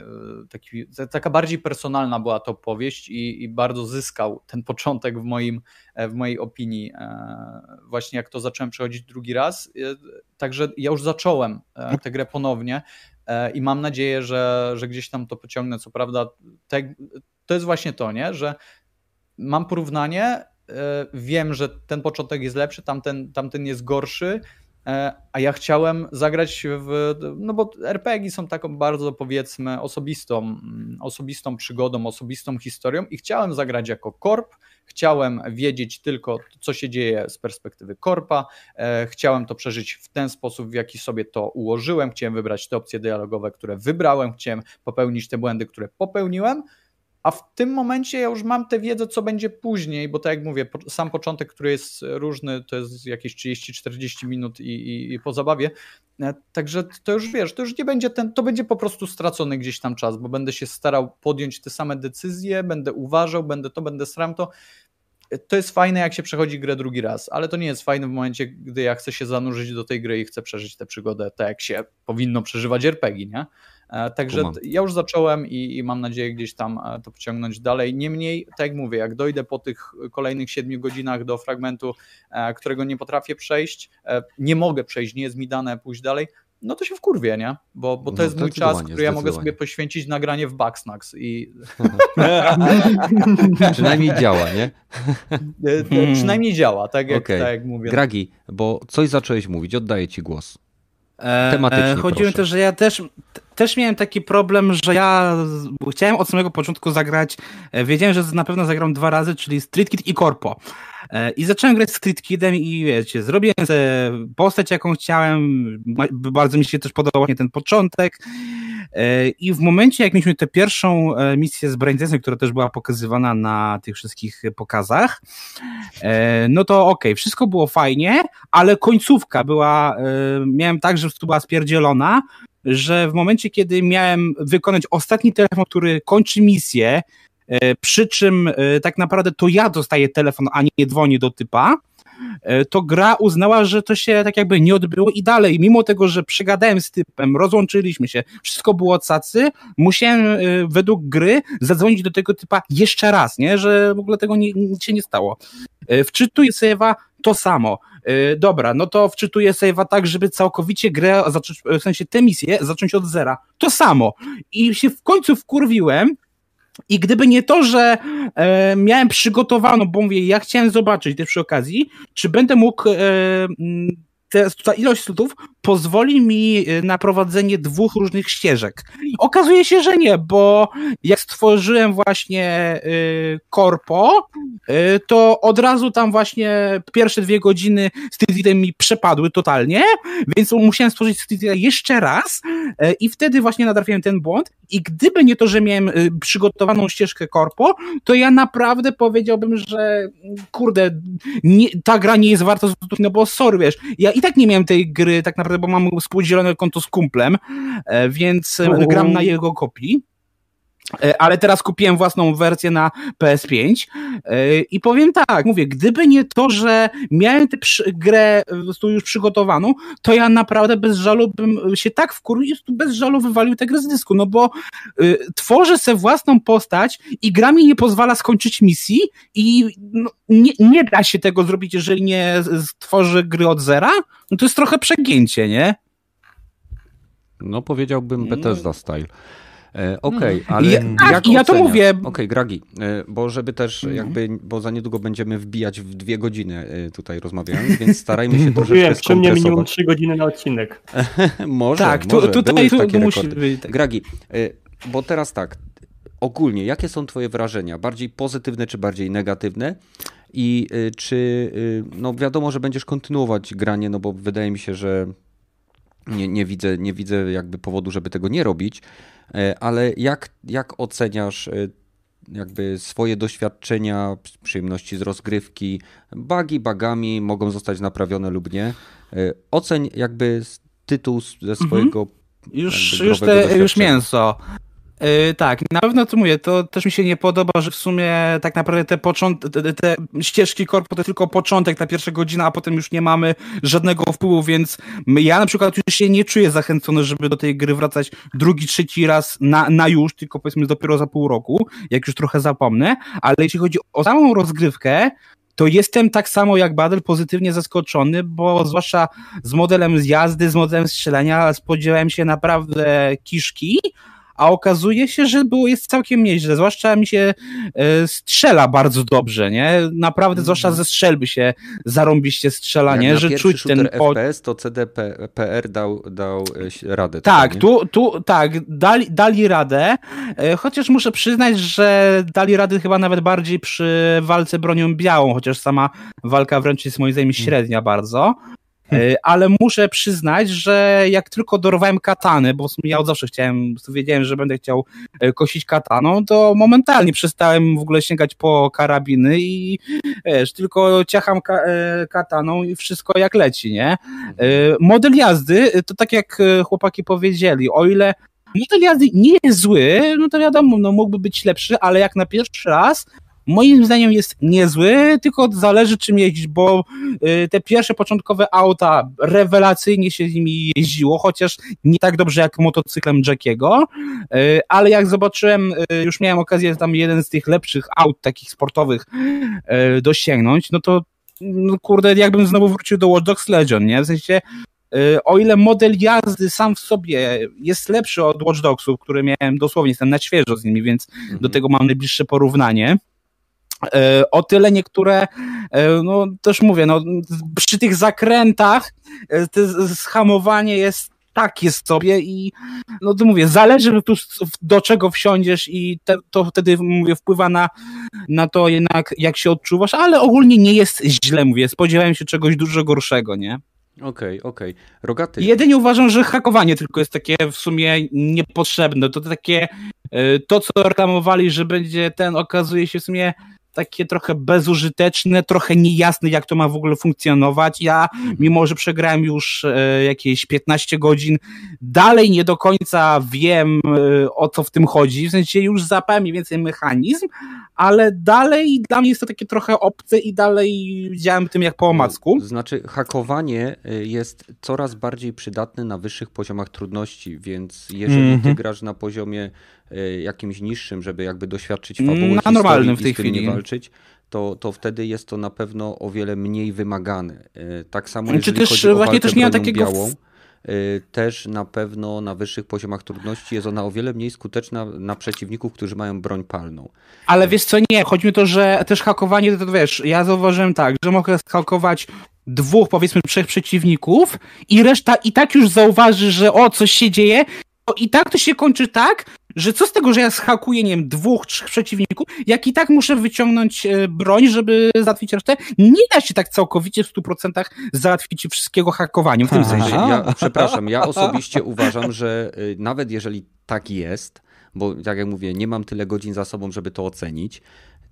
Taki, taka bardziej personalna była to opowieść i, i, bardzo zyskał ten początek w, moim, w mojej opinii, właśnie jak to zacząłem przechodzić drugi raz. Także ja już zacząłem e, tę grę ponownie e, i mam nadzieję, że, że gdzieś tam to pociągnę. Co prawda, te, to jest właśnie to, nie? że mam porównanie, e, wiem, że ten początek jest lepszy, tamten, tamten jest gorszy, a ja chciałem zagrać w. No bo RPG są taką bardzo, powiedzmy, osobistą, mm, osobistą przygodą, osobistą historią i chciałem zagrać jako korp Chciałem wiedzieć tylko, co się dzieje z perspektywy korpa. E, chciałem to przeżyć w ten sposób, w jaki sobie to ułożyłem. Chciałem wybrać te opcje dialogowe, które wybrałem. Chciałem popełnić te błędy, które popełniłem a w tym momencie ja już mam tę wiedzę, co będzie później, bo tak jak mówię, sam początek, który jest różny, to jest jakieś 30-40 minut i, i, i, po zabawie. E, także to już wiesz, to już nie będzie ten, to będzie po prostu stracony gdzieś tam czas, bo będę się starał podjąć te same decyzje, będę uważał, będę to, będę sram to. To jest fajne, jak się przechodzi grę drugi raz, ale to nie jest fajne w momencie, gdy ja chcę się zanurzyć do tej gry i chcę przeżyć tę przygodę tak, jak się powinno przeżywać RPG, nie? E, także ja już zacząłem i, i, mam nadzieję gdzieś tam e, to pociągnąć dalej. Niemniej, tak jak mówię, jak dojdę po tych kolejnych siedmiu godzinach do fragmentu, e, którego nie potrafię przejść, nie mogę przejść, nie jest mi dane pójść dalej, no to się wkurwie, nie? Bo, bo to no, jest mój czas, który ja mogę sobie poświęcić nagranie w Bugsnax i... Przynajmniej działa, nie? Przynajmniej działa, tak jak, okay. tak jak mówię. Gragi, bo coś zacząłeś mówić, oddaję ci głos. Tematycznie, Chodzi o to, że ja też, też miałem taki problem, że ja chciałem od samego początku zagrać, e, wiedziałem, że na pewno zagram dwa razy, czyli Street Kid i Corpo. E, I zacząłem grać Street Kidem i wiecie, zrobiłem postać, jaką chciałem, bardzo mi się też podobał ten początek. E, i w momencie, jak mieliśmy tę pierwszą misję z Braindensem, która też była pokazywana na tych wszystkich pokazach, no to okej, okay, wszystko było fajnie, ale końcówka była, miałem tak, że była spierdzielona, że w momencie, kiedy miałem wykonać ostatni telefon, który kończy misję, e, przy czym e, tak naprawdę to ja dostaję telefon, a nie dzwonię do typa, e, to gra uznała, że to się tak jakby nie odbyło i dalej, mimo tego, że przegadałem z typem, rozłączyliśmy się, wszystko było cacy, musiałem według gry zadzwonić do tego typa jeszcze raz, nie, że w ogóle tego nie, nic się nie stało. Wczytuję save'a, to samo. Dobra, no to wczytuję save'a tak, żeby całkowicie grę, w sensie tę misję zacząć od zera. To samo. I się w końcu wkurwiłem, i gdyby nie to, że e, miałem przygotowaną, bo mówię, ja chciałem zobaczyć też przy okazji, czy będę mógł e, te, ta ilość slotów pozwoli mi y, na prowadzenie dwóch różnych ścieżek. Okazuje się, że nie, bo jak stworzyłem właśnie y, korpo, y, to od razu tam właśnie pierwsze dwie godziny Street mi przepadły totalnie, więc musiałem stworzyć Street jeszcze raz i wtedy właśnie natrafiłem ten błąd i gdyby nie to, że miałem przygotowaną ścieżkę korpo, to ja naprawdę powiedziałbym, że kurde, nie, ta gra nie jest warta no bo sorry, wiesz, ja i tak nie miałem tej gry tak naprawdę, bo mam współdzielone konto z kumplem, e, więc gram na jego kopii. E, ale teraz kupiłem własną wersję na PS5 e, i powiem tak, mówię, gdyby nie to, że miałem tę grę już przygotowaną, to ja naprawdę bez żalu bym się tak wkurwił, bez żalu wywalił tę grę z dysku, no bo y, tworzę sobie własną postać i gra mi nie pozwala skończyć misji i no, nie, nie da się tego zrobić, jeżeli nie stworzy gry od zera, no to jest trochę przegięcie, nie? No powiedziałbym Bethesda no. style. E, okej, okay, ale ja, jak ja to mówię. Okej, okay, Gragi, e, bo żeby też mhm. jakby, bo za niedługo będziemy wbijać w dwie godziny e, tutaj rozmawiając, więc starajmy się troszeczkę Mówiłem, przy mnie minimum trzy godziny na odcinek. może, tak, może. Tu, tutaj tu, tu musi być. Tak. Gragi, bo teraz tak, ogólnie, jakie są twoje wrażenia? Bardziej pozytywne czy bardziej negatywne? I czy, no wiadomo, że będziesz kontynuować granie, no bo wydaje mi się, że nie, nie, widzę, nie widzę jakby powodu, żeby tego nie robić, ale jak, jak oceniasz e, jakby swoje doświadczenia, przyjemności z rozgrywki, bugi bugami mogą zostać naprawione lub nie. E, oceń jakby tytuł ze swojego mhm. Już, już, te, już mięso. Yy, tak, na pewno to mówię, to też mi się nie podoba, że w sumie tak naprawdę te, począt- te, ścieżki korpo to tylko początek, ta pierwsza godzina, a potem już nie mamy żadnego wpływu, więc ja na przykład już się nie czuję zachęcony, żeby do tej gry wracać drugi, trzeci raz na, na już, tylko powiedzmy dopiero za pół roku, jak już trochę zapomnę, ale jeśli chodzi o samą rozgrywkę, to jestem tak samo jak Badel pozytywnie zaskoczony, bo zwłaszcza z modelem z jazdy, z modelem strzelania spodziewałem się naprawdę kiszki, a okazuje się, że było jest całkiem nieźle, zwłaszcza mi się e, strzela bardzo dobrze, nie? Naprawdę, mm. zwłaszcza ze strzelby się zarąbiście strzela, nie? Że czuć ten FPS, to CDPR dał, dał e, radę. Tak, tu, tu, tak, dali, dali radę, e, chociaż muszę przyznać, że dali radę chyba nawet bardziej przy walce bronią białą, chociaż sama walka wręcz jest moim zdaniem mm. średnia bardzo. E, ale muszę przyznać, że jak tylko dorwałem katany, bo ja od zawsze chciałem, wiedziałem, że będę chciał e, kosić kataną, to momentalnie przestałem w ogóle sięgać po karabiny i wiesz, tylko ciacham ka e, kataną i wszystko jak leci, nie? Model jazdy, to tak jak chłopaki powiedzieli, o ile model jazdy nie jest zły, no to wiadomo, no mógłby być lepszy, ale jak na pierwszy raz moim zdaniem jest niezły, tylko zależy czym jeździć, bo y, te pierwsze początkowe auta rewelacyjnie się z nimi jeździło, chociaż nie tak dobrze jak motocyklem Jackiego, y, ale jak zobaczyłem, y, już miałem okazję tam jeden z tych lepszych aut takich sportowych dosięgnąć, no to no kurde, jakbym znowu wrócił do Watch Dogs Legion, nie? W sensie o ile model jazdy sam w sobie jest lepszy od Watch Dogsów, które miałem dosłownie, jestem na świeżo z nimi, więc mhm. do tego mam najbliższe porównanie, o tyle niektóre, e, no też mówię, no, przy tych zakrętach e, schamowanie jest tak jest sobie i no to mówię, zależy tu do czego wsiądziesz i te, to wtedy mówię, wpływa na, na to jednak jak się odczuwasz, ale ogólnie nie jest źle, mówię, spodziewałem się czegoś dużo gorszego, nie? Okej, okay, okej. Okay. Rogaty. Jedynie uważam, że hakowanie tylko jest takie w sumie niepotrzebne. To takie, to co reklamowali, że będzie ten, okazuje się w sumie takie trochę bezużyteczne, trochę niejasne, jak to ma w ogóle funkcjonować. Ja, mimo że przegrałem już e, jakieś 15 godzin, dalej nie do końca wiem, e, o co w tym chodzi. W sensie już zapałem mniej więcej mechanizm, ale dalej dla mnie jest to takie trochę obce i dalej działam tym jak po omacku. Znaczy, hakowanie e, jest coraz bardziej przydatne na wyższych poziomach trudności, więc jeżeli mm -hmm. ty grasz na poziomie jakimś niższym, żeby jakby doświadczyć fabuły Na normalnym w tej chwili. nie walczyć, to, to wtedy jest to na pewno o wiele mniej wymagane. Y, tak samo jeżeli Czy też chodzi o właśnie też nie ma takiego białą, y, też na pewno na wyższych poziomach trudności jest ona o wiele mniej skuteczna na przeciwników, którzy mają broń palną. Ale wiesz co, nie, chodzi mi o to, że też hakowanie, to, to wiesz, ja zauważyłem tak, że mogę hakować dwóch, powiedzmy, trzech przeciwników i reszta i tak już zauważy, że o, coś się dzieje, to i tak to się kończy tak, że co z tego, że ja schakuję, nie wiem, dwóch, trzech przeciwników, jak i tak muszę wyciągnąć e, broń, żeby załatwić resztę. Nie da się tak całkowicie w 100% załatwić wszystkiego hakowaniem w tym sensie. Ja, przepraszam, ja osobiście uważam, że e, nawet jeżeli tak jest, bo tak jak mówię, nie mam tyle godzin za sobą, żeby to ocenić,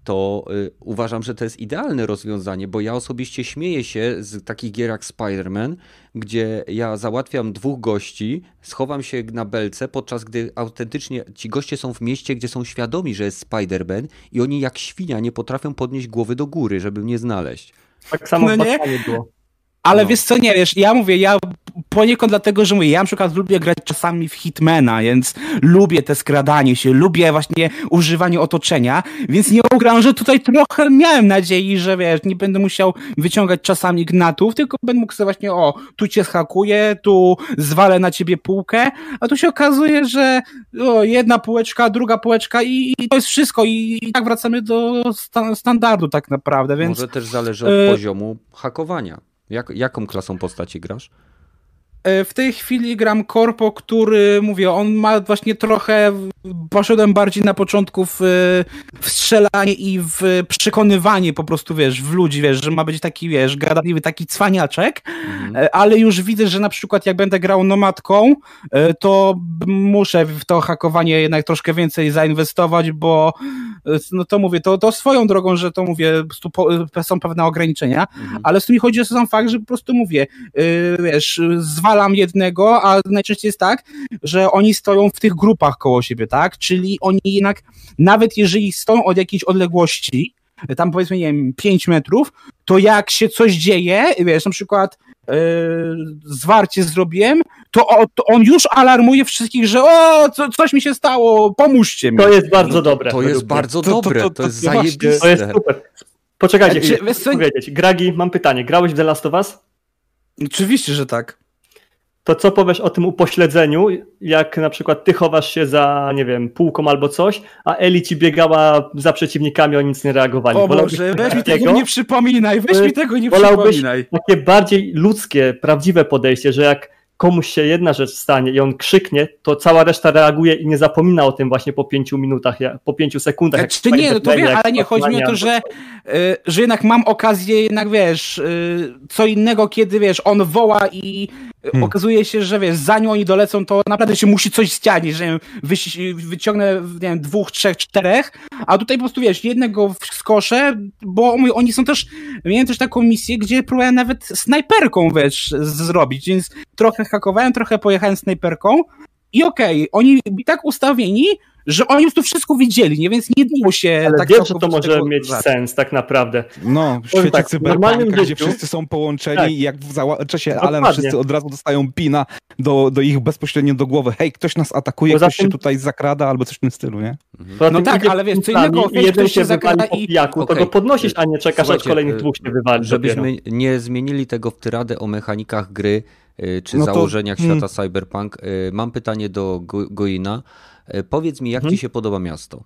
to y, uważam, że to jest idealne rozwiązanie, bo ja osobiście śmieję się z takich gier jak Spider-Man, gdzie ja załatwiam dwóch gości, schowam się na belce, podczas gdy autentycznie ci goście są w mieście, gdzie są świadomi, że jest Spider-Man i oni jak świnia nie potrafią podnieść głowy do góry, żeby mnie znaleźć. Tak samo No było. Ale No. wiesz co, nie wiesz, ja mówię, ja poniekąd dlatego, że mówię, ja na przykład lubię grać czasami w Hitmana, więc lubię te skradanie się, lubię właśnie używanie otoczenia, więc nie ugram, że tutaj trochę miałem nadziei, że wiesz, nie będę musiał wyciągać czasami gnatów, tylko będę mógł sobie właśnie, o, tu cię schakuję, tu zwalę na ciebie półkę, a tu się okazuje, że o, jedna półeczka, druga półeczka i, i to jest wszystko i, i tak wracamy do sta standardu tak naprawdę, więc... Może też zależy od y- poziomu hakowania. Jak, jaką klasą postaci grasz? E, W tej chwili gram Korpo, który, mówię, on ma właśnie trochę, poszedłem bardziej na początku w, w strzelanie i w przekonywanie po prostu, wiesz, w ludzi, wiesz, że ma być taki, wiesz, gadatliwy, taki cwaniaczek, Mhm. E, ale już widzę, że na przykład jak będę grał nomadką, e, to muszę w to hakowanie jednak troszkę więcej zainwestować, bo e, no to mówię, to, to swoją drogą, że to mówię, są pewne ograniczenia, Mhm. ale z tym mi chodzi o sam fakt, że po prostu mówię, wiesz, zwalam jednego, a najczęściej jest tak, że oni stoją w tych grupach koło siebie, tak? Czyli oni jednak, nawet jeżeli stoją od jakiejś odległości, tam powiedzmy, nie wiem, 5 metrów, to jak się coś dzieje, wiesz, na przykład yy, zwarcie zrobiłem, to, o, to on już alarmuje wszystkich, że o, co, coś mi się stało, pomóżcie mi. To jest bardzo dobre. To jest bardzo to- dobre, to, to- to- jest zajebiste. To jest super. Poczekajcie, Czy- chwilę, wiesz co- Oczywiście, że tak. To co powiesz o tym upośledzeniu, jak na przykład ty chowasz się za, nie wiem, półką albo coś, a Eli ci biegała za przeciwnikami, oni nic nie reagowali. O Boże, weź mi takiego? tego nie przypominaj, weź mi tego nie przypominaj. Takie bardziej ludzkie, prawdziwe podejście, że jak komuś się jedna rzecz stanie i on krzyknie, to cała reszta reaguje i nie zapomina o tym właśnie po pięciu minutach, po pięciu sekundach. jak Czy nie, no to wiem, ale nie, chodzi mi o to, że, y, że jednak mam okazję, jednak wiesz, y, co innego, kiedy wiesz, on woła i Hmm. okazuje się, że wiesz, zanim oni dolecą, to naprawdę się musi coś zdziać, że wiem, wyciągnę, nie wiem, dwóch, trzech, czterech, a tutaj po prostu wiesz, jednego skoszę, bo oni- oni są też, miałem też taką misję, gdzie próbowałem nawet snajperką, wiesz, zrobić, więc trochę hakowałem, trochę pojechałem snajperką i okej, oni byli tak ustawieni, że oni już to wszystko widzieli, nie? Więc nie dało się Ale tak wiesz, że to może tego mieć sens tak naprawdę. No, w świecie tak, cyberpunka, gdzie życiu- wszyscy są połączeni Tak. i jak w alarm, Dokładnie. wszyscy od razu dostają pina do, do ich bezpośrednio do głowy. Hej, ktoś nas atakuje, Poza ktoś się tym- tutaj zakrada albo coś w tym stylu, nie? Poza No tak, ale wiesz, co innego, jeden się się zakrada i- pijaku, to Okej. go podnosisz, a nie czekasz, aż kolejnych y, dwóch się wywali dopiero. Żebyśmy nie zmienili tego w tyradę o mechanikach gry y, czy No to- założeniach hmm. świata cyberpunk, y, mam pytanie do Go- Goina. Y, Powiedz mi, jak Mhm. ci się podoba miasto?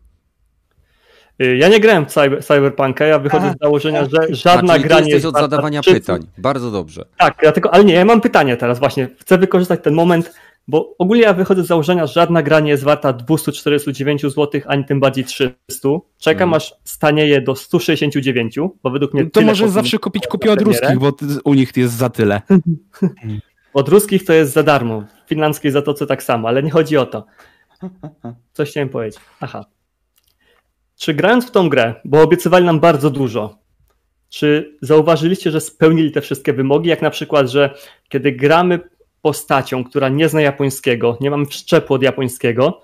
Y, Ja nie grałem w cyber, Cyberpunka, ja wychodzę Aha. z założenia, że A, żadna gra nie jesteś jest od warta zadawania szczytu. pytań. Bardzo dobrze. Tak, dlatego, ale nie, ja mam pytanie teraz właśnie. Chcę wykorzystać ten moment, bo ogólnie ja wychodzę z założenia, że żadna gra nie jest warta 249 zł, ani tym bardziej 300. Czekam Mhm. aż stanieje do 169, bo według mnie To powinno- zawsze kupić kupię od ruskich, bo u nich jest za tyle. Od ruskich to jest za darmo, w finlandzkiej zatoce tak samo, ale nie chodzi o to. Coś chciałem powiedzieć. Aha. Czy grając w tą grę, bo obiecywali nam bardzo dużo, czy zauważyliście, że spełnili te wszystkie wymogi, jak na przykład, że kiedy gramy postacią, która nie zna japońskiego, nie mamy wszczepu od japońskiego,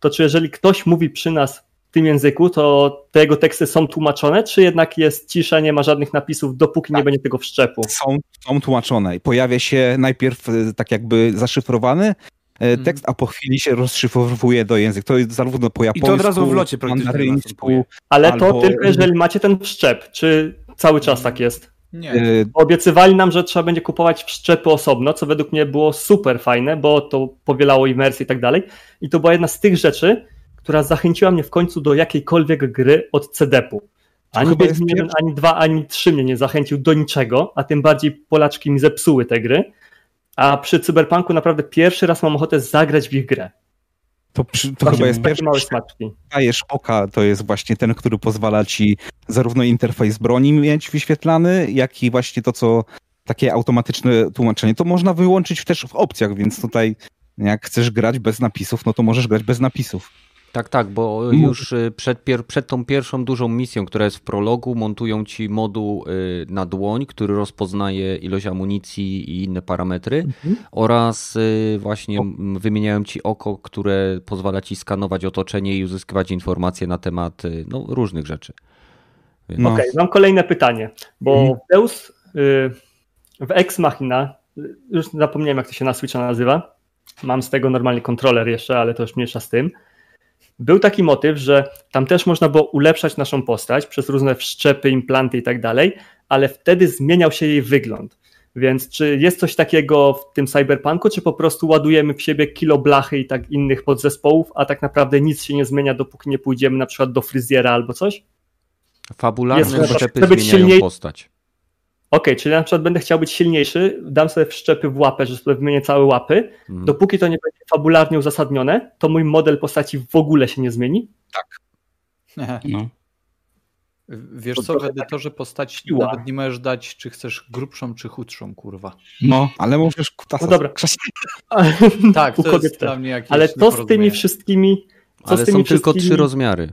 to czy jeżeli ktoś mówi przy nas w tym języku, to te jego teksty są tłumaczone, czy jednak jest cisza, nie ma żadnych napisów, dopóki nie Tak. będzie tego wszczepu? Są, są tłumaczone. i Pojawia się najpierw e, tak jakby zaszyfrowany e, Mhm. tekst, a po chwili się rozszyfrowuje do języka. To jest zarówno po japońsku, od razu w locie praktycznie mandaryńsku. Ale Albo- to tylko jeżeli macie ten wszczep, czy cały czas tak jest? Nie. e, Obiecywali nam, że trzeba będzie kupować wszczepy osobno, co według mnie było super fajne, bo to powielało imersję i tak dalej. I to była jedna z tych rzeczy, która zachęciła mnie w końcu do jakiejkolwiek gry od CDP-u. Ani chyba jest Wiedźmin 1, pierwszy- ani 2, ani 3 mnie nie zachęcił do niczego, a tym bardziej Polaczki mi zepsuły te gry. A przy Cyberpunku naprawdę pierwszy raz mam ochotę zagrać w ich grę. To, przy, to chyba jest pierwszy małe smaczki. dajesz oka, to jest właśnie ten, który pozwala ci zarówno interfejs broni mieć wyświetlany, jak i właśnie to, co takie automatyczne tłumaczenie. To można wyłączyć też w opcjach, więc tutaj jak chcesz grać bez napisów, no to możesz grać bez napisów. Tak, tak, bo już y, przed, pier przed tą pierwszą dużą misją, która jest w prologu, montują ci moduł y, na dłoń, który rozpoznaje ilość amunicji i inne parametry mhm. oraz y, właśnie wymieniają ci oko, które pozwala ci skanować otoczenie i uzyskiwać informacje na temat no, różnych rzeczy. No. Okej, okay, mam kolejne pytanie, bo mhm. Deus w Ex Machina, już zapomniałem jak to się na Switcha nazywa, mam z tego normalnie kontroler jeszcze, ale to już mniejsza z tym, był taki motyw, że tam też można było ulepszać naszą postać przez różne wszczepy, implanty i tak dalej, ale wtedy zmieniał się jej wygląd. Więc czy jest coś takiego w tym cyberpunku, czy po prostu ładujemy w siebie kilo blachy i tak innych podzespołów, a tak naprawdę nic się nie zmienia, dopóki nie pójdziemy na przykład do fryzjera albo coś? Fabularne wszczepy zmieniają silniej... postać. Okej, okay, czyli na przykład będę chciał być silniejszy, dam sobie wszczepy w łapę, że sobie wymienię całe łapy. Mhm. Dopóki to nie będzie fabularnie uzasadnione, to mój model postaci w ogóle się nie zmieni? Tak. No. Wiesz to co, w edytorze tak postaci siła. nawet nie możesz dać, czy chcesz grubszą, czy chudszą, kurwa. No, ale możesz kutasa. No dobra. tak, to jest dla mnie jakieś Ale to z tymi wszystkimi... Co ale z tymi są tylko trzy rozmiary.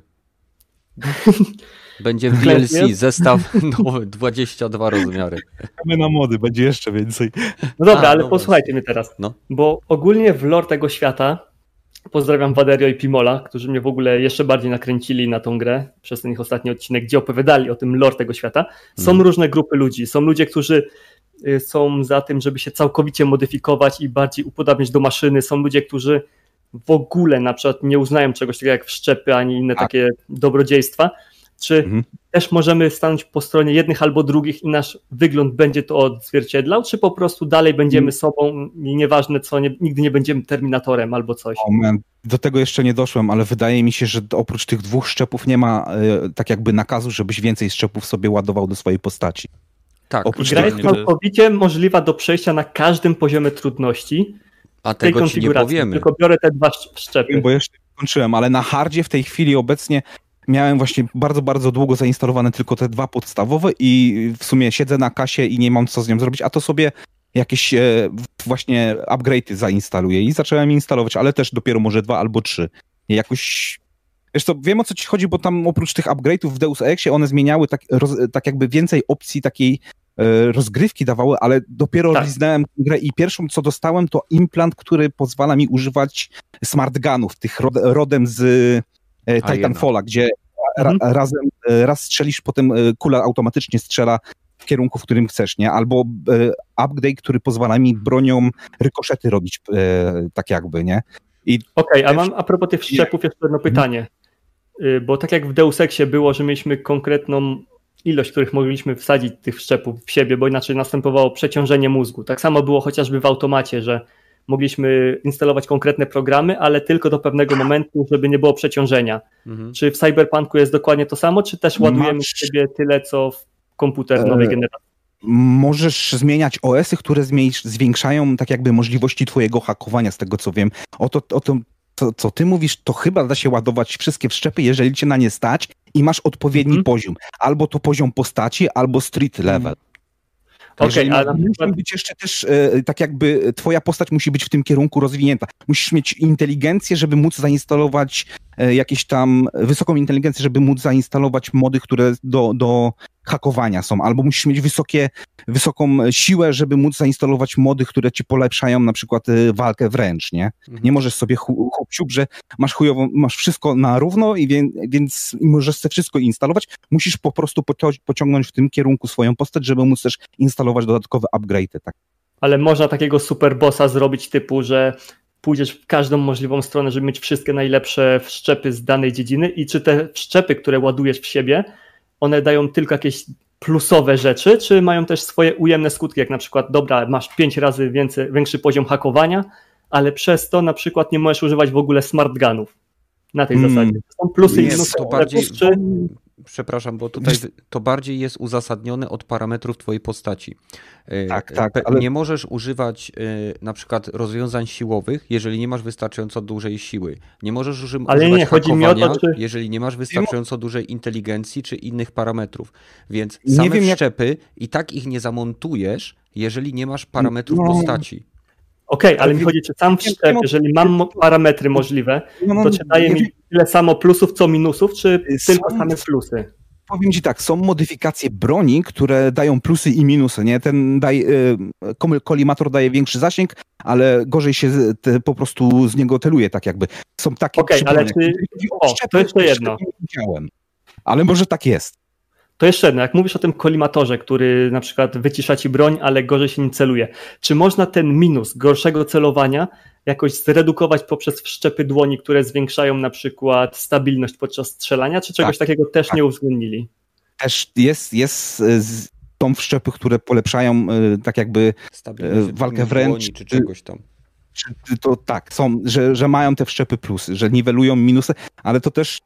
Będzie w DLC zestaw nowy, 22 rozmiary. My na mody, będzie jeszcze więcej. No dobra, A, ale no posłuchajcie mnie teraz. No. Bo ogólnie w lore tego świata, pozdrawiam Waderio i Pimola, którzy mnie w ogóle jeszcze bardziej nakręcili na tą grę przez ten ich ostatni odcinek, gdzie opowiadali o tym lore tego świata. Są hmm. różne grupy ludzi. Są ludzie, którzy y, są za tym, żeby się całkowicie modyfikować i bardziej upodabniać do maszyny. Są ludzie, którzy w ogóle na przykład nie uznają czegoś takiego jak wszczepy ani inne A. takie dobrodziejstwa. Czy mhm. też możemy stanąć po stronie jednych albo drugich i nasz wygląd będzie to odzwierciedlał, czy po prostu dalej będziemy mhm. sobą i nieważne co, nie, nigdy nie będziemy terminatorem albo coś? Moment. Do tego jeszcze nie doszłem, ale wydaje mi się, że oprócz tych dwóch szczepów nie ma y, tak jakby nakazu, żebyś więcej szczepów sobie ładował do swojej postaci. Tak. Oprócz Gra jest całkowicie możliwa do przejścia na każdym poziomie trudności. A tego ci nie powiemy. Tylko biorę te dwa szczepy. Bo jeszcze nie kończyłem, ale na hardzie w tej chwili obecnie miałem właśnie bardzo, bardzo długo zainstalowane tylko te dwa podstawowe i w sumie siedzę na kasie i nie mam co z nią zrobić, a to sobie jakieś e, właśnie upgrade'y zainstaluję i zacząłem instalować, ale też dopiero może dwa albo trzy. Jakoś Wiesz co, wiem o co ci chodzi, bo tam oprócz tych upgrade'ów w Deus Exie one zmieniały tak, roz, tak jakby więcej opcji takiej e, rozgrywki dawały, ale dopiero tak. liznąłem grę i pierwszą co dostałem to implant, który pozwala mi używać smart gunów, tych rod, rodem z Titanfalla, gdzie ra, mhm. razem, e, raz strzelisz, potem e, kula automatycznie strzela w kierunku, w którym chcesz, nie? Albo upgrade, który pozwala mi bronią rykoszety robić tak jakby, nie? Okej, okay, a mam a propos tych szczepów jeszcze jedno pytanie. Y, bo tak jak w Deus Exie było, że mieliśmy konkretną ilość, których mogliśmy wsadzić tych szczepów w siebie, bo inaczej następowało przeciążenie mózgu. Tak samo było chociażby w automacie, że mogliśmy instalować konkretne programy, ale tylko do pewnego momentu, żeby nie było przeciążenia. Mhm. Czy w Cyberpunku jest dokładnie to samo, czy też ładujemy w siebie tyle, co w komputer nowej e, generacji? Możesz zmieniać OS-y, które zwiększają tak jakby możliwości twojego hakowania, z tego co wiem. O to, o to co, co ty mówisz, to chyba da się ładować wszystkie wszczepy, jeżeli cię na nie stać i masz odpowiedni mhm. poziom. Albo to poziom postaci, albo street level. Okay, ale musi przykład... być jeszcze też e, tak jakby twoja postać musi być w tym kierunku rozwinięta. Musisz mieć inteligencję, żeby móc zainstalować jakieś tam wysoką inteligencję, żeby móc zainstalować mody, które do, do hakowania są, albo musisz mieć wysokie, wysoką siłę, żeby móc zainstalować mody, które ci polepszają na przykład y, walkę wręcz, nie? Mhm. Nie możesz sobie chłopciuk, że masz chujową, masz wszystko na równo i wie, więc możesz sobie wszystko instalować, musisz po prostu pociągnąć w tym kierunku swoją postać, żeby móc też instalować dodatkowe upgrade'y, tak. Ale można takiego super bossa zrobić typu, że pójdziesz w każdą możliwą stronę, żeby mieć wszystkie najlepsze wszczepy z danej dziedziny i czy te wszczepy, które ładujesz w siebie, one dają tylko jakieś plusowe rzeczy, czy mają też swoje ujemne skutki, jak na przykład, dobra, masz pięć razy więcej, większy poziom hakowania, ale przez to na przykład nie możesz używać w ogóle smart gunów. Na tej hmm. zasadzie. Są plusy i minusy. Bardziej, czy przepraszam, bo tutaj to bardziej jest uzasadnione od parametrów twojej postaci. E, tak, tak. Ale... Nie możesz używać e, na przykład rozwiązań siłowych, jeżeli nie masz wystarczająco dużej siły. Nie możesz uży ale używać nie, chodzi mi o to, czy... jeżeli nie masz wystarczająco dużej inteligencji czy innych parametrów. Więc same nie wiem, jak... i tak ich nie zamontujesz, jeżeli nie masz parametrów no... postaci. Okej, okay, ale mi chodzi, czy sam wszczep, jeżeli mam parametry możliwe, no, to czy daje mi tyle samo plusów, co minusów, czy tylko same plusy? powiem ci tak, są modyfikacje broni, które dają plusy i minusy, nie? Ten daj, kolimator daje większy zasięg, ale gorzej się te, po prostu z niego teluje, tak jakby. Są takie Okej, okay, ale czy... O, to jeszcze jedno. Ale może tak jest. To jeszcze jedno, jak mówisz o tym kolimatorze, który na przykład wycisza ci broń, ale gorzej się nim celuje, czy można ten minus gorszego celowania jakoś zredukować poprzez wszczepy dłoni, które zwiększają na przykład stabilność podczas strzelania, czy czegoś tak, takiego też tak. nie uwzględnili? Też jest, jest tą wszczepy, które polepszają e, tak jakby e, walkę wręcz. Czy czegoś tam. To tak, są, że, że mają te wszczepy plusy, że niwelują minusy, ale to też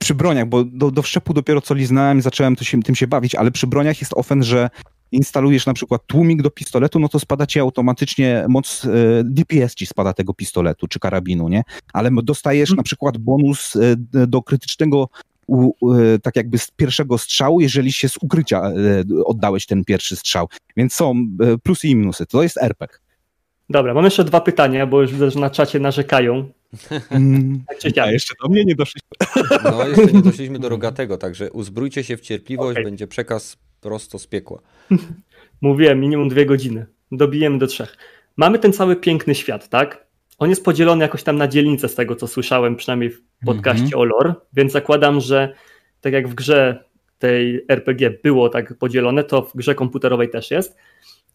przy broniach, bo do, do wszczepu dopiero co liznałem i zacząłem się, tym się bawić, ale przy broniach jest ofen, że instalujesz na przykład tłumik do pistoletu, no to spada ci automatycznie moc, e, DPS ci spada tego pistoletu czy karabinu, nie? Ale dostajesz na przykład bonus e, do krytycznego u, e, tak jakby z pierwszego strzału, jeżeli się z ukrycia oddałeś ten pierwszy strzał. Więc są plusy i minusy. To jest RPG. Dobra, mam jeszcze dwa pytania, bo już widzę, że na czacie narzekają. Tak A jeszcze do mnie nie doszliśmy. No, jeszcze nie doszliśmy do rogatego, także uzbrójcie się w cierpliwość, okay. będzie przekaz prosto z piekła. Mówiłem, minimum dwie godziny. Dobijemy do trzech. Mamy ten cały piękny świat, tak? On jest podzielony jakoś tam na dzielnice z tego, co słyszałem, przynajmniej w podcaście mm -hmm. o lore, więc zakładam, że tak jak w grze tej RPG było tak podzielone, to w grze komputerowej też jest.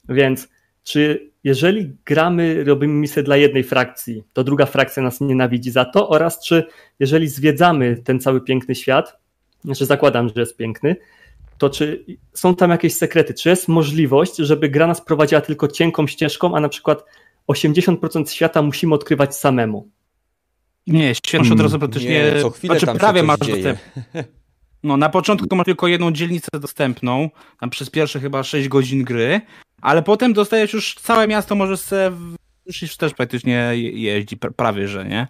Więc czy jeżeli gramy, robimy misję dla jednej frakcji, to druga frakcja nas nienawidzi za to oraz czy jeżeli zwiedzamy ten cały piękny świat, znaczy zakładam, że jest piękny, to czy są tam jakieś sekrety? Czy jest możliwość, żeby gra nas prowadziła tylko cienką ścieżką, a na przykład 80% świata musimy odkrywać samemu? Nie, świat od razu praktycznie. Nie, co chwilę znaczy, prawie masz dostęp. No, na początku masz tylko jedną dzielnicę dostępną, tam przez pierwsze chyba 6 godzin gry, ale potem dostajesz już całe miasto, możesz sobie, już też praktycznie jeździ, prawie że, nie?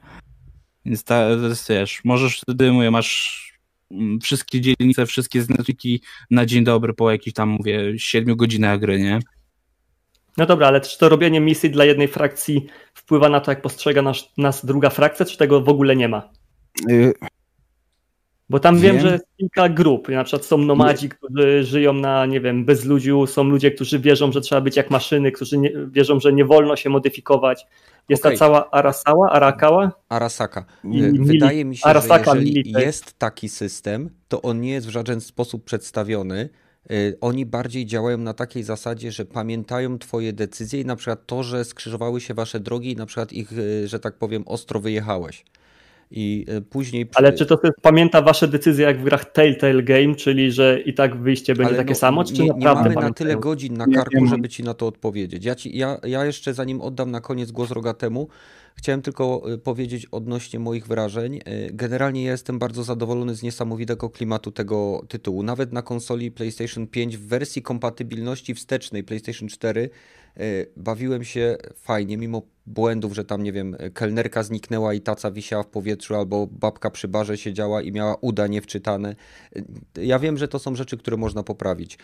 Więc ta, wiesz, możesz wtedy, mówię, masz mm, wszystkie dzielnice, wszystkie znaczniki na dzień dobry po jakichś tam, mówię, 7 godzinach gry, nie? No dobra, ale czy to robienie misji dla jednej frakcji wpływa na to, jak postrzega nas, nas druga frakcja, czy tego w ogóle nie ma? Bo tam wiem, wiem że jest kilka grup. Na przykład są nomadzi, którzy żyją na, nie wiem, bezludziu, są ludzie, którzy wierzą, że trzeba być jak maszyny, którzy nie, wierzą, że nie wolno się modyfikować. Jest okay. ta cała Arasała, Arakała? Arasaka. I Wydaje mi się, Arasaka, że jeżeli jest taki system, to on nie jest w żaden sposób przedstawiony. Y, oni bardziej działają na takiej zasadzie, że pamiętają twoje decyzje i na przykład to, że skrzyżowały się wasze drogi i na przykład ich, y, że tak powiem, ostro wyjechałeś i e, później... Ale czy to pamięta wasze decyzje jak w grach Telltale Game, czyli że i tak wyjście będzie Ale takie no, samo, czy nie, naprawdę Nie mamy pamiętają? na tyle godzin na karku, żeby ci na to odpowiedzieć. Ja, ci, ja, ja jeszcze zanim oddam na koniec głos Rogatemu, Chciałem tylko e, powiedzieć odnośnie moich wrażeń. E, generalnie ja jestem bardzo zadowolony z niesamowitego klimatu tego tytułu. Nawet na konsoli PlayStation 5 w wersji kompatybilności wstecznej PlayStation 4 bawiłem się fajnie, mimo błędów, że tam, nie wiem, kelnerka zniknęła i taca wisiała w powietrzu, albo babka przy barze siedziała i miała uda niewczytane. Ja wiem, że to są rzeczy, które można poprawić.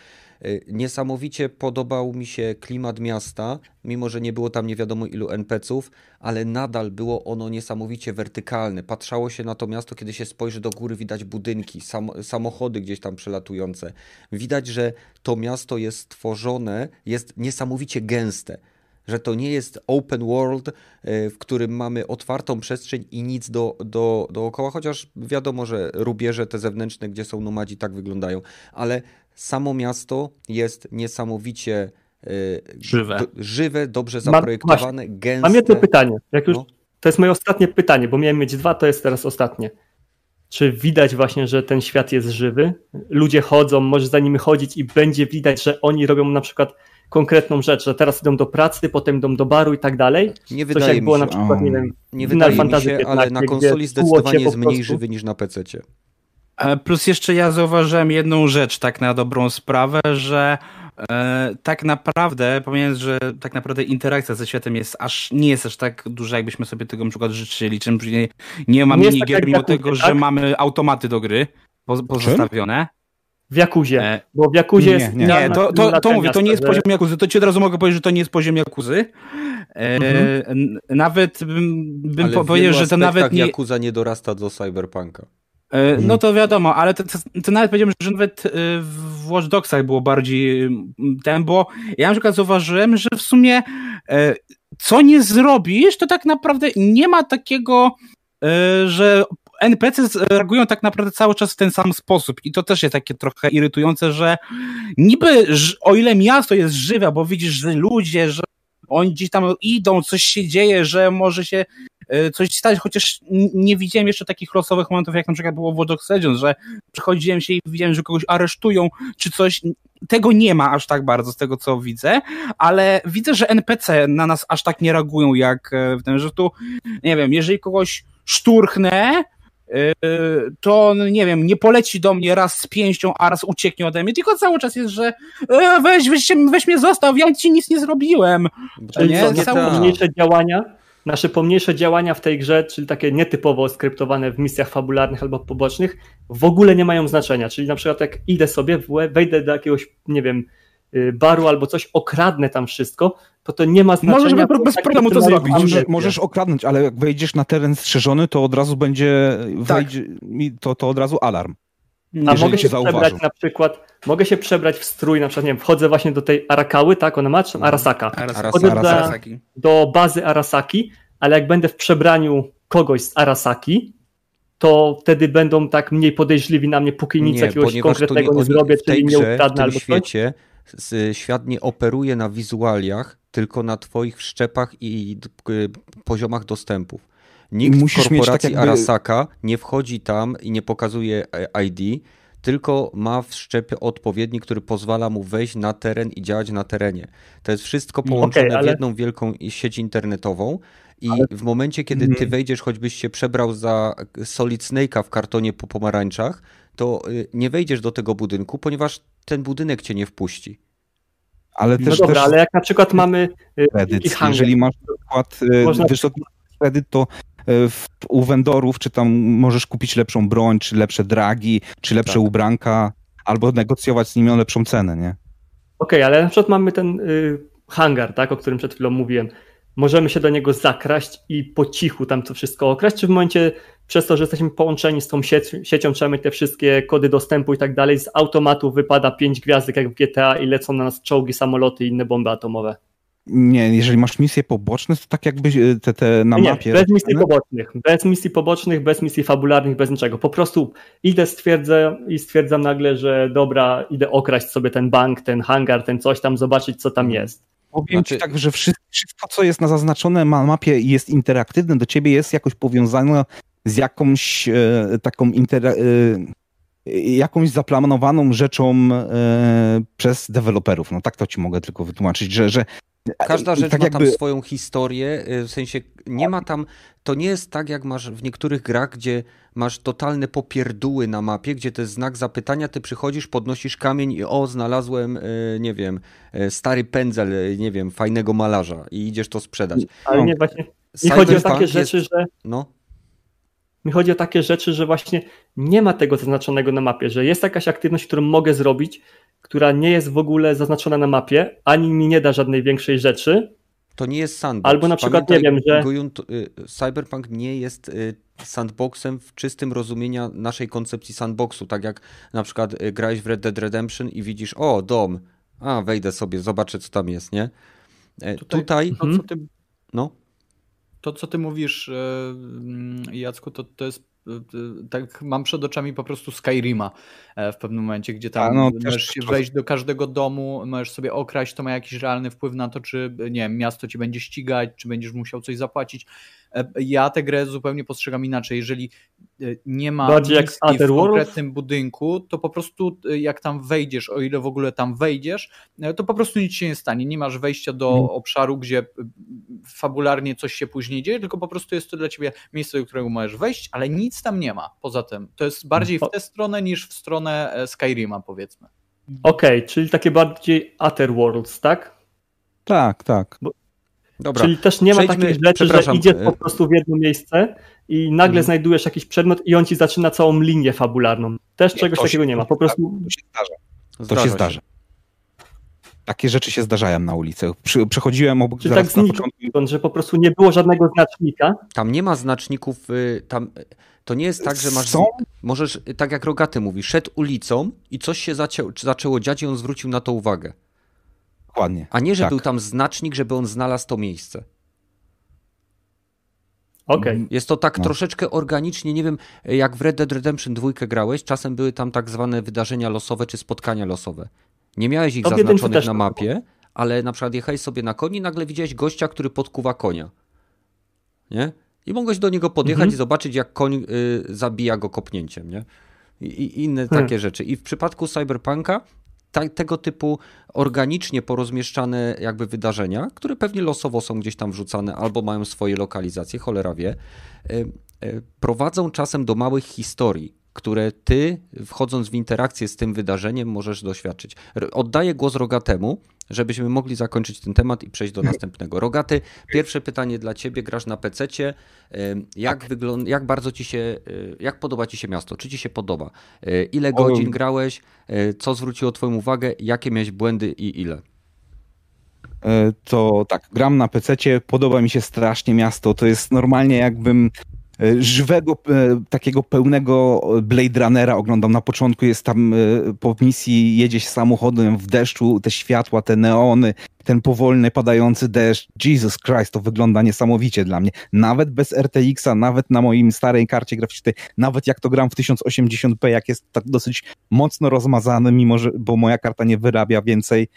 Niesamowicie podobał mi się klimat miasta, mimo że nie było tam nie wiadomo ilu NPC-ów, ale nadal było ono niesamowicie wertykalne. Patrzało się na to miasto, kiedy się spojrzy do góry, widać budynki, sam samochody gdzieś tam przelatujące. Widać, że to miasto jest stworzone, jest niesamowicie gęste że to nie jest open world, e, w którym mamy otwartą przestrzeń i nic do, do, dookoła, chociaż wiadomo, że rubieże te zewnętrzne, gdzie są nomadzi, tak wyglądają, ale samo miasto jest niesamowicie e, żywe, do, żywe dobrze zaprojektowane, mam, gęste. Mam jedno pytanie. Jak już, no. To jest moje ostatnie pytanie, bo miałem mieć dwa, to jest teraz ostatnie. Czy widać właśnie, że ten świat jest żywy? Ludzie chodzą, może za nimi chodzić i będzie widać, że oni robią na przykład konkretną rzecz, że teraz idą do pracy, potem idą do baru i tak dalej. Nie Coś wydaje jak było się. na przykład, nie wiem, nie wydaje mi się, ale na konsoli zdecydowanie jest mniej żywy niż na PC. E, plus jeszcze ja zauważyłem jedną rzecz tak na dobrą sprawę, że e, tak naprawdę, pomijając, że tak naprawdę interakcja ze światem jest aż, nie jest aż tak duża, jakbyśmy sobie tego na przykład życzyli, czym nie, nie ma minigier, tak mimo tego, tak? że mamy automaty do gry pozostawione. W Jakuzie, e, bo w Jakuzie jest... Nie, nie to, to, to mówię, to nie jest poziom Jakuzy, to ci od razu mogę powiedzieć, że to nie jest poziom Jakuzy. E, mhm. Nawet bym, bym powiedział, że to nawet nie... Jakuza nie dorasta do Cyberpunka. E, no to wiadomo, ale to, to, to, nawet powiedziałem, że nawet e, w Watch Dogsach było bardziej ten, bo ja na przykład zauważyłem, że w sumie co nie zrobisz, to tak naprawdę nie ma takiego, że NPC reagują tak naprawdę cały czas w ten sam sposób i to też jest takie trochę irytujące, że niby o ile miasto jest żywe, bo widzisz, że ludzie, że oni gdzieś tam idą, coś się dzieje, że może się e, coś stać, chociaż nie widziałem jeszcze takich losowych momentów, jak na przykład było w Watch Legends, że przychodziłem się i widziałem, że kogoś aresztują, czy coś. Tego nie ma aż tak bardzo z tego, co widzę, ale widzę, że NPC na nas aż tak nie reagują, jak e, w tym, że tu, nie wiem, jeżeli kogoś szturchnę, to nie wiem, nie poleci do mnie raz z pięścią, a raz ucieknie ode mnie, tylko cały czas jest, że weź, weź, weź mnie zostaw, ja ci nic nie zrobiłem. Czyli nie? Cały... pomniejsze działania, nasze pomniejsze działania w tej grze, czyli takie nietypowo skryptowane w misjach fabularnych albo pobocznych, w ogóle nie mają znaczenia. Czyli na przykład jak idę sobie, wejdę do jakiegoś, nie wiem, baru albo coś, okradnę tam wszystko, to to nie ma znaczenia. Możesz bez problemu to zrobić. Możesz, możesz okradnąć, ale jak wejdziesz na teren strzeżony, to od razu będzie, tak. wejdzie, to, to od razu alarm. A mogę się przebrać na przykład, mogę się przebrać w strój, na przykład, nie wiem, wchodzę właśnie do tej Arakały, tak, ona ma, czy mhm. Arasaka. Wchodzę do, do bazy Arasaki, ale jak będę w przebraniu kogoś z Arasaki, to wtedy będą tak mniej podejrzliwi na mnie, póki nic nie, jakiegoś konkretnego nie, nie zrobię, czyli nie ukradnę albo świecie coś. Świat nie operuje na wizualiach, tylko na twoich wszczepach i poziomach dostępów. Nikt Musisz w korporacji tak jakby... Arasaka nie wchodzi tam i nie pokazuje e, ID, tylko ma wszczepy odpowiedni, który pozwala mu wejść na teren i działać na terenie. To jest wszystko połączone okay, ale... w jedną wielką sieć internetową i ale... w momencie, kiedy ty mhm. wejdziesz, choćbyś się przebrał za Solid Snake'a w kartonie po pomarańczach, to y, nie wejdziesz do tego budynku, ponieważ ten budynek cię nie wpuści. Ale no też, no dobra, też... ale jak na przykład mamy kredyt, y, jeżeli masz przykład y, Można... wysoki kredyt, to E, w, u vendorów, czy tam możesz kupić lepszą broń, czy lepsze dragi, czy lepsze tak. ubranka, albo negocjować z nimi o lepszą cenę, nie? Okej, okay, ale na przykład mamy ten y, hangar, tak, o którym przed chwilą mówiłem. Możemy się do niego zakraść i po cichu tam to wszystko okraść, czy w momencie przez to, że jesteśmy połączeni z tą siecią, trzeba mieć te wszystkie kody dostępu i tak dalej, z automatu wypada pięć gwiazdek jak w GTA i lecą na nas czołgi, samoloty i inne bomby atomowe. Nie, jeżeli masz misje poboczne, to tak jakby e, te, te na nie, mapie. Bez misji pobocznych, bez misji pobocznych, bez misji fabularnych, bez niczego. Po prostu idę, stwierdzę i stwierdzam nagle, że dobra, idę okraść sobie ten bank, ten hangar, ten coś tam, zobaczyć, co tam mhm. jest. Powiem znaczy... ci tak, że wszystko, co jest na zaznaczone na mapie i jest interaktywne, do ciebie jest jakoś powiązane z jakąś e, taką inter, e, jakąś zaplanowaną rzeczą e, przez deweloperów. No tak to ci mogę tylko wytłumaczyć, że, że Każda rzecz tak ma jakby... tam swoją historię, y, w sensie nie ma tam, to nie jest tak jak masz w niektórych grach, gdzie masz totalne popierdóły na mapie, gdzie to jest znak zapytania, ty przychodzisz, podnosisz kamień i o, znalazłem, y, nie wiem, y, stary pędzel, nie wiem, fajnego malarza i idziesz to sprzedać. Ale nie, właśnie, mi chodzi o takie rzeczy, jest... że... No. Mi chodzi o takie rzeczy, że właśnie nie ma tego zaznaczonego na mapie, że jest jakaś aktywność, którą mogę zrobić, która nie jest w ogóle zaznaczona na mapie, ani mi nie da żadnej większej rzeczy. To nie jest sandbox. Albo na przykład, Pamiętaj, nie wiem, że... Y, Cyberpunk nie jest y, sandboxem w czystym rozumieniu naszej koncepcji sandboxu. Tak jak na przykład y, grałeś w Red Dead Redemption i widzisz, o, dom, a, wejdę sobie, zobaczę, co tam jest, nie? E, tutaj, Tutaj to, co ty, no? to, co ty mówisz, mm, Jacku, to, to jest tak mam przed oczami po prostu Skyrima e, w pewnym momencie, gdzie tam no, możesz się wejść do każdego domu, możesz sobie okraść, to ma jakiś realny wpływ na to, czy nie wiem, miasto ci będzie ścigać, czy będziesz musiał coś zapłacić. E, ja tę grę zupełnie postrzegam inaczej. Jeżeli e, nie ma jak w konkretnym budynku, to po prostu e, jak tam wejdziesz, o ile w ogóle tam wejdziesz, to po prostu nic się nie stanie. Nie masz wejścia do hmm. obszaru, gdzie fabularnie coś się później dzieje, tylko po prostu jest to dla ciebie miejsce, do którego możesz wejść, ale nic tam nie ma poza tym. To jest bardziej w tę stronę niż w stronę Skyrima, powiedzmy. Okej, okay, czyli takie bardziej Other Worlds, tak? Tak, tak. Bo Dobra. Czyli też nie ma Przejdźmy- takich rzeczy, że idziesz e- po prostu w jedno miejsce i nagle Mhm. znajdujesz jakiś przedmiot i on ci zaczyna całą linię fabularną. Też Nie, czegoś to się- takiego nie ma. Po prostu To się zdarza. To się zdarza. Takie rzeczy się zdarzają na ulicy. Przechodziłem obok czy zaraz tak na znikąd, początku. że po prostu nie było żadnego znacznika. Tam nie ma znaczników, y, tam to nie jest tak, że masz. Są? Możesz, tak jak Rogaty mówi, szedł ulicą i coś się zacią, czy zaczęło dziać i on zwrócił na to uwagę. Dokładnie. A nie, że Tak. był tam znacznik, żeby on znalazł to miejsce. Okej. Jest to tak No. troszeczkę organicznie, nie wiem, jak w Red Dead Redemption 2 grałeś, czasem były tam tak zwane wydarzenia losowe czy spotkania losowe. Nie miałeś ich jedynce zaznaczonych na mapie, ale na przykład jechałeś sobie na koni i nagle widziałeś gościa, który podkuwa konia. Nie? I mogłeś do niego podjechać Mhm. i zobaczyć, jak koń y, zabija go kopnięciem, nie? I, i inne Hmm. takie rzeczy. I w przypadku Cyberpunka ta, tego typu organicznie porozmieszczane jakby wydarzenia, które pewnie losowo są gdzieś tam wrzucane albo mają swoje lokalizacje, cholera wie, y, y, prowadzą czasem do małych historii, które ty, wchodząc w interakcję z tym wydarzeniem, możesz doświadczyć. Oddaję głos Rogatemu, żebyśmy mogli zakończyć ten temat i przejść do następnego. Rogaty, pierwsze pytanie dla ciebie, grasz na PC-cie. Jak, wygląda, jak bardzo ci się, y, jak podoba ci się miasto? Czy ci się podoba? Y, Ile godzin grałeś? Y, Co zwróciło twoją uwagę? Jakie miałeś błędy i ile? E, to tak, gram na PC-cie, podoba mi się strasznie miasto. To jest normalnie jakbym e, żywego, e, takiego pełnego Blade Runnera oglądam. Na początku jest tam e, po misji, jedzie się samochodem w deszczu, te światła, te neony, ten powolny, padający deszcz. Jesus Christ, to wygląda niesamowicie dla mnie. Nawet bez RTX-a, nawet na moim starej karcie graficznej, nawet jak to gram w 1080p, jak jest tak dosyć mocno rozmazany, mimo że, bo moja karta nie wyrabia więcej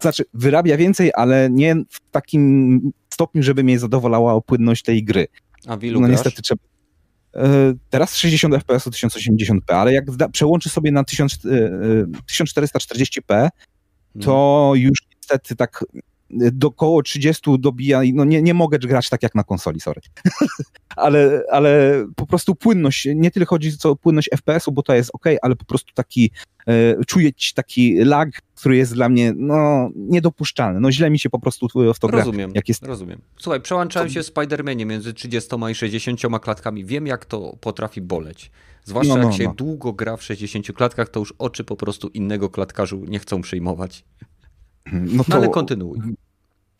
znaczy wyrabia więcej, ale nie w takim stopniu, żeby mnie zadowalała płynność tej gry. A w ilu No niestety trzeba. E, Teraz 60 fps 1080p, ale jak przełączy sobie na 1000, e, e, 1440p, to już niestety tak e, do koło 30 dobija, i no nie, nie mogę grać tak jak na konsoli, sorry. ale, ale po prostu płynność, nie tyle chodzi o płynność FPS-u, bo to jest ok, ale po prostu taki, e, czuję ci taki lag, który jest dla mnie no, niedopuszczalny. No źle mi się po prostu w to gra. Rozumiem, Jak jest rozumiem. Słuchaj, przełączałem się w Spider-Manie między 30 i 60 klatkami. Wiem, jak to potrafi boleć. Zwłaszcza No, no, jak się no. długo gra w 60 klatkach, to już oczy po prostu innego klatkarzu nie chcą przyjmować. No No to, ale kontynuuj.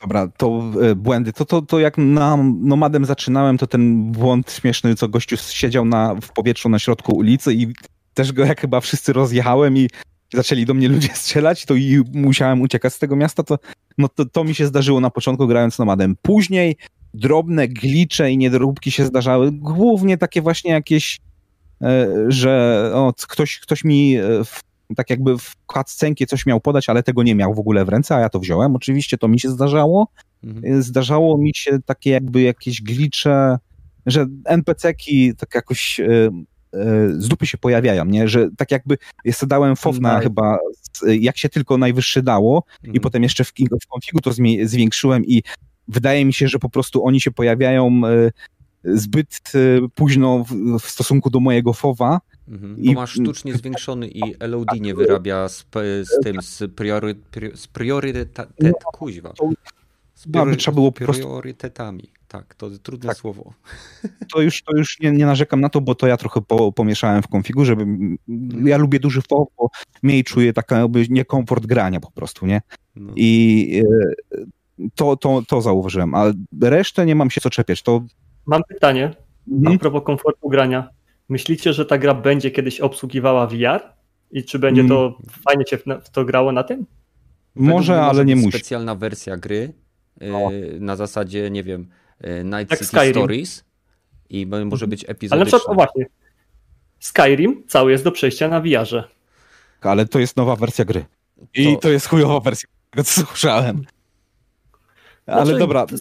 Dobra, to e, błędy. To, to, to jak na Nomadem zaczynałem, to ten błąd śmieszny, co gościu siedział na, w powietrzu na środku ulicy i też go jak chyba wszyscy rozjechałem i zaczęli do mnie ludzie strzelać, to i musiałem uciekać z tego miasta, to, no to, to mi się zdarzyło na początku grając Nomadem. Później drobne glicze i niedoróbki się zdarzały, głównie takie właśnie jakieś, e, że o, ktoś, ktoś mi e, w, tak jakby w cutscenkie coś miał podać, ale tego nie miał w ogóle w ręce, a ja to wziąłem. Oczywiście to mi się zdarzało. Mhm. Zdarzało mi się takie jakby jakieś glicze, że NPC-ki tak jakoś e, e, z dupy się pojawiają, nie? Że tak jakby ja dałem fofna chyba, z- jak się tylko najwyższy dało i Mhm. potem jeszcze w, w konfigu to zwiększyłem i wydaje mi się, że po prostu oni się pojawiają zbyt późno w, w stosunku do mojego fowa. Mhm. i- Bo masz sztucznie zwiększony i LOD nie wyrabia z, z tym, z, priory, pri- z priorytet... Kuźwa. to- Z No, by trzeba było po prostu- priorytetami. Tak, to trudne Tak. słowo. To już, to już nie, nie narzekam na to, bo to ja trochę po, pomieszałem w konfigu, żeby ja lubię duży fow, bo mniej czuję taka jakby niekomfort grania po prostu, nie? No. I e, to, to, to zauważyłem, a resztę nie mam się co czepiać. To Mam pytanie Mhm. a propos komfortu grania. Myślicie, że ta gra będzie kiedyś obsługiwała VR? I czy będzie to fajnie się w to grało na tym? Według może, ale nie musi. specjalna wersja gry yy, No. na zasadzie, nie wiem, yy, Night Jak City Skyrim. Stories i może być Ale na epizodyczna. przykład, o właśnie, Skyrim cały jest do przejścia na VR-ze. Ale to jest nowa wersja gry. I To- to, jest chujowa wersja, tego co słyszałem. Ale Znaczy, dobra, mm,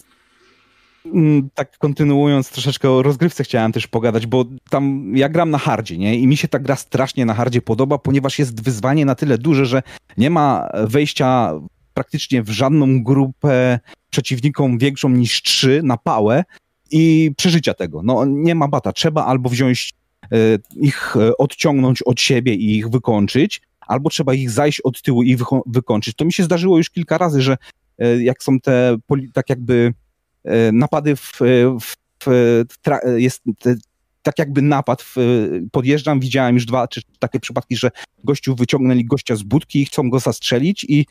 tak kontynuując troszeczkę o rozgrywce chciałem też pogadać, bo tam ja gram na hardzie, nie? I mi się ta gra strasznie na hardzie podoba, ponieważ jest wyzwanie na tyle duże, że nie ma wejścia praktycznie w żadną grupę przeciwnikom większą niż trzy na pałę i przeżycia tego. No nie ma bata. Trzeba albo wziąć e, ich e, odciągnąć od siebie i ich wykończyć, albo trzeba ich zajść od tyłu i wykończyć. To mi się zdarzyło już kilka razy, że jak są te, tak jakby napady w, w, w jest tak jakby napad, podjeżdżam, widziałem już dwa czy takie przypadki, że gościu wyciągnęli gościa z budki i chcą go zastrzelić i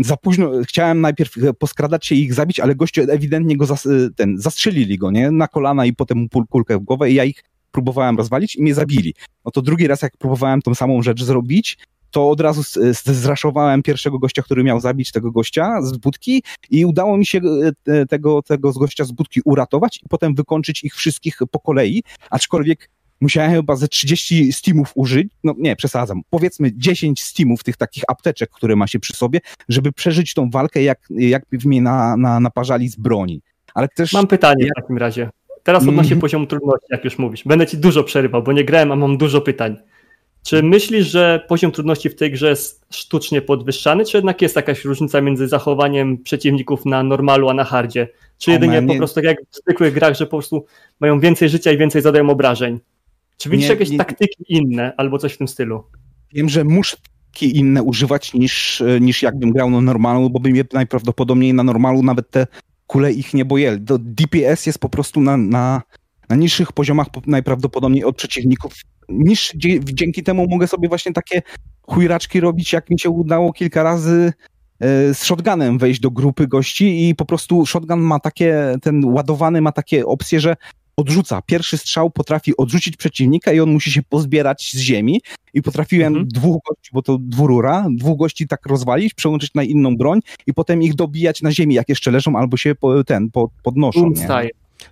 za późno, chciałem najpierw poskradać się i ich zabić, ale goście ewidentnie go zas, ten, zastrzelili go, nie, na kolana i potem kulkę w głowę i ja ich próbowałem rozwalić i mnie zabili. No to drugi raz, jak próbowałem tą samą rzecz zrobić, to od razu zraszowałem pierwszego gościa, który miał zabić tego gościa z budki i udało mi się e, tego, tego z gościa z budki uratować i potem wykończyć ich wszystkich po kolei, aczkolwiek musiałem chyba ze 30 Steamów użyć, no nie, przesadzam, powiedzmy 10 Steamów tych takich apteczek, które ma się przy sobie, żeby przeżyć tą walkę, jak, jakby w mnie na, na, naparzali z broni. Ale też... Mam pytanie w takim razie. Teraz odnośnie mm. poziomu trudności, jak już mówisz. Będę ci dużo przerywał, bo nie grałem, a mam dużo pytań. Czy myślisz, że poziom trudności w tej grze jest sztucznie podwyższany, czy jednak jest jakaś różnica między zachowaniem przeciwników na normalu, a na hardzie? Czy jedynie man, po prostu tak jak w zwykłych grach, że po prostu mają więcej życia i więcej zadają obrażeń? Czy widzisz nie, jakieś nie, taktyki inne albo coś w tym stylu? Wiem, że muszę inne używać niż, niż jakbym grał na normalu, bo bym je najprawdopodobniej na normalu nawet te kule ich nie bojeli. DPS jest po prostu na, na, na niższych poziomach najprawdopodobniej od przeciwników. Niż dzięki temu mogę sobie właśnie takie chujraczki robić, jak mi się udało kilka razy e, z shotgunem wejść do grupy gości i po prostu shotgun ma takie, ten ładowany ma takie opcje, że odrzuca. Pierwszy strzał potrafi odrzucić przeciwnika i on musi się pozbierać z ziemi. I potrafiłem mhm. dwóch gości, bo to dwurura, dwóch gości tak rozwalić, przełączyć na inną broń i potem ich dobijać na ziemi, jak jeszcze leżą, albo się po, ten po, podnoszą.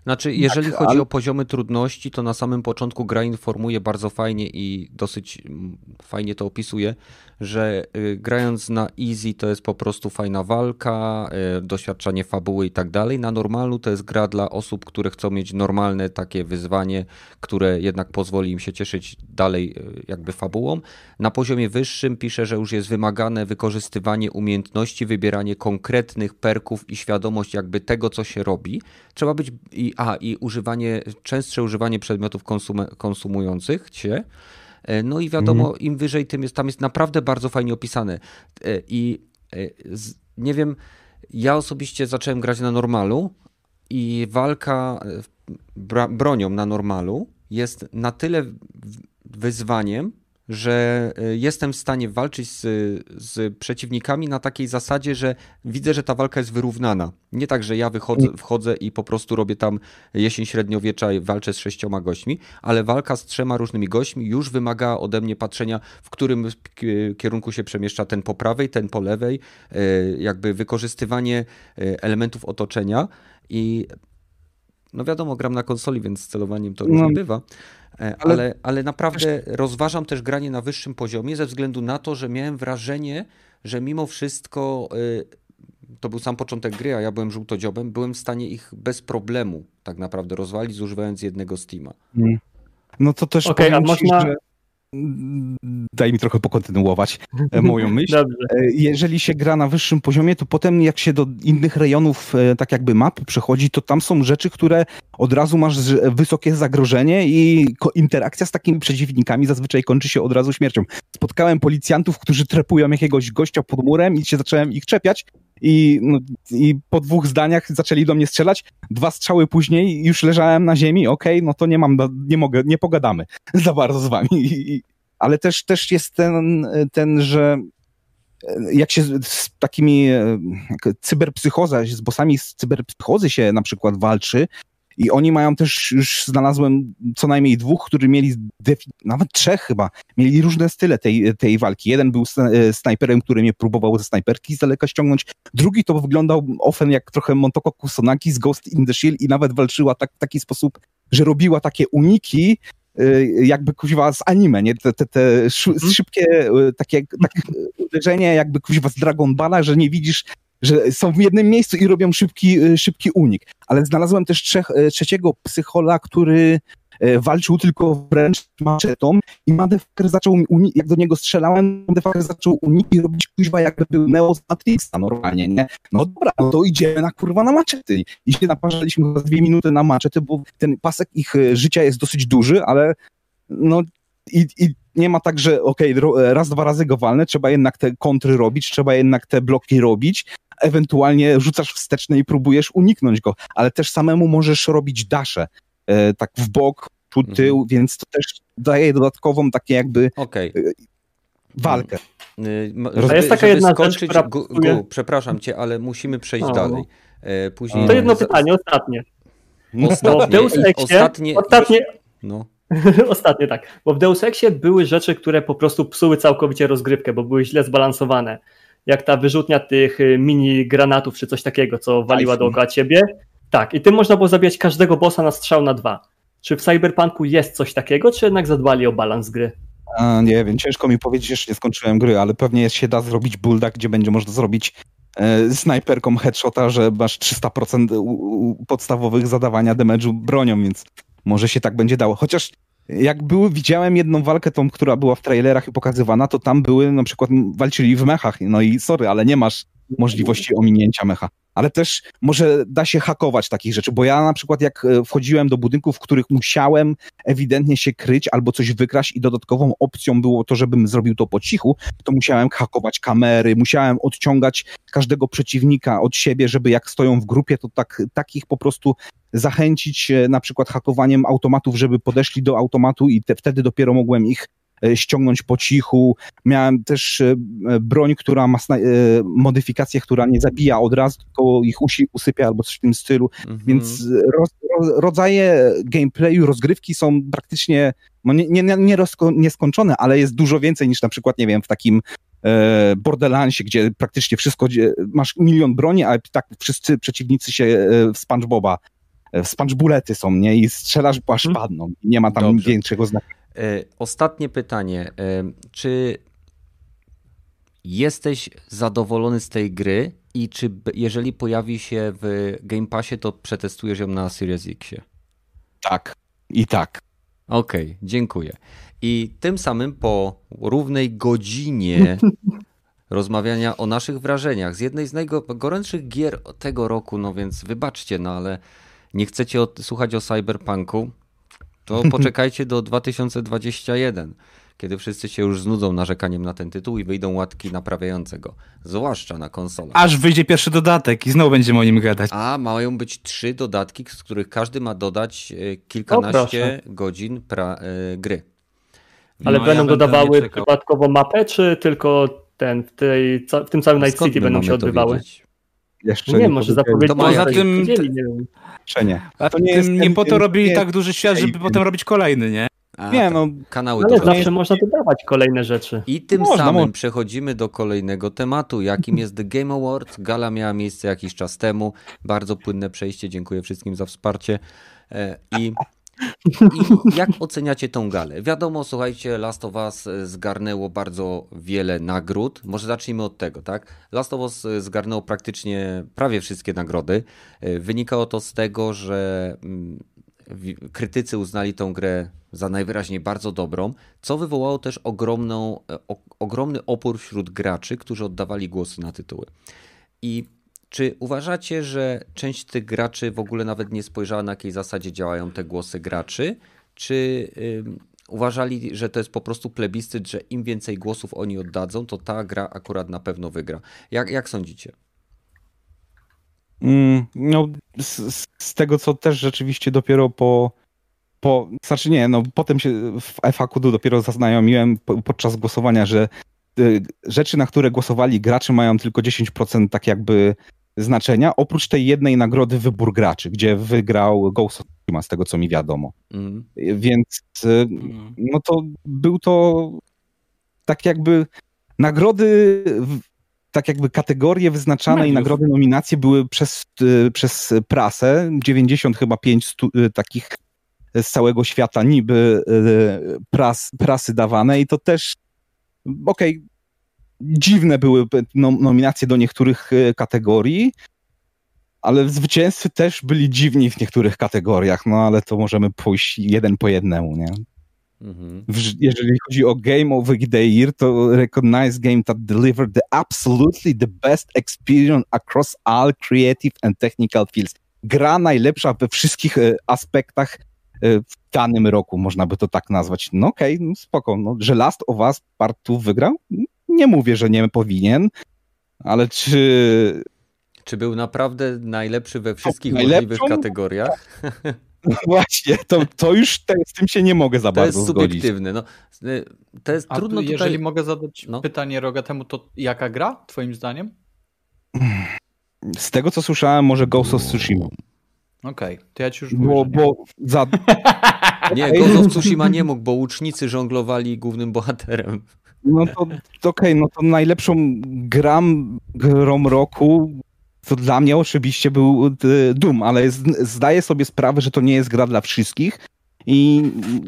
Znaczy, jeżeli tak, chodzi ale... o poziomy trudności, to na samym początku gra informuje bardzo fajnie i dosyć mm, fajnie to opisuje, że y, grając na easy to jest po prostu fajna walka, y, doświadczanie fabuły i tak dalej. Na normalu to jest gra dla osób, które chcą mieć normalne takie wyzwanie, które jednak pozwoli im się cieszyć dalej y, jakby fabułą. Na poziomie wyższym pisze, że już jest wymagane wykorzystywanie umiejętności, wybieranie konkretnych perków i świadomość jakby tego, co się robi. Trzeba być i, a, i używanie, częstsze używanie przedmiotów konsum, konsumujących się. E, no i wiadomo, mhm. im wyżej, tym jest, tam jest naprawdę bardzo fajnie opisane. E, I e, nie wiem, ja osobiście zacząłem grać na normalu i walka bronią na normalu jest na tyle wyzwaniem, że e, jestem w stanie walczyć z, z, przeciwnikami na takiej zasadzie, że widzę, że ta walka jest wyrównana. Nie tak, że ja wychodzę, mm. wchodzę i po prostu robię tam jesień średniowiecza i walczę z sześcioma gośćmi, ale walka z trzema różnymi gośćmi już wymaga ode mnie patrzenia, w którym kierunku się przemieszcza ten po prawej, ten po lewej, e, jakby wykorzystywanie e, elementów otoczenia i no wiadomo, gram na konsoli, więc z celowaniem to różnie no. bywa. E, ale, ale, ale naprawdę rozważam też granie na wyższym poziomie ze względu na to, że miałem wrażenie, że mimo wszystko y, to był sam początek gry, a ja byłem żółtodziobem, byłem w stanie ich bez problemu tak naprawdę rozwalić, zużywając jednego Steama. Mm. No to też okay, powiem a można... że daj mi trochę pokontynuować e, moją myśl. Dobrze. E, jeżeli się gra na wyższym poziomie, to potem jak się do innych rejonów e, tak jakby map przechodzi, to tam są rzeczy, które od razu masz wysokie zagrożenie i interakcja z takimi przeciwnikami zazwyczaj kończy się od razu śmiercią. Spotkałem policjantów, którzy trepują jakiegoś gościa pod murem i się zacząłem ich czepiać i, no, i po dwóch zdaniach zaczęli do mnie strzelać. Dwa strzały później już leżałem na ziemi, okej, okay, no to nie mam, nie mogę, nie pogadamy za bardzo z wami. Ale też, też jest ten, ten, że jak się z takimi cyberpsychoza, z bossami z cyberpsychozy się na przykład walczy, i oni mają też, już znalazłem co najmniej dwóch, którzy mieli, nawet trzech chyba, mieli różne style tej, tej walki. Jeden był e, snajperem, który mnie próbował ze snajperki z daleka ściągnąć. Drugi to wyglądał ofen jak trochę Montoko Kusanagi z Ghost in the Shield i nawet walczyła tak, w taki sposób, że robiła takie uniki, e, jakby kuźwa z anime, nie? Te, te, te mhm. szybkie e, takie tak, uderzenie jakby kuźwa z Dragon Balla, że nie widzisz że są w jednym miejscu i robią szybki, e, szybki unik. Ale znalazłem też trzech, e, trzeciego psychola, który e, walczył tylko wręcz maczetą i Motherfucker zaczął, uni- jak do niego strzelałem, Motherfucker zaczął uniki robić kuźwa jakby był Neo z Matrixa normalnie, nie? No dobra, no to idziemy na kurwa na maczety. I się naparzaliśmy chyba dwie minuty na maczety, bo ten pasek ich życia jest dosyć duży, ale no i, i nie ma tak, że okej, okay, raz, dwa razy go walnę, trzeba jednak te kontry robić, trzeba jednak te bloki robić, ewentualnie rzucasz wsteczne i próbujesz uniknąć go, ale też samemu możesz robić dasze, e, tak w bok, tu mhm. tył, mhm. więc to też daje dodatkową takie jakby okay. E, walkę. To jest taka jedna skończyć, rzecz, która... gu, gu, przepraszam cię, ale musimy przejść o. dalej. E, później... To jedno pytanie, ostatnie. Ostatnie, Deus Exie, ostatnie, ostatnie, no. ostatnie tak, bo w Deus Exie były rzeczy, które po prostu psuły całkowicie rozgrywkę, bo były źle zbalansowane. Jak ta wyrzutnia tych y, mini granatów czy coś takiego, co waliła dookoła ciebie. Tak, i tym można było zabijać każdego bossa na strzał na dwa. Czy w Cyberpunku jest coś takiego, czy jednak zadbali o balans gry? A, nie wiem, ciężko mi powiedzieć, jeszcze nie skończyłem gry, ale pewnie się da zrobić builda, gdzie będzie można zrobić e, snajperką headshota, że masz 300% u, u podstawowych zadawania damage'u bronią, więc może się tak będzie dało. Chociaż jak były, widziałem jedną walkę, tą, która była w trailerach i pokazywana, to tam były na przykład, walczyli w mechach, no i sorry, ale nie masz możliwości ominięcia mecha. Ale też może da się hakować takich rzeczy, bo ja na przykład jak e, wchodziłem do budynków, w których musiałem ewidentnie się kryć albo coś wykraść i dodatkową opcją było to, żebym zrobił to po cichu, to musiałem hakować kamery, musiałem odciągać każdego przeciwnika od siebie, żeby jak stoją w grupie, to tak, takich po prostu zachęcić na przykład hakowaniem automatów, żeby podeszli do automatu i te, wtedy dopiero mogłem ich e, ściągnąć po cichu. Miałem też e, broń, która ma e, modyfikację, która nie zabija od razu, tylko ich usi, usypia albo coś w tym stylu. Mhm. Więc roz, rodzaje gameplayu, rozgrywki są praktycznie no nie, nie, nie rozko, nieskończone, ale jest dużo więcej niż na przykład, nie wiem, w takim Borderlandsie, gdzie praktycznie wszystko, masz milion broni, a tak wszyscy przeciwnicy się w SpongeBoba sponge są, nie? I strzelasz, aż hmm. padną. Nie ma tam Dobrze. większego znaczenia. E, ostatnie pytanie. E, czy jesteś zadowolony z tej gry i czy jeżeli pojawi się w Game Passie, to przetestujesz ją na Series X? Tak. I tak. Okej, okay, dziękuję. I tym samym po równej godzinie rozmawiania o naszych wrażeniach z jednej z najgorętszych gier tego roku, no więc wybaczcie, no ale nie chcecie słuchać o cyberpunku, to poczekajcie do 2021, kiedy wszyscy się już znudzą narzekaniem na ten tytuł i wyjdą łatki naprawiające go, zwłaszcza na konsolę. Aż wyjdzie pierwszy dodatek i znowu będziemy o nim gadać. A mają być trzy dodatki, z których każdy ma dodać e, kilkanaście godzin pra, y, gry. Ale no, będą ja dodawały przypadkowo mapę, czy tylko ten, w, tej, w tym całym Night City będą się odbywały? Jeszcze nie, nie może zapowiedzieć. Poza tym, nie. A to nie, jest, nie po to robili nie, tak duży świat, żeby potem robić kolejny, nie? A, nie, no, kanały ale zawsze jest... można dodawać kolejne rzeczy. I tym można, samym można. przechodzimy do kolejnego tematu, jakim jest The Game Awards. Gala miała miejsce jakiś czas temu. Bardzo płynne przejście. Dziękuję wszystkim za wsparcie. E, I i jak oceniacie tą galę? Wiadomo, słuchajcie, Last of Us zgarnęło bardzo wiele nagród. Może zacznijmy od tego, tak? Last of Us zgarnęło praktycznie prawie wszystkie nagrody. Wynikało to z tego, że mm, krytycy uznali tą grę za najwyraźniej bardzo dobrą, co wywołało też ogromną, ogromny opór wśród graczy, którzy oddawali głosy na tytuły. I czy uważacie, że część tych graczy w ogóle nawet nie spojrzała na jakiej zasadzie działają te głosy graczy? Czy uważali, że to jest po prostu plebiscyt, że im więcej głosów oni oddadzą, to ta gra akurat na pewno wygra? Jak, jak sądzicie? Mm, no, z, z, tego co też rzeczywiście dopiero po, po znaczy nie, no potem się w FAQ dopiero zaznajomiłem po, podczas głosowania, że y, rzeczy, na które głosowali gracze mają tylko 10% tak jakby znaczenia, oprócz tej jednej nagrody wybór graczy, gdzie wygrał Ghost of Tsushima, z tego co mi wiadomo. Mm. Więc mm. no to był to tak jakby nagrody, tak jakby kategorie wyznaczane Mediów. i nagrody, nominacje były przez, y, przez prasę, 90 chyba 5 y, takich z całego świata niby y, pras, prasy dawane i to też okej, okay, dziwne były nominacje do niektórych e, kategorii, ale zwycięzcy też byli dziwni w niektórych kategoriach, no ale to możemy pójść jeden po jednemu, nie? Mhm. Jeżeli chodzi o Game of the Year, to Recognize Game that delivered the absolutely the best experience across all creative and technical fields. Gra najlepsza we wszystkich e, aspektach w danym roku, można by to tak nazwać. No okej, okay, no spoko, no, że Last of Us Part 2 wygrał? Nie mówię, że nie powinien, ale czy... Czy był naprawdę najlepszy we wszystkich możliwych kategoriach? No właśnie, to, to już te, z tym się nie mogę za to bardzo zgodzić. To jest subiektywne. No, to jest A trudno jeżeli tutaj... mogę zadać no. pytanie Rogatemu, to jaka gra, twoim zdaniem? Z tego, co słyszałem, może Ghost of Tsushima. Okej, okay. to ja ci już bo, bo za... Nie, Ghost of Tsushima nie mógł, bo łucznicy żonglowali głównym bohaterem. No to, to okej, okay, no to najlepszą gram, grą roku to dla mnie oczywiście był e, Doom, ale zdaję sobie sprawę, że to nie jest gra dla wszystkich i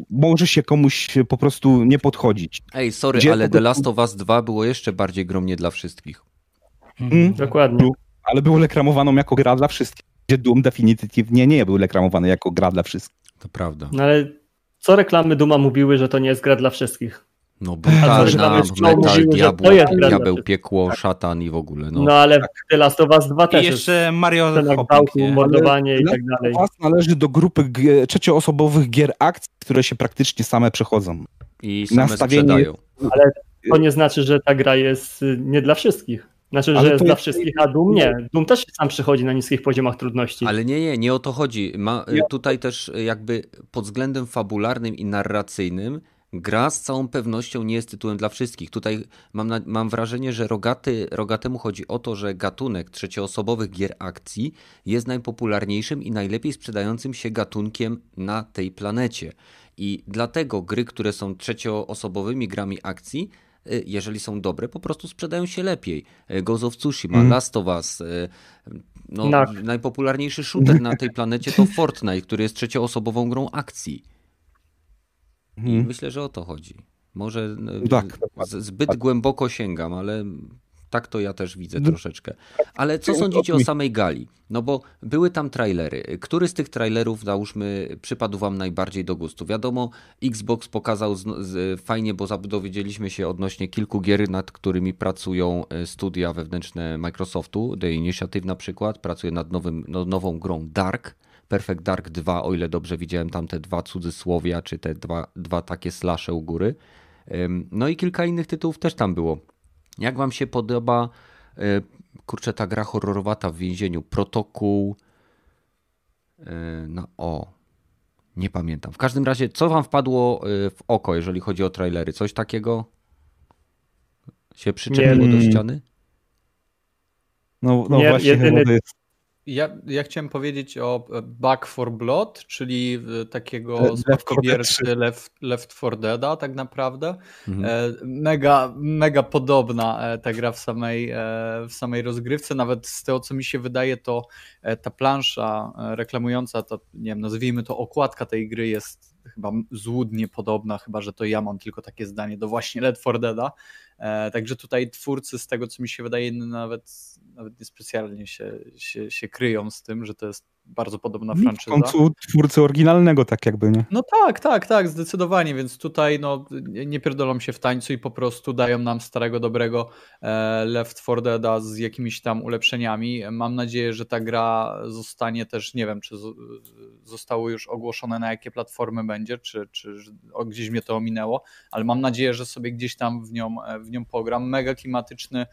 może się komuś po prostu nie podchodzić. Ej, sorry, Gdzie ale The Last of Us 2 było jeszcze bardziej grą nie dla wszystkich. Mm, dokładnie. Ale było reklamowaną jako gra dla wszystkich. Gdzie Doom definitywnie nie był reklamowany jako gra dla wszystkich. To prawda. No ale co reklamy Duma mówiły, że to nie jest gra dla wszystkich? No brutalna, metal, diabło, diabeł, piekło, szatan i w ogóle. No, no ale The Last of Us 2 też I jeszcze Mario Hopping, mordowanie i tak dalej. Last należy do grupy trzecioosobowych gier akcji, które się praktycznie same przechodzą. I same Nastawienie... sprzedają. Ale to nie znaczy, że ta gra jest y, nie dla wszystkich. Znaczy, że jest dla wszystkich, a Doom nie. Doom też sam przychodzi na niskich poziomach trudności. Ale nie, nie, nie o to chodzi. Ma, tutaj też jakby pod względem fabularnym i narracyjnym gra z całą pewnością nie jest tytułem dla wszystkich. Tutaj mam, na, mam wrażenie, że rogaty, rogatemu chodzi o to, że gatunek trzecioosobowych gier akcji jest najpopularniejszym i najlepiej sprzedającym się gatunkiem na tej planecie. I dlatego gry, które są trzecioosobowymi grami akcji, y, jeżeli są dobre, po prostu sprzedają się lepiej. Y, Ghost of Tsushima, mm. Last of Us, y, no, tak. najpopularniejszy shooter na tej planecie to Fortnite, który jest trzecioosobową grą akcji. I hmm. myślę, że o to chodzi. Może e, tak, zbyt tak. głęboko sięgam, ale tak to ja też widzę troszeczkę. Ale co sądzicie o samej gali? No bo były tam trailery. Który z tych trailerów, załóżmy, przypadł wam najbardziej do gustu? Wiadomo, Xbox pokazał z, z, fajnie, bo dowiedzieliśmy się odnośnie kilku gier, nad którymi pracują e, studia wewnętrzne Microsoftu. The Initiative na przykład pracuje nad nowym, no, nową grą Dark Perfect Dark 2, o ile dobrze widziałem tam te dwa cudzysłowia, czy te dwa, dwa takie slasze u góry. No i kilka innych tytułów też tam było. Jak wam się podoba, e, kurczę, ta gra horrorowata w więzieniu, protokół, e, no o, nie pamiętam. W każdym razie, co wam wpadło e, w oko, jeżeli chodzi o trailery? Coś takiego się przyczepiło do ściany? No, no nie, właśnie, jedyny, ja, ja chciałem powiedzieć o e, Back for Blood, czyli e, takiego spadkobiercy Left, Left 4 Deada tak naprawdę. Mhm. E, mega, mega podobna ta gra w samej, w samej rozgrywce, nawet z tego co mi się wydaje to ta plansza reklamująca, to nie wiem, nazwijmy to okładka tej gry jest chyba złudnie podobna, chyba że to ja mam tylko takie zdanie do właśnie Left 4 Deada. Także tutaj twórcy z tego co mi się wydaje nawet nawet niespecjalnie się, się, się kryją z tym, że to jest bardzo podobna franczyza. W końcu twórcy oryginalnego tak jakby, nie? No tak, tak, tak, zdecydowanie, więc tutaj no, nie pierdolą się w tańcu i po prostu dają nam starego, dobrego e, Left 4 Deada z jakimiś tam ulepszeniami. Mam nadzieję, że ta gra zostanie też, nie wiem, czy zostało już ogłoszone na jakie platformy będzie, czy, czy gdzieś mnie to ominęło, ale mam nadzieję, że sobie gdzieś tam w nią, w nią pogram. Mega klimatyczny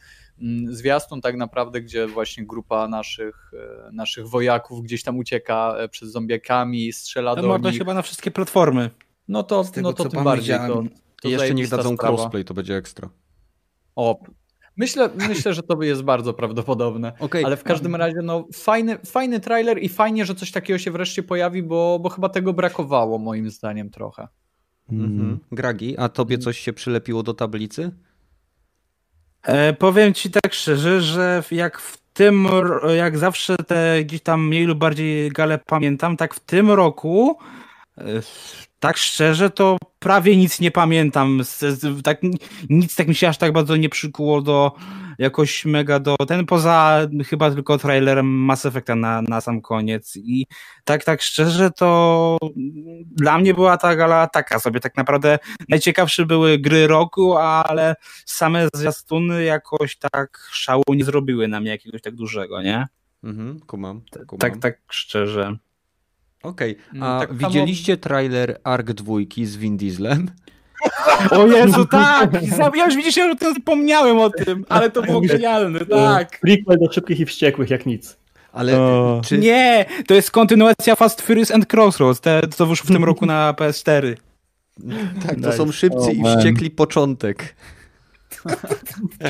zwiastun tak naprawdę, gdzie właśnie grupa naszych, e, naszych wojaków gdzieś tam ucieka e, przed zombiakami, strzela no, do nich. chyba na wszystkie platformy. No to, tego, no to tym bardziej. To, to I jeszcze niech dadzą sprawa. crossplay, to będzie ekstra. O, Myślę, myślę, że to jest bardzo prawdopodobne. Okay. Ale w każdym razie, no, fajny, fajny trailer i fajnie, że coś takiego się wreszcie pojawi, bo, bo chyba tego brakowało, moim zdaniem, trochę. Mhm. Gragi, a tobie coś się przylepiło do tablicy? E, powiem ci tak szczerze, że jak w tym, jak zawsze te gdzieś tam mniej lub bardziej gale pamiętam, tak w tym roku, e, tak szczerze, to prawie nic nie pamiętam. Tak, nic tak mi się aż tak bardzo nie przykuło do jakoś mega do ten, poza chyba tylko trailerem Mass Effecta na, na sam koniec. I tak, tak szczerze, to dla mnie była ta gala taka sobie. Tak naprawdę najciekawsze były gry roku, ale same zwiastuny jakoś tak szału nie zrobiły na mnie jakiegoś tak dużego, nie? Mhm, kumam, kumam. Tak, tak szczerze. Okej, Mm, a tak samo- widzieliście trailer Ark 2 z Vin Dieslem? O Jezu, tak! Ja już widzisz, ja zapomniałem o tym, ale to było genialne, tak. Prequel do Szybkich i Wściekłych, jak nic. Ale O. czy... Nie, to jest kontynuacja Fast Furious and Crossroads, te, co wyszło w tym roku na PS4. Tak, to są szybcy i Oh, man. wściekli początek.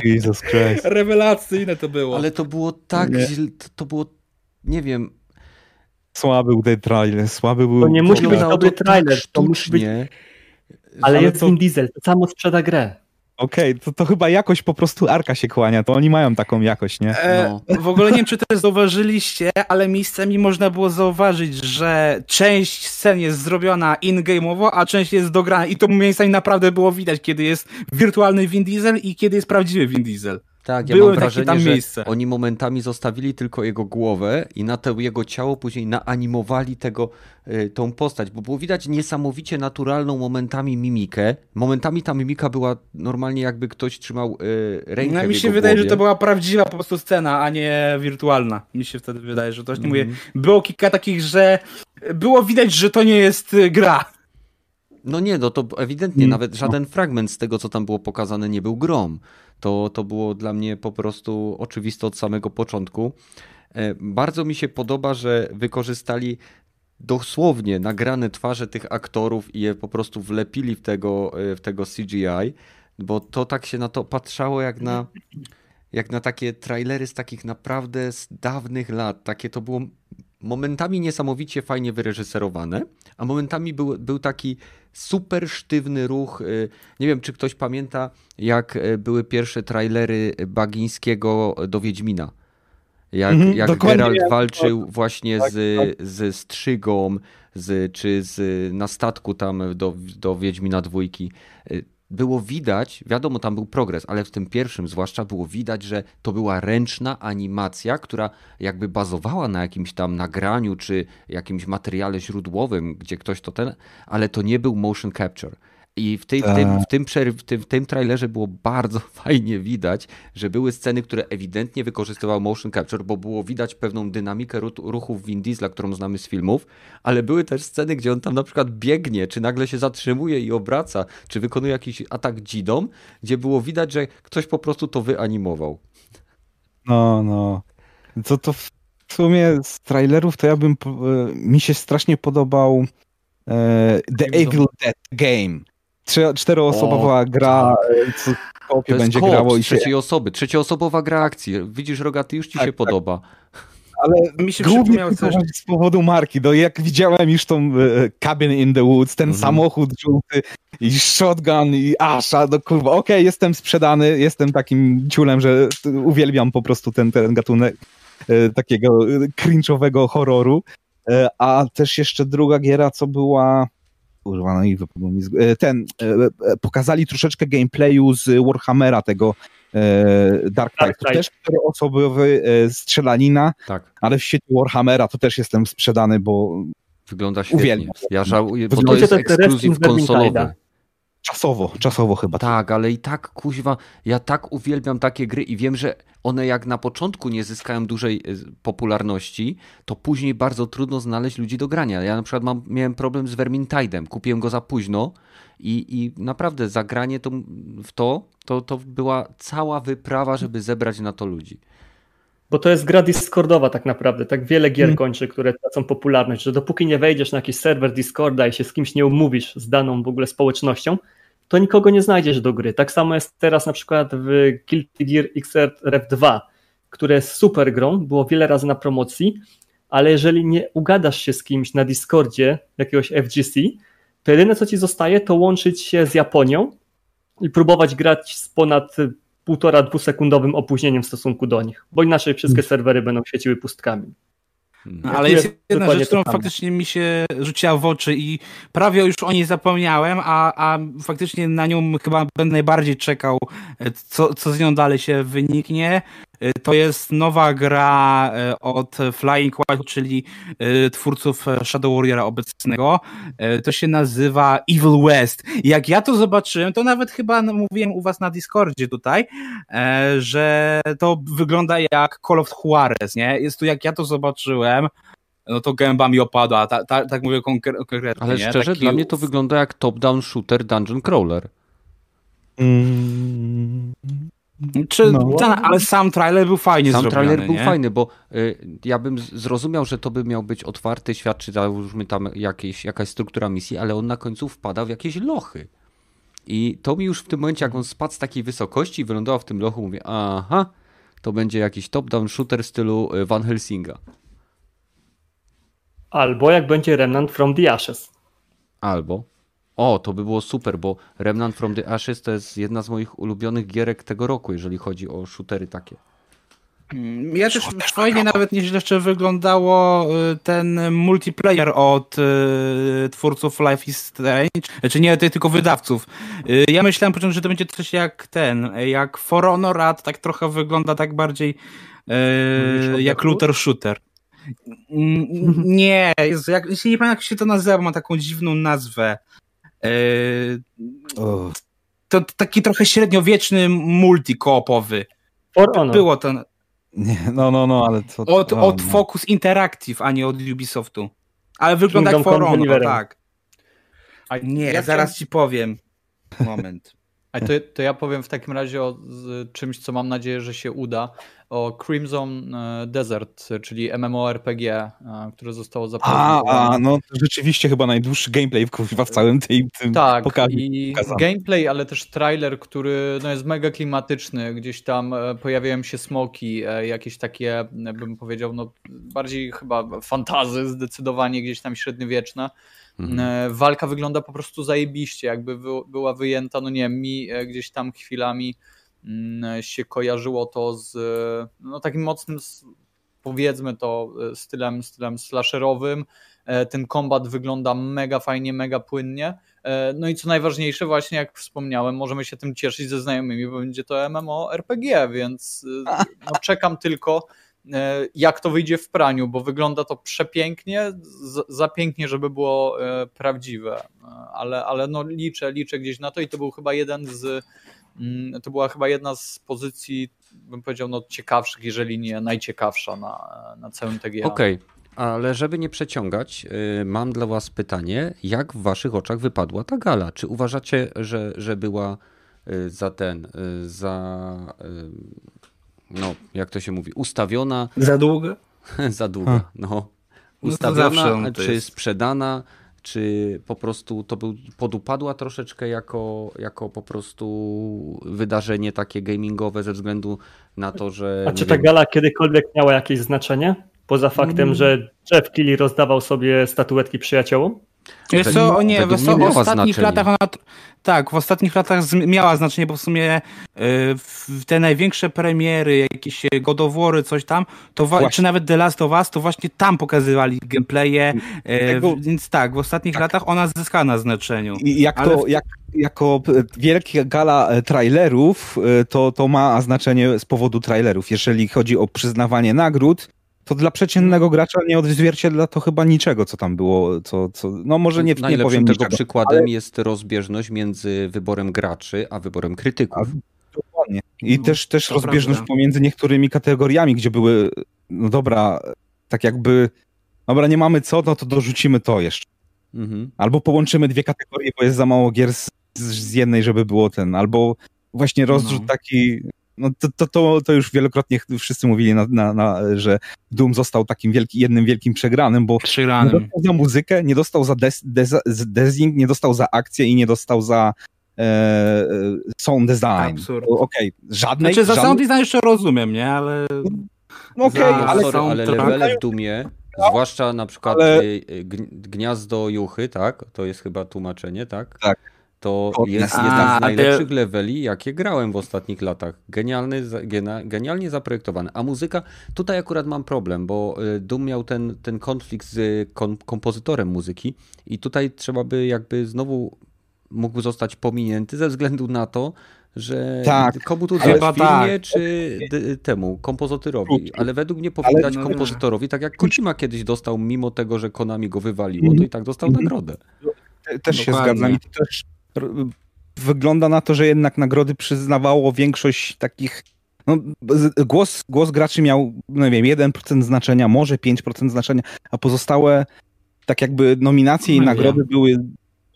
Jesus Christ. Rewelacyjne to było. Ale to było tak Nie. źle, to, to było, nie wiem... Słaby był ten trailer, słaby był... To nie musi być dobry to trailer, tak to musi być-. Ale, Ale jest to- Vin Diesel, to samo sprzeda grę. Okej, to, to chyba jakoś po prostu Arka się kłania, to oni mają taką jakość, nie? E, No. W ogóle nie wiem, czy też zauważyliście, ale miejscami można było zauważyć, że część scen jest zrobiona in-game'owo, a część jest dograna i to miejscami naprawdę było widać, kiedy jest wirtualny Vin Diesel i kiedy jest prawdziwy Vin Diesel. Tak, ja Były mam wrażenie, tam że oni momentami zostawili tylko jego głowę i na to jego ciało później naanimowali tego, y, tą postać, bo było widać niesamowicie naturalną momentami mimikę. Momentami ta mimika była normalnie jakby ktoś trzymał y, rękę No, mi się wydaje, głowie. że to była prawdziwa po prostu scena, a nie wirtualna. Mi się wtedy wydaje, że to właśnie mówię. Mhm. Było kilka takich, że było widać, że to nie jest y, gra. No nie, no to ewidentnie Mm, nawet żaden fragment z tego, co tam było pokazane, nie był grom. To, to było dla mnie po prostu oczywiste od samego początku. E, Bardzo mi się podoba, że wykorzystali dosłownie nagrane twarze tych aktorów i je po prostu wlepili w tego, e, w tego CGI, bo to tak się na to patrzało jak na, jak na takie trailery z takich naprawdę z dawnych lat. Takie to było momentami niesamowicie fajnie wyreżyserowane, a momentami był, był taki super sztywny ruch. y, Nie wiem, czy ktoś pamięta, jak y, były pierwsze trailery Bagińskiego do Wiedźmina. Jak, Mhm, jak Geralt walczył właśnie tak, z, z Strzygą, z, czy z, na statku tam do, do Wiedźmina dwójki. Było widać, wiadomo, tam był progres, ale w tym pierwszym zwłaszcza było widać, że to była ręczna animacja, która jakby bazowała na jakimś tam nagraniu czy jakimś materiale źródłowym, gdzie ktoś to ten, ale to nie był motion capture. I w, tej, w, tym, w, tym, w, tym, w tym trailerze było bardzo fajnie widać, że były sceny, które ewidentnie wykorzystywały motion capture, bo było widać pewną dynamikę ru- ruchów Vin Diesla, którą znamy z filmów, ale były też sceny, gdzie on tam na przykład biegnie, czy nagle się zatrzymuje i obraca, czy wykonuje jakiś atak dzidą, gdzie było widać, że ktoś po prostu to wyanimował. No, no. To, to w sumie z trailerów to ja bym, e, mi się strasznie podobał e, The Evil Dead Game. Trze- Czteroosobowa gra, e, co kopie jest będzie koop grało i się, trzeciej osoby, trzecioosobowa gra akcji. Widzisz, Rogaty, już ci Tak, się tak. podoba. ale Mi się głównie przypomniało coś. z powodu marki. No jak widziałem już tą e, Cabin in the Woods, ten Mhm. samochód żółty i shotgun i asza, no kurwa, okej, jestem sprzedany, jestem takim ciulem, że uwielbiam po prostu ten, ten gatunek e, takiego e, cringe'owego horroru. E, a też jeszcze druga giera, co była kurwa, no i wypadło mi z... e, ten, e, e, pokazali troszeczkę gameplayu z Warhammera tego Dark Tide. To też czteroosobowy strzelanina, Tak, ale w świecie Warhammera to też jestem sprzedany, bo wygląda świetnie. Uwielbiam. Ja żałuję, bo to Wygląda jest Wrestling konsolowy. Czasowo, czasowo chyba. Tak, ale i tak kuźwa, ja tak uwielbiam takie gry i wiem, że one jak na początku nie zyskają dużej y, popularności, to później bardzo trudno znaleźć ludzi do grania. Ja na przykład mam, miałem problem z Vermintide'em, kupiłem go za późno i, i naprawdę zagranie to, w to, to, to była cała wyprawa, żeby zebrać na to ludzi. Bo to jest gra Discordowa tak naprawdę. Tak wiele gier Hmm. kończy, które tracą popularność, że dopóki nie wejdziesz na jakiś serwer Discorda i się z kimś nie umówisz z daną w ogóle społecznością, to nikogo nie znajdziesz do gry. Tak samo jest teraz na przykład w Guilty Gear XRF 2, które jest super grą, było wiele razy na promocji, ale jeżeli nie ugadasz się z kimś na Discordzie jakiegoś FGC, to jedyne co ci zostaje to łączyć się z Japonią i próbować grać z ponad półtora, dwusekundowym opóźnieniem w stosunku do nich, bo inaczej wszystkie serwery będą świeciły pustkami. No, ale jest jedna rzecz, którą faktycznie mi się rzuciła w oczy i prawie już o niej zapomniałem, a, a faktycznie na nią chyba będę najbardziej czekał, e, co, co z nią dalej się wyniknie. E, To jest nowa gra e, od Flying Wild, czyli e, twórców e, Shadow Warriora obecnego. E, To się nazywa Evil West. Jak ja to zobaczyłem, to nawet chyba mówiłem u was na Discordzie tutaj, e, że to wygląda jak Call of Juarez, nie? Jest tu jak ja to zobaczyłem, no to gęba mi opadła, ta, ta, tak mówię konkretnie. Ale szczerze, Taki- dla mnie to wygląda jak top-down shooter dungeon crawler. Mm, Czy, No. ta, ale sam trailer był fajnie Sam zrobiony, trailer był nie? fajny, bo y, ja bym zrozumiał, że to by miał być otwarty świat, czy załóżmy tam jakieś, jakaś struktura misji, ale on na końcu wpada w jakieś lochy. I to mi już w tym momencie, jak on spadł z takiej wysokości i wylądował w tym lochu, mówię, aha, to będzie jakiś top-down shooter w stylu y, Van Helsinga. Albo jak będzie Remnant from the Ashes. Albo, o, to by było super, bo Remnant from the Ashes to jest jedna z moich ulubionych gierek tego roku, jeżeli chodzi o shootery takie. Mm, Ja też fajnie nawet nieźle jeszcze wyglądało y, ten multiplayer od y, twórców Life is Strange, znaczy nie ty- tylko wydawców. Y, Ja myślałem początku, że to będzie coś jak ten, jak For Honor, a tak trochę wygląda tak bardziej y, jak looter shooter. Nie, Jezu, jak, jeśli nie pamiętam jak się to nazywa, ma taką dziwną nazwę. O, To taki trochę średniowieczny multi koopowy. For Honor. Było to nie, no, no, no, ale to... Od, o, od no. Focus Interactive, a nie od Ubisoftu. Ale wygląda jak Kingdom For Come Honor, tak. A Nie, ja zaraz chciałem- ci powiem. Moment. A to, to ja powiem w takim razie o czymś, co mam nadzieję, że się uda. O Crimson e, Desert, czyli MMORPG, e, które zostało A, zaprezentowane. a, no to rzeczywiście chyba najdłuższy gameplay kurwa, w całym tym, tym Tak, pokazie. i pokazane. gameplay, ale też trailer, który no, jest mega klimatyczny. Gdzieś tam e, pojawiają się smoki, jakieś takie, bym powiedział, no bardziej chyba fantazy zdecydowanie, gdzieś tam średniowieczne. Mhm. E, Walka wygląda po prostu zajebiście, jakby była wyjęta, no nie wiem, mi e, gdzieś tam chwilami mm, się kojarzyło to z e, no, takim mocnym, powiedzmy to, e, stylem, stylem slasherowym. E, Ten kombat wygląda mega fajnie, mega płynnie. E, No i co najważniejsze, właśnie jak wspomniałem, możemy się tym cieszyć ze znajomymi, bo będzie to MMORPG, więc e, no, czekam tylko, e, jak to wyjdzie w praniu, bo wygląda to przepięknie, za pięknie, żeby było e, prawdziwe, E, ale, ale no liczę, liczę gdzieś na to i to był chyba jeden z, mm, to była chyba jedna z pozycji, bym powiedział, no ciekawszych, jeżeli nie najciekawsza na, na całym TGA. Okej, ale żeby nie przeciągać, y, mam dla Was pytanie, jak w Waszych oczach wypadła ta gala? Czy uważacie, że, że była y, za ten, y, za, no jak to się mówi, ustawiona Za długo? za długo, no. No Ustawiona, to czy jest. sprzedana, czy po prostu to był, podupadła troszeczkę jako, jako po prostu wydarzenie takie gamingowe ze względu na to, że... A czy ta wiem, gala kiedykolwiek miała jakieś znaczenie? Poza faktem, Mm. że Jeff Keighley rozdawał sobie statuetki przyjaciołom? Wiesz co, nie, w ostatnich znaczenie. latach ona, tak, w ostatnich latach miała znaczenie, bo w sumie y, w te największe premiery, jakieś e, godowory, coś tam, to Właśnie. czy nawet The Last of Us, to właśnie tam pokazywali gameplaye, e, Tego- więc tak, w ostatnich latach ona zyskała na znaczeniu. I jak Ale to, w- jak, jako e, wielka gala e, trailerów, e, to, to ma znaczenie z powodu trailerów. Jeżeli chodzi o przyznawanie nagród, to dla przeciętnego gracza nie odzwierciedla to chyba niczego, co tam było. Co, co, no może nie, nie powiem tego niczego. przykładem jest rozbieżność między wyborem graczy a wyborem krytyków. Dokładnie. I No, też, też rozbieżność prawda. pomiędzy niektórymi kategoriami, gdzie były, no dobra, tak jakby, dobra, nie mamy co, no to dorzucimy to jeszcze. Mhm. Albo połączymy dwie kategorie, bo jest za mało gier z, z jednej, żeby było ten, albo właśnie rozrzut No. taki, no to, to, to, to już wielokrotnie wszyscy mówili, na, na, na, że Doom został takim wielki, jednym wielkim przegranym, bo nie Przegranym. dostał za muzykę, nie dostał za des, des, design, nie dostał za akcję i nie dostał za e, e, sound design. Absurd. Okej, żadnej, Znaczy za żadnej, sound design jeszcze rozumiem, nie, ale no okej, No, ale sorry, ale levele w Dumie, zwłaszcza na przykład Ale- gn- Gniazdo Juchy, tak? To jest chyba tłumaczenie, tak? Tak. To jest A, jeden z najlepszych leveli, jakie grałem w ostatnich latach. Genialny, genialnie zaprojektowany. A muzyka, tutaj akurat mam problem, bo y, Doom miał ten, ten konflikt z kom- kompozytorem muzyki i tutaj trzeba by jakby znowu mógł zostać pominięty ze względu na to, że Tak. komu tu dać, firmie tak. czy temu, kompozytorowi. Ale według mnie powinien dać no kompozytorowi, tak jak Kojima kiedyś dostał, mimo tego, że Konami go wywaliło, to i tak dostał Mhm. nagrodę. Te- Też się Dokładnie. zgadzam i to też wygląda na to, że jednak nagrody przyznawało większość takich no, głos, głos graczy miał, no nie wiem, 1% znaczenia, może 5% znaczenia, a pozostałe tak jakby nominacje no i nagrody były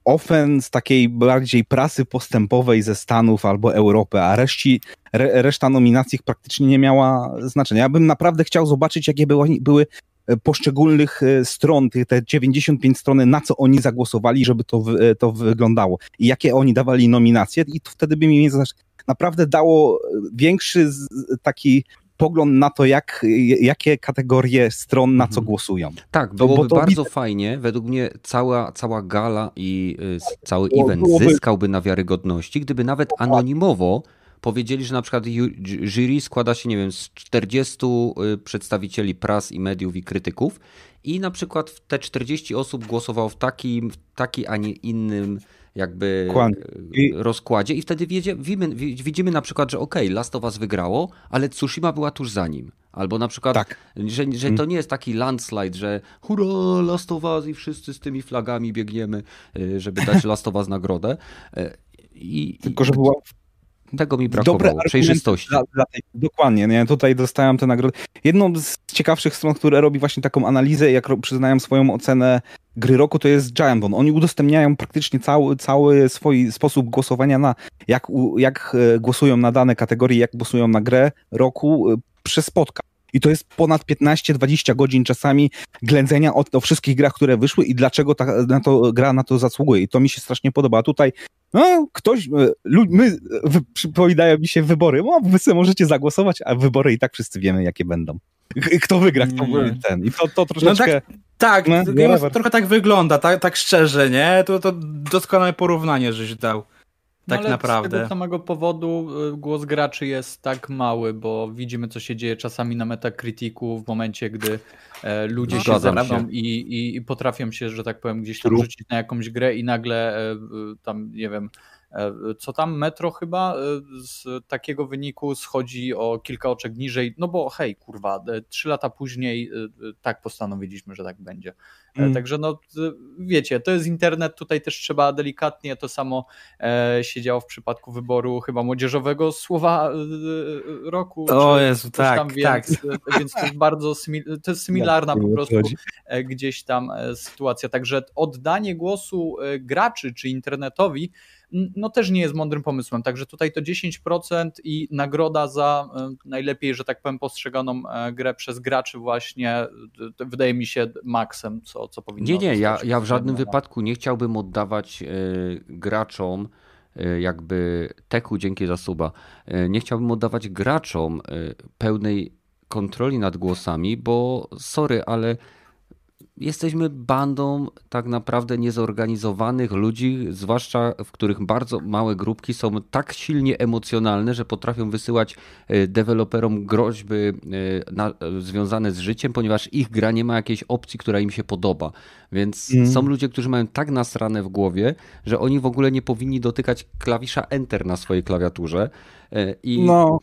ofen z takiej bardziej prasy postępowej ze Stanów albo Europy, a reszci, re, reszta nominacji praktycznie nie miała znaczenia. Ja bym naprawdę chciał zobaczyć, jakie były, były poszczególnych e, stron, te 95 strony, na co oni zagłosowali, żeby to, e, to wyglądało i jakie oni dawali nominacje i to wtedy by mi naprawdę dało większy taki pogląd na to, jak, jakie kategorie stron na co mhm. głosują. Tak, byłoby bo to bardzo fajnie. Według mnie cała, cała gala i y, cały event zyskałby na wiarygodności, gdyby nawet anonimowo powiedzieli, że na przykład jury składa się, nie wiem, z 40 y, przedstawicieli pras i mediów i krytyków i na przykład te 40 osób głosowało w takim, w taki, a nie innym jakby I... rozkładzie i wtedy widzimy, widzimy na przykład, że ok, Last of Us wygrało, ale Tsushima była tuż za nim. Albo na przykład, tak. że, że to nie jest taki landslide, że hurra, Last of Us i wszyscy z tymi flagami biegniemy, y, żeby dać Last of Us nagrodę. Y, I, Tylko, że była tego mi brakowało, przejrzystości. Dla, dla tej, dokładnie, nie? tutaj dostałem tę nagrodę. Jedną z ciekawszych stron, które robi właśnie taką analizę, jak przyznają swoją ocenę gry roku, to jest Giant Bomb. Oni udostępniają praktycznie cały, cały swój sposób głosowania na jak, jak e, głosują na dane kategorie, jak głosują na grę roku e, przez spotkanie. I to jest ponad 15-20 godzin czasami ględzenia o, o, wszystkich grach, które wyszły i dlaczego ta, na to, gra na to zasługuje. I to mi się strasznie podoba. Tutaj no, ktoś, e, my, przypominają mi się wybory, no, wy sobie możecie zagłosować, a wybory i tak wszyscy wiemy, jakie będą. Kto wygra, kto mm. ten. I to, to troszeczkę... No tak, tak no, trochę tak wygląda, tak, tak szczerze, nie? To, to doskonałe porównanie, żeś dał. Tak no, naprawdę. Z tego samego powodu y, głos graczy jest tak mały, bo widzimy, co się dzieje czasami na Metacriticu w momencie, gdy e, ludzie się zarabią i, i, i, potrafią się, że tak powiem, gdzieś tam rzucić na jakąś grę i nagle e, tam, nie wiem, co tam metro chyba e, z takiego wyniku schodzi o kilka oczek niżej, no bo hej, kurwa, e, trzy lata później tak postanowiliśmy, że tak będzie. Mm. Także no wiecie, to jest internet, tutaj też trzeba delikatnie, to samo się działo w przypadku wyboru chyba młodzieżowego słowa roku. To jest, tak, tam, tak. Więc, więc to jest bardzo to jest symilarna po prostu gdzieś tam sytuacja. Także oddanie głosu graczy czy internetowi no też nie jest mądrym pomysłem. Także tutaj to 10% i nagroda za e, najlepiej, że tak powiem, postrzeganą e, grę przez graczy właśnie wydaje mi się maksem, co, co powinno Nie, nie, ja, ja w żadnym wypadku nie chciałbym oddawać e, graczom jakby teku dzięki za suba. Nie chciałbym oddawać graczom pełnej kontroli nad głosami, bo sorry, ale jesteśmy bandą tak naprawdę niezorganizowanych ludzi, zwłaszcza w których bardzo małe grupki są tak silnie emocjonalne, że potrafią wysyłać e, deweloperom groźby e, związane z życiem, ponieważ ich gra nie ma jakiejś opcji, która im się podoba. Więc mm. są ludzie, którzy mają tak nasrane w głowie, że oni w ogóle nie powinni dotykać klawisza Enter na swojej klawiaturze. E, I no.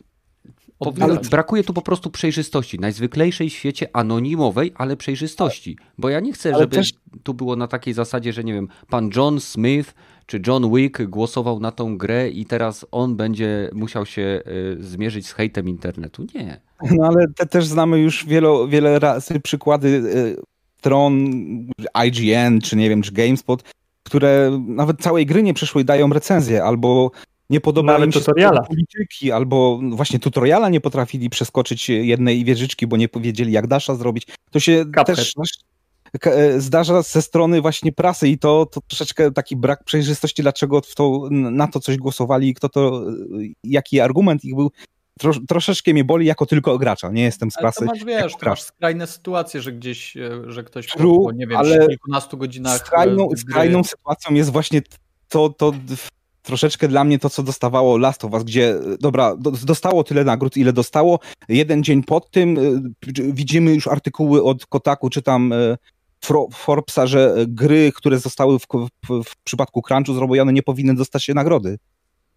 Ale... Brakuje tu po prostu przejrzystości. Najzwyklejszej w świecie anonimowej, ale przejrzystości. Bo ja nie chcę, ale żeby też... tu było na takiej zasadzie, że nie wiem, pan John Smith czy John Wick głosował na tą grę i teraz on będzie musiał się y, zmierzyć z hejtem internetu. Nie. No ale te też znamy już wielo, wiele razy przykłady y, stron IGN, czy nie wiem, czy GameSpot, które nawet całej gry nie przeszły i dają recenzję, albo nie podoba Nawet im się tutoriala. polityki, albo właśnie tutoriala nie potrafili przeskoczyć jednej wieżyczki, bo nie powiedzieli jak Dasha zrobić. To się Cuphead. też e, zdarza ze strony właśnie prasy i to, to troszeczkę taki brak przejrzystości, dlaczego to, na to coś głosowali i kto to, jaki argument ich był. Tro, troszeczkę mnie boli jako tylko gracza, nie jestem z prasy. Ale to masz, wiesz, to masz skrajne sytuacje, że gdzieś, e, że ktoś True, po, nie wiem, ale kilkunastu godzinach skrajną, e, skrajną sytuacją jest właśnie to, to troszeczkę dla mnie to, co dostawało Last of Us, gdzie, dobra, dostało tyle nagród, ile dostało. Jeden dzień pod tym y, widzimy już artykuły od Kotaku, czy tam y, Forbesa, że gry, które zostały w, w, w przypadku crunchu zrobione, nie powinny dostać się nagrody.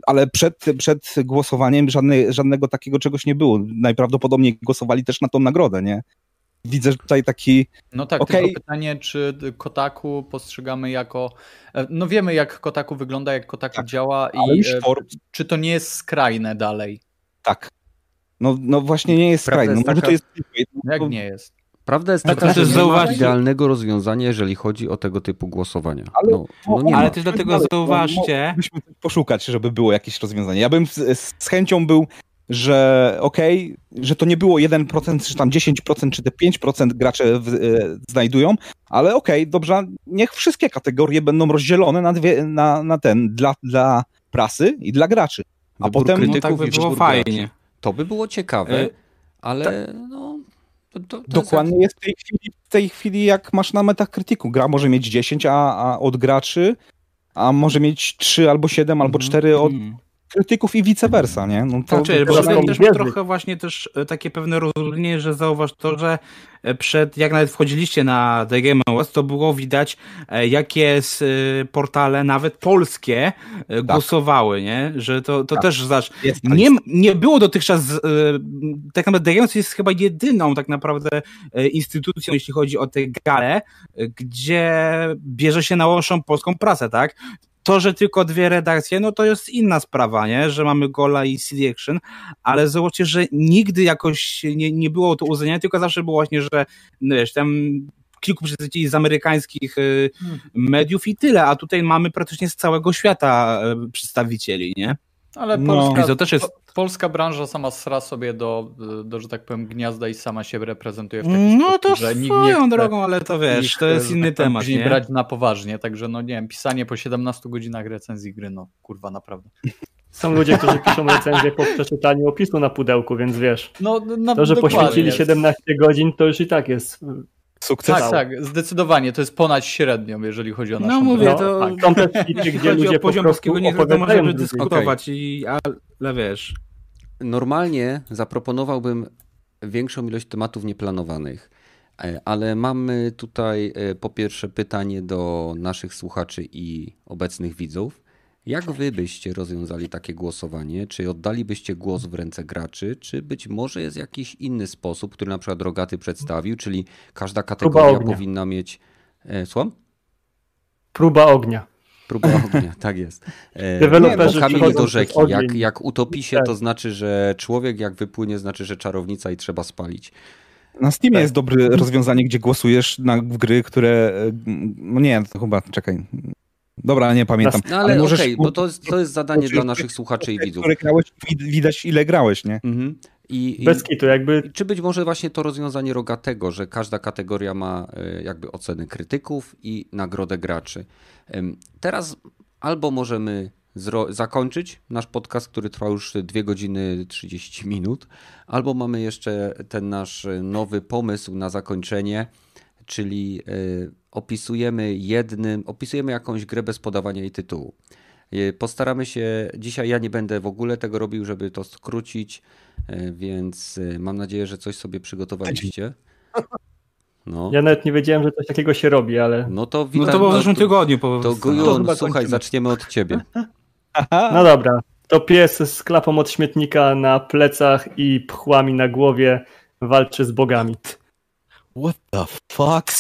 Ale przed, przed głosowaniem żadne, żadnego takiego czegoś nie było. Najprawdopodobniej głosowali też na tą nagrodę, nie? Widzę tutaj taki. No tak, okay. tylko pytanie, czy Kotaku postrzegamy jako. E, no wiemy, jak Kotaku wygląda, jak Kotaku tak, działa i e, czy to nie jest skrajne dalej. Tak. No, no właśnie nie jest. No, jest może taka- to jest... Jak to- nie jest? Prawda jest Ale taka, to że nie ma idealnego rozwiązania, jeżeli chodzi o tego typu głosowania. Ale- no, no nie Ale ma. też dlatego zauważcie, Moglibyśmy poszukać, żeby było jakieś rozwiązanie. Ja bym z, z chęcią był, że okej, że to nie było 1%, czy tam 10%, czy te 5% gracze w, e, znajdują, ale okej, dobrze, niech wszystkie kategorie będą rozdzielone na, dwie, na, na ten, dla, dla prasy i dla graczy. A Wybór potem- no tak by było graczy. fajnie. To by było ciekawe, E, ale no... To, to, Dokładnie jest w tej, chwili, w tej chwili, jak masz na Metacriticu. Gra może mieć 10 a, a od graczy, a może mieć 3 albo 7 albo Mhm. 4 od Mm. Krytyków i vice versa, nie? No to, teraz tutaj mam też wiedzy. trochę właśnie też e, takie pewne rozróżnienie, że zauważ to, że e, przed, jak nawet wchodziliście na The Game Awards, to było widać, e, jakie portale, nawet polskie, e, głosowały, nie? Że to, to Tak. też, jest nie, nie było dotychczas, tak naprawdę The Game Awards jest chyba jedyną tak naprawdę instytucją, jeśli chodzi o tę galę, e, gdzie bierze się na polską prasę, tak? To, że tylko dwie redakcje, no to jest inna sprawa, nie? Że mamy Gola i CD Action, ale zobaczcie, że nigdy jakoś nie, nie było to uznania, tylko zawsze było właśnie, że no wiesz, tam kilku przedstawicieli z amerykańskich y, mediów i tyle, a tutaj mamy praktycznie z całego świata y, przedstawicieli, nie? Ale No. polska, I to też jest- po- polska branża sama sra sobie do, do, że tak powiem, gniazda i sama się reprezentuje w taki No sposób, to że nikt swoją chce drogą, ale to wiesz, to jest inny tak temat, nie? brać na poważnie, także no nie wiem, pisanie po 17 godzinach recenzji gry, no kurwa, naprawdę. Są ludzie, którzy piszą recenzję po przeczytaniu opisu na pudełku, więc wiesz, No, na, to, że poświęcili 17 godzin, to już i tak jest. Sukces. Tak, tak, zdecydowanie, to jest ponad średnią, jeżeli chodzi o naszą No mówię, to tak. Tweety, jeśli gdzie chodzi ludzie o po poziom prostu polskiego nie to możemy dyskutować, i, ale wiesz... Normalnie zaproponowałbym większą ilość tematów nieplanowanych, e, ale mamy tutaj e, po pierwsze pytanie do naszych słuchaczy i obecnych widzów. Jak wy byście rozwiązali takie głosowanie? Czy oddalibyście głos w ręce graczy, czy być może jest jakiś inny sposób, który na przykład Rogaty przedstawił, czyli każda kategoria powinna mieć... E, Słucham? Próba ognia. Próba ognia, tak jest. E, Deweloperzy nie, bo kamień do rzeki. Jak, jak utopi się, Tak. to znaczy, że człowiek jak wypłynie, znaczy, że czarownica i trzeba spalić. Na Steamie Tak. jest dobre rozwiązanie, gdzie głosujesz na w gry, które. e, No nie, to chyba, czekaj. Dobra, nie pamiętam. No ale, możesz- okej, bo to jest, to jest zadanie dla naszych słuchaczy i widzów. Grałeś, wid- widać ile grałeś, nie? Mhm. I, Bez kitu, jakby czy być może właśnie to rozwiązanie rogatego, że każda kategoria ma e, jakby oceny krytyków i nagrodę graczy. Teraz albo możemy zro- zakończyć nasz podcast, który trwa już 2 godziny 30 minut, albo mamy jeszcze ten nasz nowy pomysł na zakończenie, czyli e, opisujemy jednym, opisujemy jakąś grę bez podawania jej tytułu. E, Postaramy się, dzisiaj ja nie będę w ogóle tego robił, żeby to skrócić, e, więc e, mam nadzieję, że coś sobie przygotowaliście. No, ja nawet nie wiedziałem, że coś takiego się robi, ale no to No witam. to było w no zeszłym tygodniu. Po To To Gujun, chyba słuchaj, zaczniemy od ciebie. no dobra. To pies z klapą od śmietnika na plecach i pchłami na głowie walczy z bogami. What the fuck?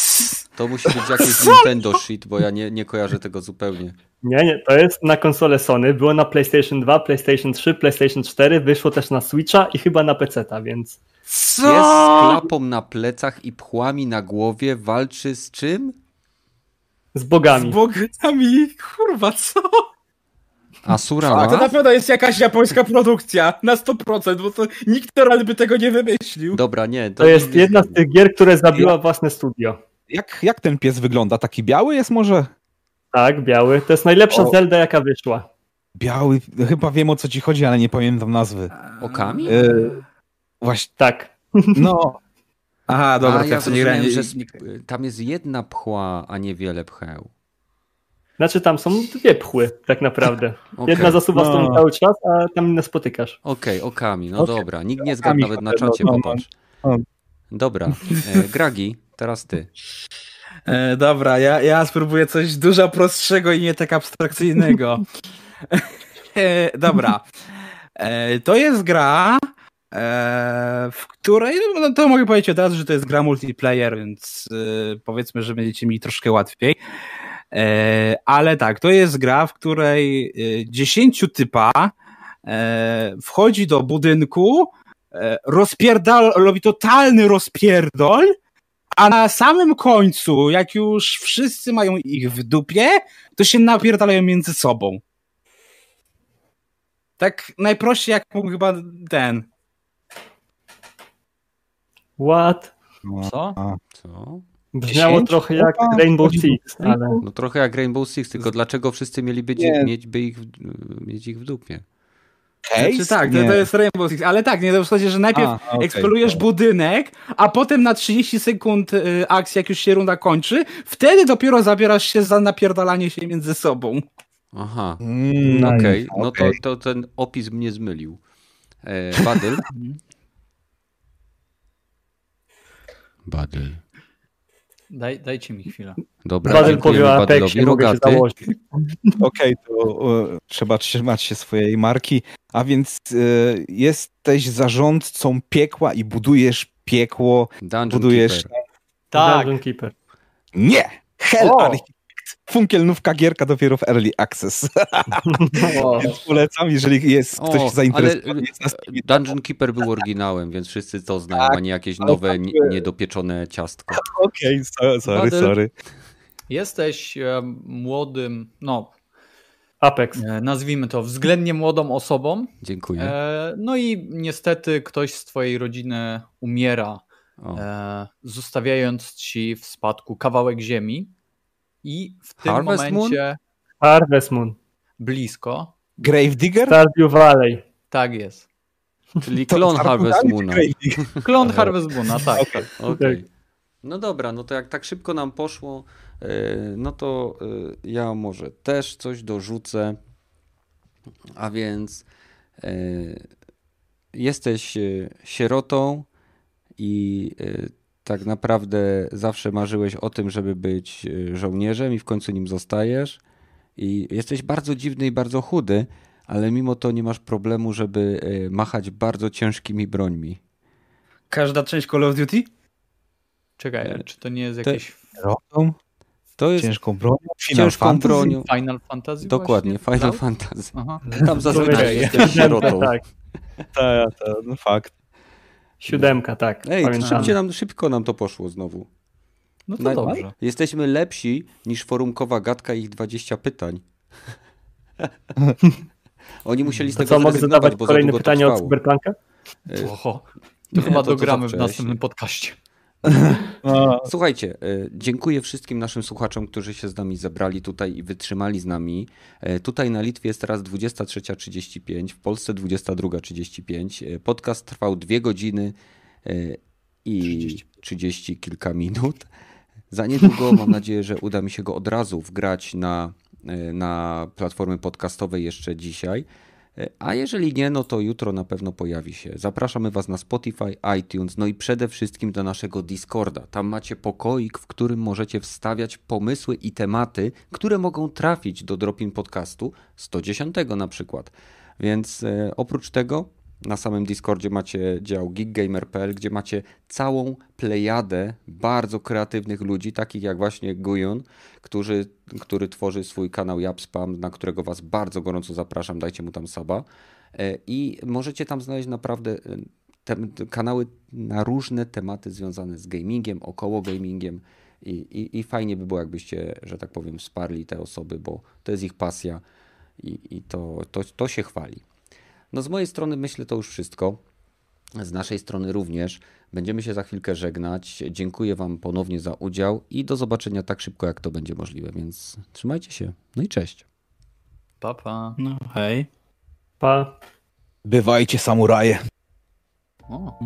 To musi być jakieś Nintendo shit, bo ja nie, nie kojarzę tego zupełnie. Nie, nie, to jest na konsolę Sony, było na PlayStation 2, PlayStation 3, PlayStation 4, wyszło też na Switcha i chyba na PC-ta, więc Jest z klapą na plecach i pchłami na głowie walczy z czym? z bogami. Z bogami, kurwa, co? Asura A to na pewno jest jakaś japońska produkcja, na 100%, bo to nikt teraz by tego nie wymyślił. Dobra, nie. To jest jedna z tych gier, które zabiła własne studio. Jak, jak ten pies wygląda? Taki biały jest może? Tak, biały. To jest najlepsza O. Zelda, jaka wyszła. Biały, chyba wiem o co ci chodzi, ale nie pamiętam nazwy. Okami? E, właśnie, Tak. no. Aha, dobra, A, to ja co nie grałem. że tam jest jedna pchła, a nie wiele pcheł. Znaczy tam są dwie pchły, tak naprawdę. Okej, Jedna zasuwa z No. tobą cały czas, a tam inne spotykasz. Okej, okami, no Okej. dobra. Nikt nie zgadł nawet na czacie, no, no, popatrz. no. Dobra. E, Gragi, teraz ty. E, dobra, ja, ja spróbuję coś dużo prostszego i nie tak abstrakcyjnego. e, dobra. E, to jest gra, e, w której, no to mogę powiedzieć od razu, że to jest gra multiplayer, więc e, powiedzmy, że będziecie mieli troszkę łatwiej. E, ale tak, to jest gra, w której 10 typa wchodzi do budynku, rozpierdol, robi totalny rozpierdol, a na samym końcu, jak już wszyscy mają ich w dupie, to się napierdalają między sobą. Tak najprościej jak mógł chyba ten. What? Co? Co? Brzmiało trochę jak Opa, Rainbow Six, ale No trochę jak Rainbow Six, tylko dlaczego wszyscy mieliby mieć, by ich, mieć ich w dupie? Znaczy, tak, to, Nie. to jest Rainbow Six, ale tak, nie, to w sensie, że najpierw A, okej, eksplorujesz to- budynek, a potem na 30 sekund y, akcji, jak już się runda kończy, wtedy dopiero zabierasz się za napierdalanie się między sobą. Aha, Mm, no nice, okej, no to, to ten opis mnie zmylił. E, Badyl? Badyl. Daj, dajcie mi chwilę. Dobra, Badyl powie o. Apexie, mogę się założyć. Okej, to e, trzeba trzymać się swojej marki. A więc e, jesteś zarządcą piekła i budujesz piekło. Dungeon Budujesz- Keeper. Tak, Dungeon Keeper. Nie! Hell O! Funkielnówka gierka dopiero w Early Access. O, Więc polecam, jeżeli jest O, ktoś zainteresowany. ale, jest na Steamie, Dungeon Keeper był oryginałem, więc wszyscy to znają, Tak, a nie jakieś nowe, nie- były- niedopieczone ciastko. Okej, so, sorry, Badyl. sorry. jesteś e, młodym, no Apex. e, nazwijmy to względnie młodą osobą, Dziękuję. e, no i niestety ktoś z twojej rodziny umiera, O. e, zostawiając ci w spadku kawałek ziemi i w tym Harvest Moon? momencie Harvest Moon. blisko, Gravedigger? Stardew Valley. tak jest. Czyli klon Harvest Moona. Klon Harvest Moona, tak. Okej. Okej. No dobra, no to jak tak szybko nam poszło, e, no to e, ja może też coś dorzucę. A więc e, jesteś sierotą i tak naprawdę zawsze marzyłeś o tym, żeby być e, żołnierzem i w końcu nim zostajesz. I jesteś bardzo dziwny i bardzo chudy, ale mimo to nie masz problemu, żeby e, machać bardzo ciężkimi brońmi. Każda część Call of Duty? Czekaj, czy to nie jest To- jakieś Robią To jest ciężką bronią. Final ciężką Fantasy? bronią. Final Fantasy? Dokładnie, właśnie? Final? Fantasy. Aha. Tam zazwyczaj jesteś sierotą. Tak, Tak, tak, no fakt. Siódemka, tak. Ej, nam, szybko nam to poszło znowu. No to Na- dobrze. Jesteśmy lepsi niż forumkowa gadka i ich 20 pytań. Oni musieli z To tego co, mogę zadawać kolejne pytanie o. Cyberpunka? E, To chyba to- za dogramy w następnym podcaście. No, Słuchajcie, e, dziękuję wszystkim naszym słuchaczom, którzy się z nami zebrali tutaj i wytrzymali z nami. E, Tutaj na Litwie jest teraz 23.35, w Polsce 22.35. E, Podcast trwał dwie godziny i 30. 30 kilka minut. Za niedługo mam nadzieję, że uda mi się go od razu wgrać na, na platformy podcastowe jeszcze dzisiaj. A jeżeli nie, no to jutro na pewno pojawi się. Zapraszamy Was na Spotify, iTunes, no i przede wszystkim do naszego Discorda. Tam macie pokoik, w którym możecie wstawiać pomysły i tematy, które mogą trafić do Dropin Podcastu 110 na przykład. Więc e, oprócz tego na samym Discordzie macie dział geekgamer.pl, gdzie macie całą plejadę bardzo kreatywnych ludzi, takich jak właśnie Gujon, który, który tworzy swój kanał Japspam, na którego Was bardzo gorąco zapraszam, dajcie mu tam saba. E, I możecie tam znaleźć naprawdę e, tem, kanały na różne tematy związane z gamingiem, około gamingiem. I, i, I fajnie by było, jakbyście, że tak powiem, wsparli te osoby, bo to jest ich pasja i, i to, to, to się chwali. No z mojej strony myślę to już wszystko. Z naszej strony również. Będziemy się za chwilkę żegnać. Dziękuję Wam ponownie za udział i do zobaczenia tak szybko, jak to będzie możliwe, więc trzymajcie się. No i cześć. Pa, pa. No hej. Pa. Bywajcie samuraje. O,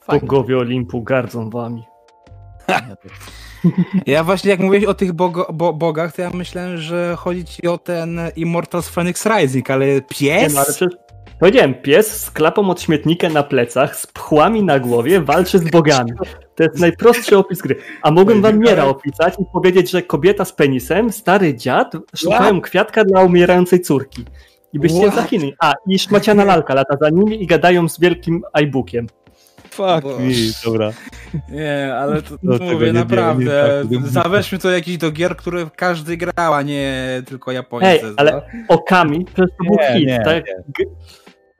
fajnie. Bogowie Olimpu gardzą wami. Ja właśnie jak mówiłeś o tych bogo, bo, bogach, to ja myślałem, że chodzi ci o ten Immortals Phoenix Rising, ale Nie, pies? no, ale przecież powiedziałem, pies z klapą od śmietnika na plecach, z pchłami na głowie, walczy z bogami. To jest najprostszy opis gry. A mogłem wam Miera opisać i powiedzieć, że kobieta z penisem, stary dziad, szukają kwiatka dla umierającej córki. I byście What? zakinęli. A, i szmaciana lalka lata za nimi i gadają z wielkim iBookiem. Fuck Boże. me, dobra. Nie, ale to, No, to mówię nie naprawdę. nie tak. Zaweźmy to jakiś do gier, które każdy grał, a nie tylko Japońcy. Ej, no. ale Okami, przecież to był hit, nie, tak?